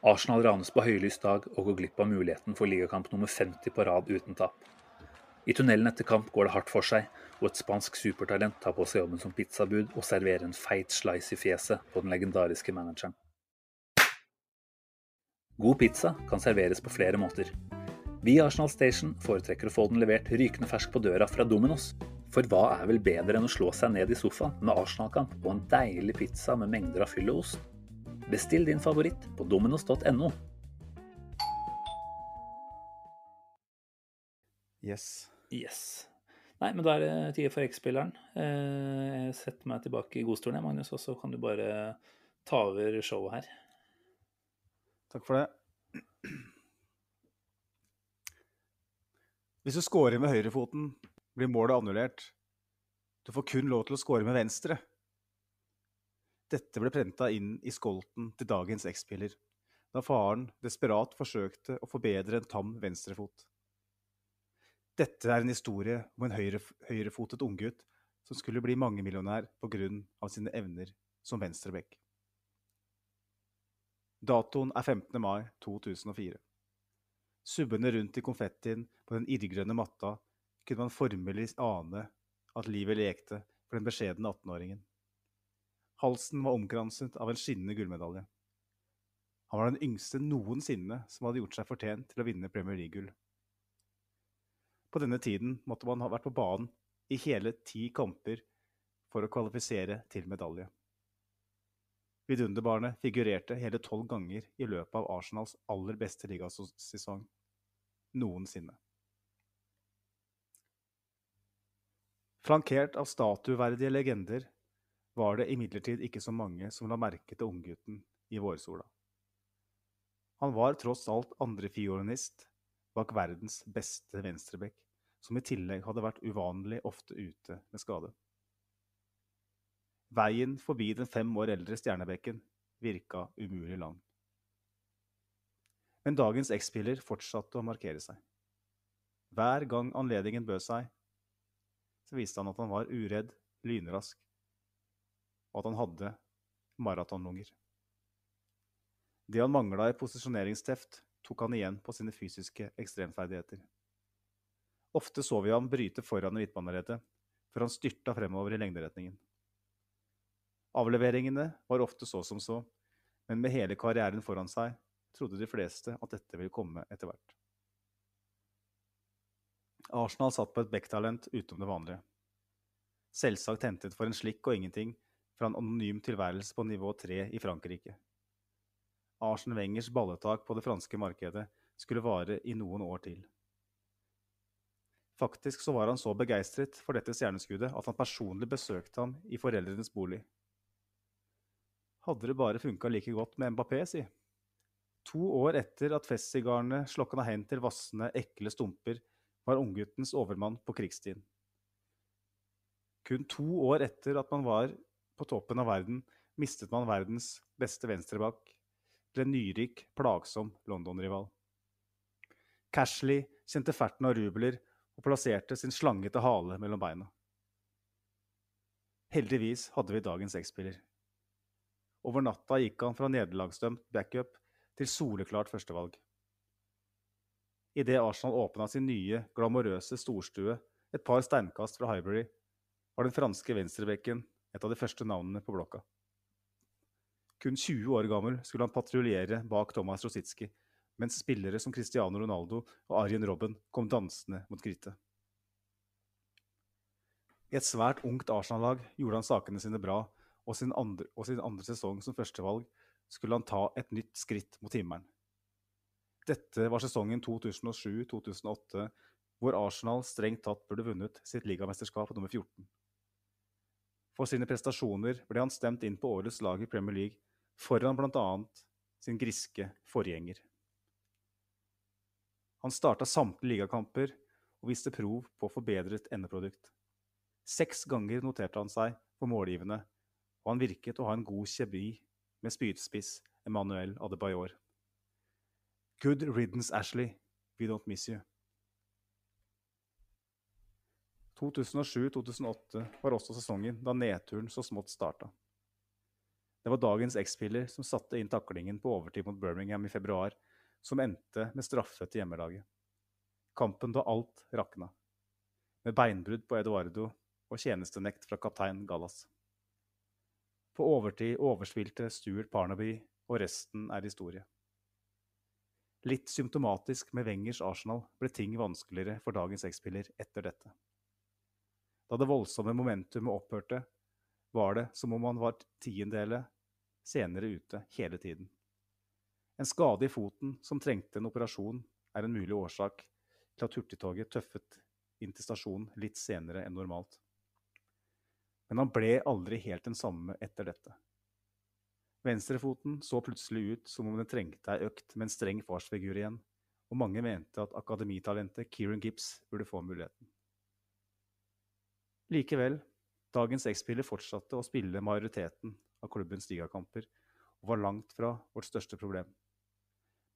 D: Arsenal ranes på høylys dag og går glipp av muligheten for ligakamp nummer 50 på rad uten tap. I tunnelen etter kamp går det hardt for seg, og et spansk supertalent tar på seg jobben som pizzabud og serverer en feit slice i fjeset på den legendariske manageren. God pizza kan serveres på flere måter. Vi i Arsenal Station foretrekker å få den levert rykende fersk på døra fra Domino's. For hva er vel bedre enn å slå seg ned i sofaen med Arsenal-kamp og en deilig pizza med mengder av fyll og ost? Bestill din favoritt på dominos.no.
E: Yes.
D: Yes. Nei, men da er det tid for X-spilleren. Eh, setter meg tilbake i godstolen, Magnus, og så kan du bare ta over showet her.
E: Takk for det. Hvis du scorer med høyrefoten, blir målet annullert. Du får kun lov til å score med venstre. Dette ble prenta inn i skolten til dagens X-spiller, da faren desperat forsøkte å forbedre en tam venstrefot. Dette er en historie om en høyre, høyrefotet unggutt som skulle bli mangemillionær pga. sine evner som venstreback. Datoen er 15. mai 2004. Subbende rundt i konfettien på den irrgrønne matta kunne man formelig ane at livet lekte for den beskjedne 18-åringen. Halsen var omkranset av en skinnende gullmedalje. Han var den yngste noensinne som hadde gjort seg fortjent til å vinne Premier League-gull. På denne tiden måtte man ha vært på banen i hele ti kamper for å kvalifisere til medalje. Vidunderbarnet figurerte hele tolv ganger i løpet av Arsenals aller beste ligasesong noensinne. Flankert av statueverdige legender var det imidlertid ikke så mange som la merke til unggutten i vårsola. Han var tross alt andrefiolinist bak verdens beste venstreback, som i tillegg hadde vært uvanlig ofte ute med skade. Veien forbi den fem år eldre stjernebekken virka umulig lang. Men dagens X-spiller fortsatte å markere seg. Hver gang anledningen bød seg, så viste han at han var uredd, lynrask, og at han hadde maratonlunger. Det han mangla i posisjoneringsteft, tok han igjen på sine fysiske ekstremferdigheter. Ofte så vi ham bryte foran i midtbaneleddet, før han styrta fremover i lengderetningen. Avleveringene var ofte så som så, men med hele karrieren foran seg trodde de fleste at dette ville komme etter hvert. Arsenal satt på et backtalent utenom det vanlige. Selvsagt hentet for en slikk og ingenting fra en anonym tilværelse på nivå 3 i Frankrike. Arsen Wengers balletak på det franske markedet skulle vare i noen år til. Faktisk så var han så begeistret for dette stjerneskuddet at han personlig besøkte ham i foreldrenes bolig. Hadde det bare funka like godt med Mbappé, si. To år etter at festsigarene slokna hen til vassende, ekle stumper, var ungguttens overmann på krigstiden. Kun to år etter at man var på toppen av verden, mistet man verdens beste venstreback til en nyrik, plagsom London-rival. Cashley kjente ferten av rubler og plasserte sin slangete hale mellom beina. Heldigvis hadde vi dagens X-spiller. Over natta gikk han fra nederlagsdømt backup til soleklart førstevalg. Idet Arsenal åpna sin nye, glamorøse storstue et par steinkast fra Highbury, var den franske venstrebekken et av de første navnene på blokka. Kun 20 år gammel skulle han patruljere bak Thomas Rositski, mens spillere som Cristiano Ronaldo og Arjen Robben kom dansende mot krittet. I et svært ungt Arsenal-lag gjorde han sakene sine bra, og sin, andre, og sin andre sesong som førstevalg skulle han ta et nytt skritt mot himmelen. Dette var sesongen 2007-2008, hvor Arsenal strengt tatt burde vunnet sitt ligamesterskap nummer 14. For sine prestasjoner ble han stemt inn på årets lag i Premier League, foran bl.a. sin griske forgjenger. Han starta samtlige ligakamper og viste prov på forbedret endeprodukt. Seks ganger noterte han seg på målgivende, og han virket å ha en god kjemi med spydspiss Emmanuel Adebayor. Good riddance, Ashley. We don't miss you. 2007-2008 var også sesongen da nedturen så smått starta. Det var dagens X-spiller som satte inn taklingen på overtid mot Birmingham i februar, som endte med straffe til hjemmelaget. Kampen da alt rakna, med beinbrudd på Eduardo og tjenestenekt fra kaptein Gallas. På overtid overspilte Stuart Parnaby, og resten er historie. Litt symptomatisk med Wengers Arsenal ble ting vanskeligere for dagens X-spiller etter dette. Da det voldsomme momentumet opphørte, var det som om han var tiendedele senere ute hele tiden. En skade i foten som trengte en operasjon, er en mulig årsak til at hurtigtoget tøffet inn til stasjonen litt senere enn normalt. Men han ble aldri helt den samme etter dette. Venstrefoten så plutselig ut som om den trengte ei økt med en streng farsfigur igjen, og mange mente at akademitalentet Kieran Gibbs burde få muligheten. Likevel, dagens X-spiller fortsatte å spille majoriteten av klubbens ligakamper, og var langt fra vårt største problem.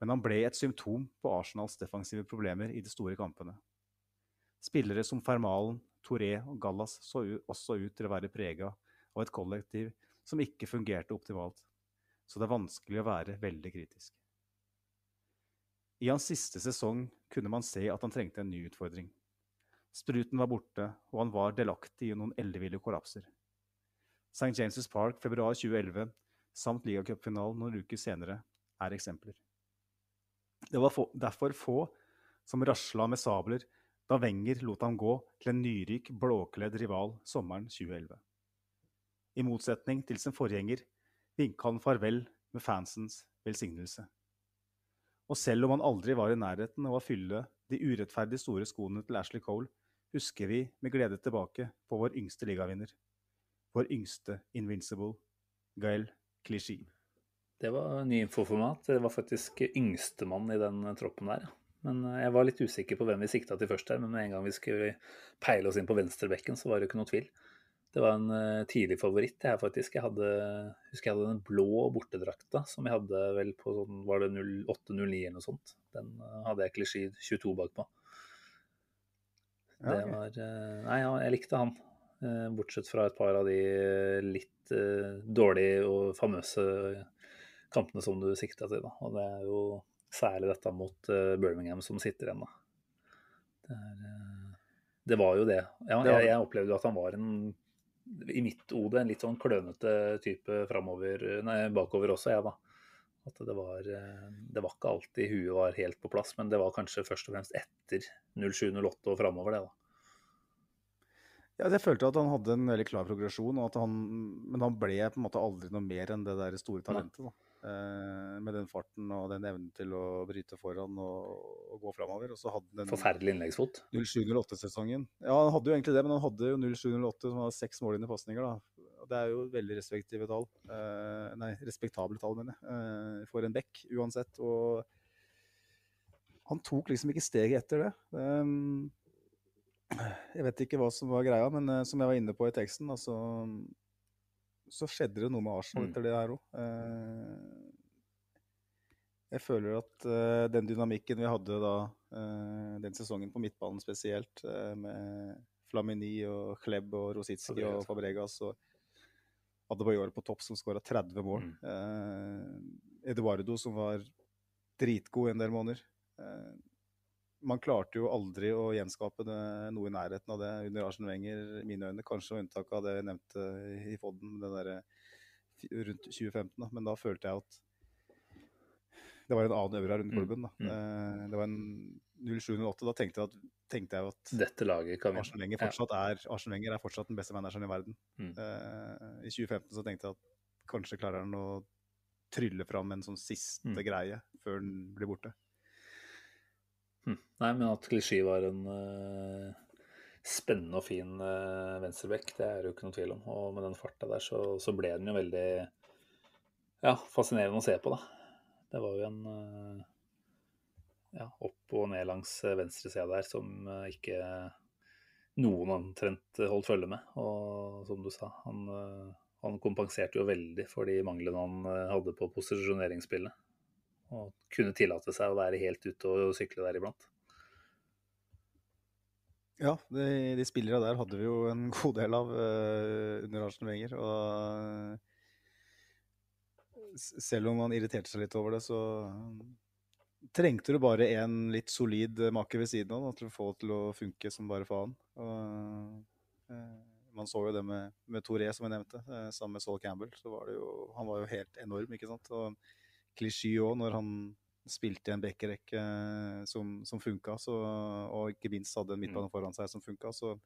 E: Men han ble et symptom på Arsenals defensive problemer i de store kampene. Spillere som Fermalen, Touré og Gallas så også ut til å være prega av et kollektiv som ikke fungerte optimalt, så det er vanskelig å være veldig kritisk. I hans siste sesong kunne man se at han trengte en ny utfordring. Spruten var borte, og han var delaktig i noen elleville kollapser. St. James' Park februar 2011 samt ligacupfinalen noen uker senere er eksempler. Det var få, derfor få som rasla med sabler da Wenger lot ham gå til en nyrik, blåkledd rival sommeren 2011. I motsetning til sin forgjenger vinka han farvel med fansens velsignelse. Og selv om han aldri var i nærheten av å fylle de urettferdig store skoene til Ashley Cole, husker vi med glede tilbake på vår yngste ligavinner. Vår yngste Invincible, Gael Clichy.
D: Det var ny info for meg. Det var faktisk yngstemann i den troppen der. Men eh, jeg var litt usikker på hvem vi sikta til først her. Men med en gang vi skulle peile oss inn på venstrebekken, så var det ikke noe tvil. Det var en uh, tidlig favoritt. Jeg faktisk. Jeg hadde, husker jeg hadde den blå bortedrakta som jeg hadde vel på sånn, var det 08-09 eller noe sånt. Den uh, hadde jeg Clichy 22 bakpå. Det var Nei, ja, jeg likte han. Bortsett fra et par av de litt dårlige og famøse kampene som du sikta til. Da. Og det er jo særlig dette mot Birmingham som sitter igjen, da. Det, er, det var jo det. Ja, jeg, jeg opplevde jo at han var en i mitt hode en litt sånn klønete type framover, nei, bakover også, jeg, da. At det var, det var ikke alltid huet var helt på plass, men det var kanskje først og fremst etter 07-08 og framover, det, da.
E: Ja, jeg følte at han hadde en veldig klar progresjon, han, men han ble på en måte aldri noe mer enn det der store talentet. Eh, med den farten og den evnen til å bryte foran og, og gå framover.
D: Forferdelig innleggsfot.
E: 07-08-sesongen. Ja, han hadde jo egentlig det, men han hadde jo 07-08 som var seks mål inn i pasninger. Det er jo veldig respektive tall. Uh, nei, respektable tall, mener jeg. Uh, for en bekk, uansett. Og han tok liksom ikke steget etter det. Um, jeg vet ikke hva som var greia, men uh, som jeg var inne på i teksten, altså så skjedde det noe med Arsenal etter det her òg. Jeg føler at den dynamikken vi hadde da den sesongen på midtbanen spesielt, med Flamini og Klebb og Rositski og Fabregas og Adebayor på topp, som skåra 30 mål.
D: Mm.
E: Eh, Eduardo, som var dritgod en del måneder. Eh, man klarte jo aldri å gjenskape det, noe i nærheten av det under Arsen Wenger, i mine øyne. Kanskje med unntak av det jeg nevnte i Fodden, det der, rundt 2015. Da. Men da følte jeg at det var en annen øvre rundt klubben. Da.
D: mm.
E: Eh, Det var en 07-08. Da tenkte jeg, at, tenkte jeg at
D: Dette laget kan vinne.
E: Wenger fortsatt er, Wenger er fortsatt den beste manageren i verden.
D: Mm.
E: Uh, I 2015 så tenkte jeg at kanskje klarer han å trylle fram en sånn siste
D: Mm.
E: greie før han blir borte.
D: Mm. Nei, men at Klisjé var en uh, spennende og fin uh, venstrebekk, det er det jo ikke noe tvil om. Og med den farta der, så, så ble den jo veldig ja, fascinerende å se på, da. Det var jo en eh, ja, opp og ned langs venstresida der som eh, ikke noen omtrent holdt følge med. Og som du sa, han, eh, han kompenserte jo veldig for de manglene han eh, hadde på posisjoneringsspillet. Og kunne tillate seg å være helt ute og sykle der iblant.
E: Ja, de, de spillere der hadde vi jo en god del av uh, under Arsen Wenger. Og selv om han irriterte seg litt over det, så trengte du bare en litt solid make ved siden av da, til å få det til å funke som bare faen. Og, eh, man så jo det med, med Toré, som jeg nevnte, eh, sammen med Saul Campbell. Så var det jo, han var jo helt enorm, ikke sant. Og klisjé òg, når han spilte i en bekkerekke eh, som, som funka, så, og ikke minst hadde en midtbane foran seg som funka, så,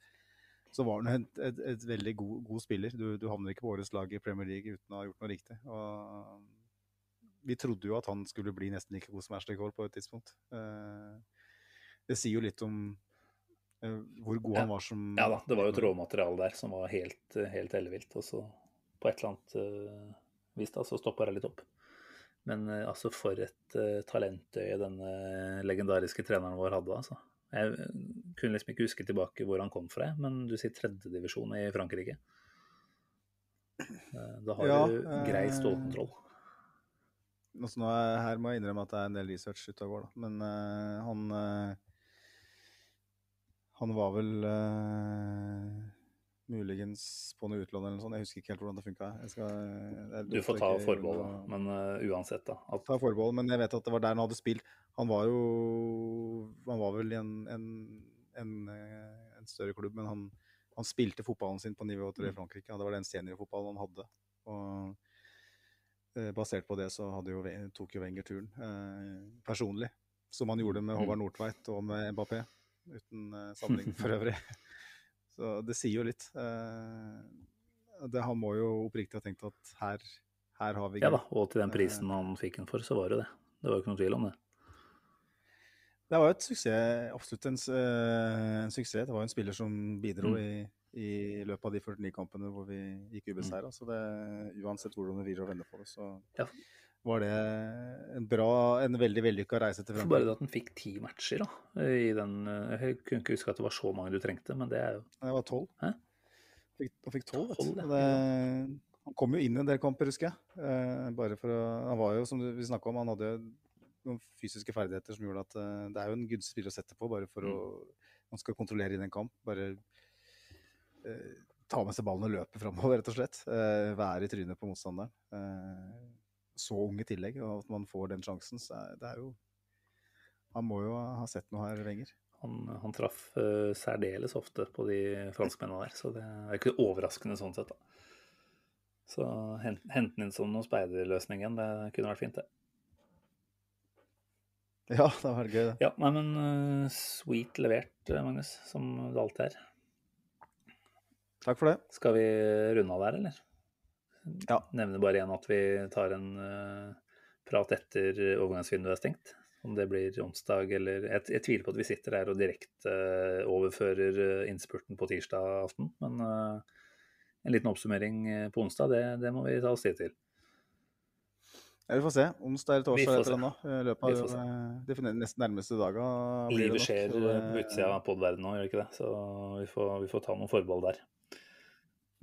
E: så var han et, et, et veldig god, god spiller. Du, du havner ikke på årets lag i Premier League uten å ha gjort noe riktig. Og vi trodde jo at han skulle bli nesten like god som Ashley Cole på et tidspunkt. Eh, det sier jo litt om eh, hvor god han var som
D: Ja da, det var jo et råmateriale der som var helt, helt ellevilt. Og så på et eller annet eh, vis da, så stoppa det litt opp. Men eh, altså, for et uh, talentøye denne legendariske treneren vår hadde, altså. Jeg eh, kunne liksom ikke huske tilbake hvor han kom fra, men du sier tredjedivisjon i Frankrike. Eh, Da har
E: Ja,
D: du grei
E: eh,
D: stålkontroll.
E: Altså, nå er, her må jeg innrømme at det er en del research ute og går, da. Men uh, han uh, Han var vel uh, muligens på noe utlån eller noe sånt. Jeg husker ikke helt hvordan det funka.
D: Du får ta forbehold, da. Men uansett, da. At,
E: Ta forbehold, men jeg vet at det var der han hadde spilt. Han var jo Han var vel i en, en, en, en større klubb, men han, han spilte fotballen sin på nivå 3 i
D: Mm.
E: Frankrike. og Det var den seniorfotballen han hadde. Og basert på det så jo, tok jo Wenger turen eh, personlig. Som han gjorde med
D: Mm.
E: Håvard Nordtveit og med Mbappé. Uten eh, sammenligning for øvrig. Så det sier jo litt. Eh, det, han må jo oppriktig ha tenkt at her, her har vi
D: ja da, og til den prisen han fikk den for, så var det det. Det var jo ikke noe tvil om det.
E: Det var jo et suksess, absolutt en, eh, en suksess. Det var jo en spiller som bidro
D: Mm.
E: i, i løpet av de 49 kampene hvor vi gikk ubeseira. Så det, uansett hvordan du vrir og vender på det, så
D: Ja.
E: var det en bra, en veldig vellykka reise til
D: For bare det at han fikk ti matcher, da. I den, eh, jeg kunne ikke huske at det var så mange du trengte, men det er jo
E: Det var tolv. Han fikk tolv, vet du. Det, han kom jo inn i en del kamper, husker jeg. Eh, bare for å, han var jo, som vi snakka om, han hadde noen fysiske ferdigheter som gjorde at eh, det er jo en gunstig spiller å sette på, bare for å Man skal kontrollere inn en kamp. Bare ta med seg ballen og løpe framover, rett og slett. Eh, være i trynet på motstanderen. Eh, så ung i tillegg, og at man får den sjansen, så det er jo Han må jo ha sett noe her, lenger.
D: Han, han traff uh, særdeles ofte på de franskmennene der, så det er ikke overraskende sånn sett. da. Så hen- hente den inn som noen speiderløsning igjen, det kunne vært fint, det.
E: Ja, det var gøy, det.
D: Ja, nei, men uh, sweet levert, eh, Magnus, som det alltid er.
E: Takk for det.
D: Skal vi runde av der, eller?
E: Ja.
D: Nevner bare igjen at vi tar en uh, prat etter overgangsvinduet er stengt. Om det blir onsdag eller Jeg, jeg tviler på at vi sitter her og direkte uh, overfører uh, innspurten på tirsdag aften. Men en liten oppsummering på onsdag, det, det må vi ta oss tid til.
E: Ja, vi får se. Onsdag eller
D: et
E: torsdag etter da. I løpet av de nesten nærmeste daga.
D: Livet skjer på utsida av podverdenen nå, gjør det ikke det? Så vi får, vi får ta noen forbehold der.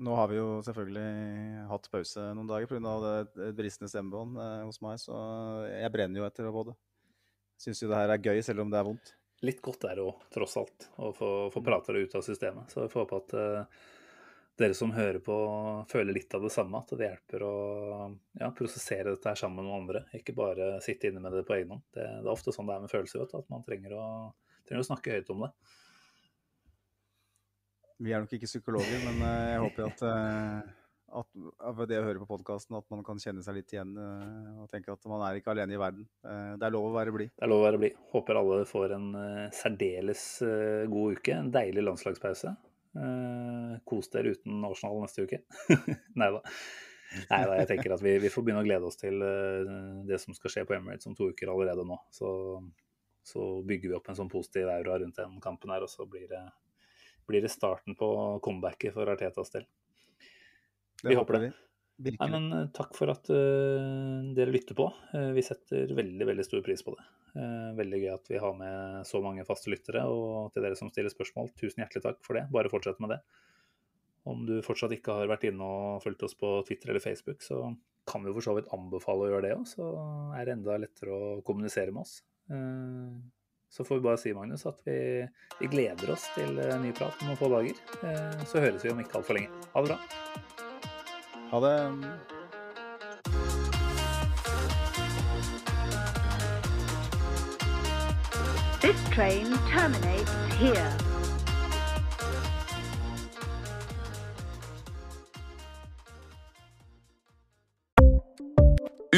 E: Nå har vi jo selvfølgelig hatt pause noen dager pga. det det bristende stemmebånd eh, hos meg, så jeg brenner jo etter å både. Syns jo det her er gøy, selv om det er vondt.
D: litt godt er det òg, tross alt å få, få prata det ut av systemet. Så vi får håpe at eh, dere som hører på, føler litt av det samme. At det hjelper å ja, prosessere dette her sammen med andre. Ikke bare sitte inne med det på egen hånd. Det, det, er ofte sånn det er med følelser, vet du, at man trenger å, trenger å snakke høyt om det.
E: Vi er nok ikke psykologer, men eh, jeg håper at, eh, at ved det å høre på podkasten, at man kan kjenne seg litt igjen eh, og tenke at man er ikke alene i verden. Det er lov å være blid.
D: Det er lov å være blid. Håper alle får en særdeles god uke. En deilig landslagspause. Kos dere uten Arsenal neste uke. Nei da. Nei da, jeg tenker at vi, vi, får begynne å glede oss til det som skal skje på Emirates om to uker allerede nå. Så, så bygger vi opp en sånn positiv aura rundt den kampen her, og så blir det blir det starten på comebacket for Artetas del. Vi håper det. Nei, men eh, Takk for at uh, dere lytter på. Uh, vi setter veldig veldig stor pris på det. Uh, veldig gøy at vi har med så mange faste lyttere. Og til dere som stiller spørsmål, tusen hjertelig takk for det. Bare fortsett med det. Om du fortsatt ikke har vært inne og fulgt oss på Twitter eller Facebook, så kan vi for så vidt anbefale å gjøre det òg. Så er det enda lettere å kommunisere med oss. Så får vi bare si, Magnus, at vi, vi gleder oss til uh, ny prat om noen få dager. Uh, så høres vi om ikke altfor lenge. Ha det bra.
E: Ha det.
F: This train terminates here.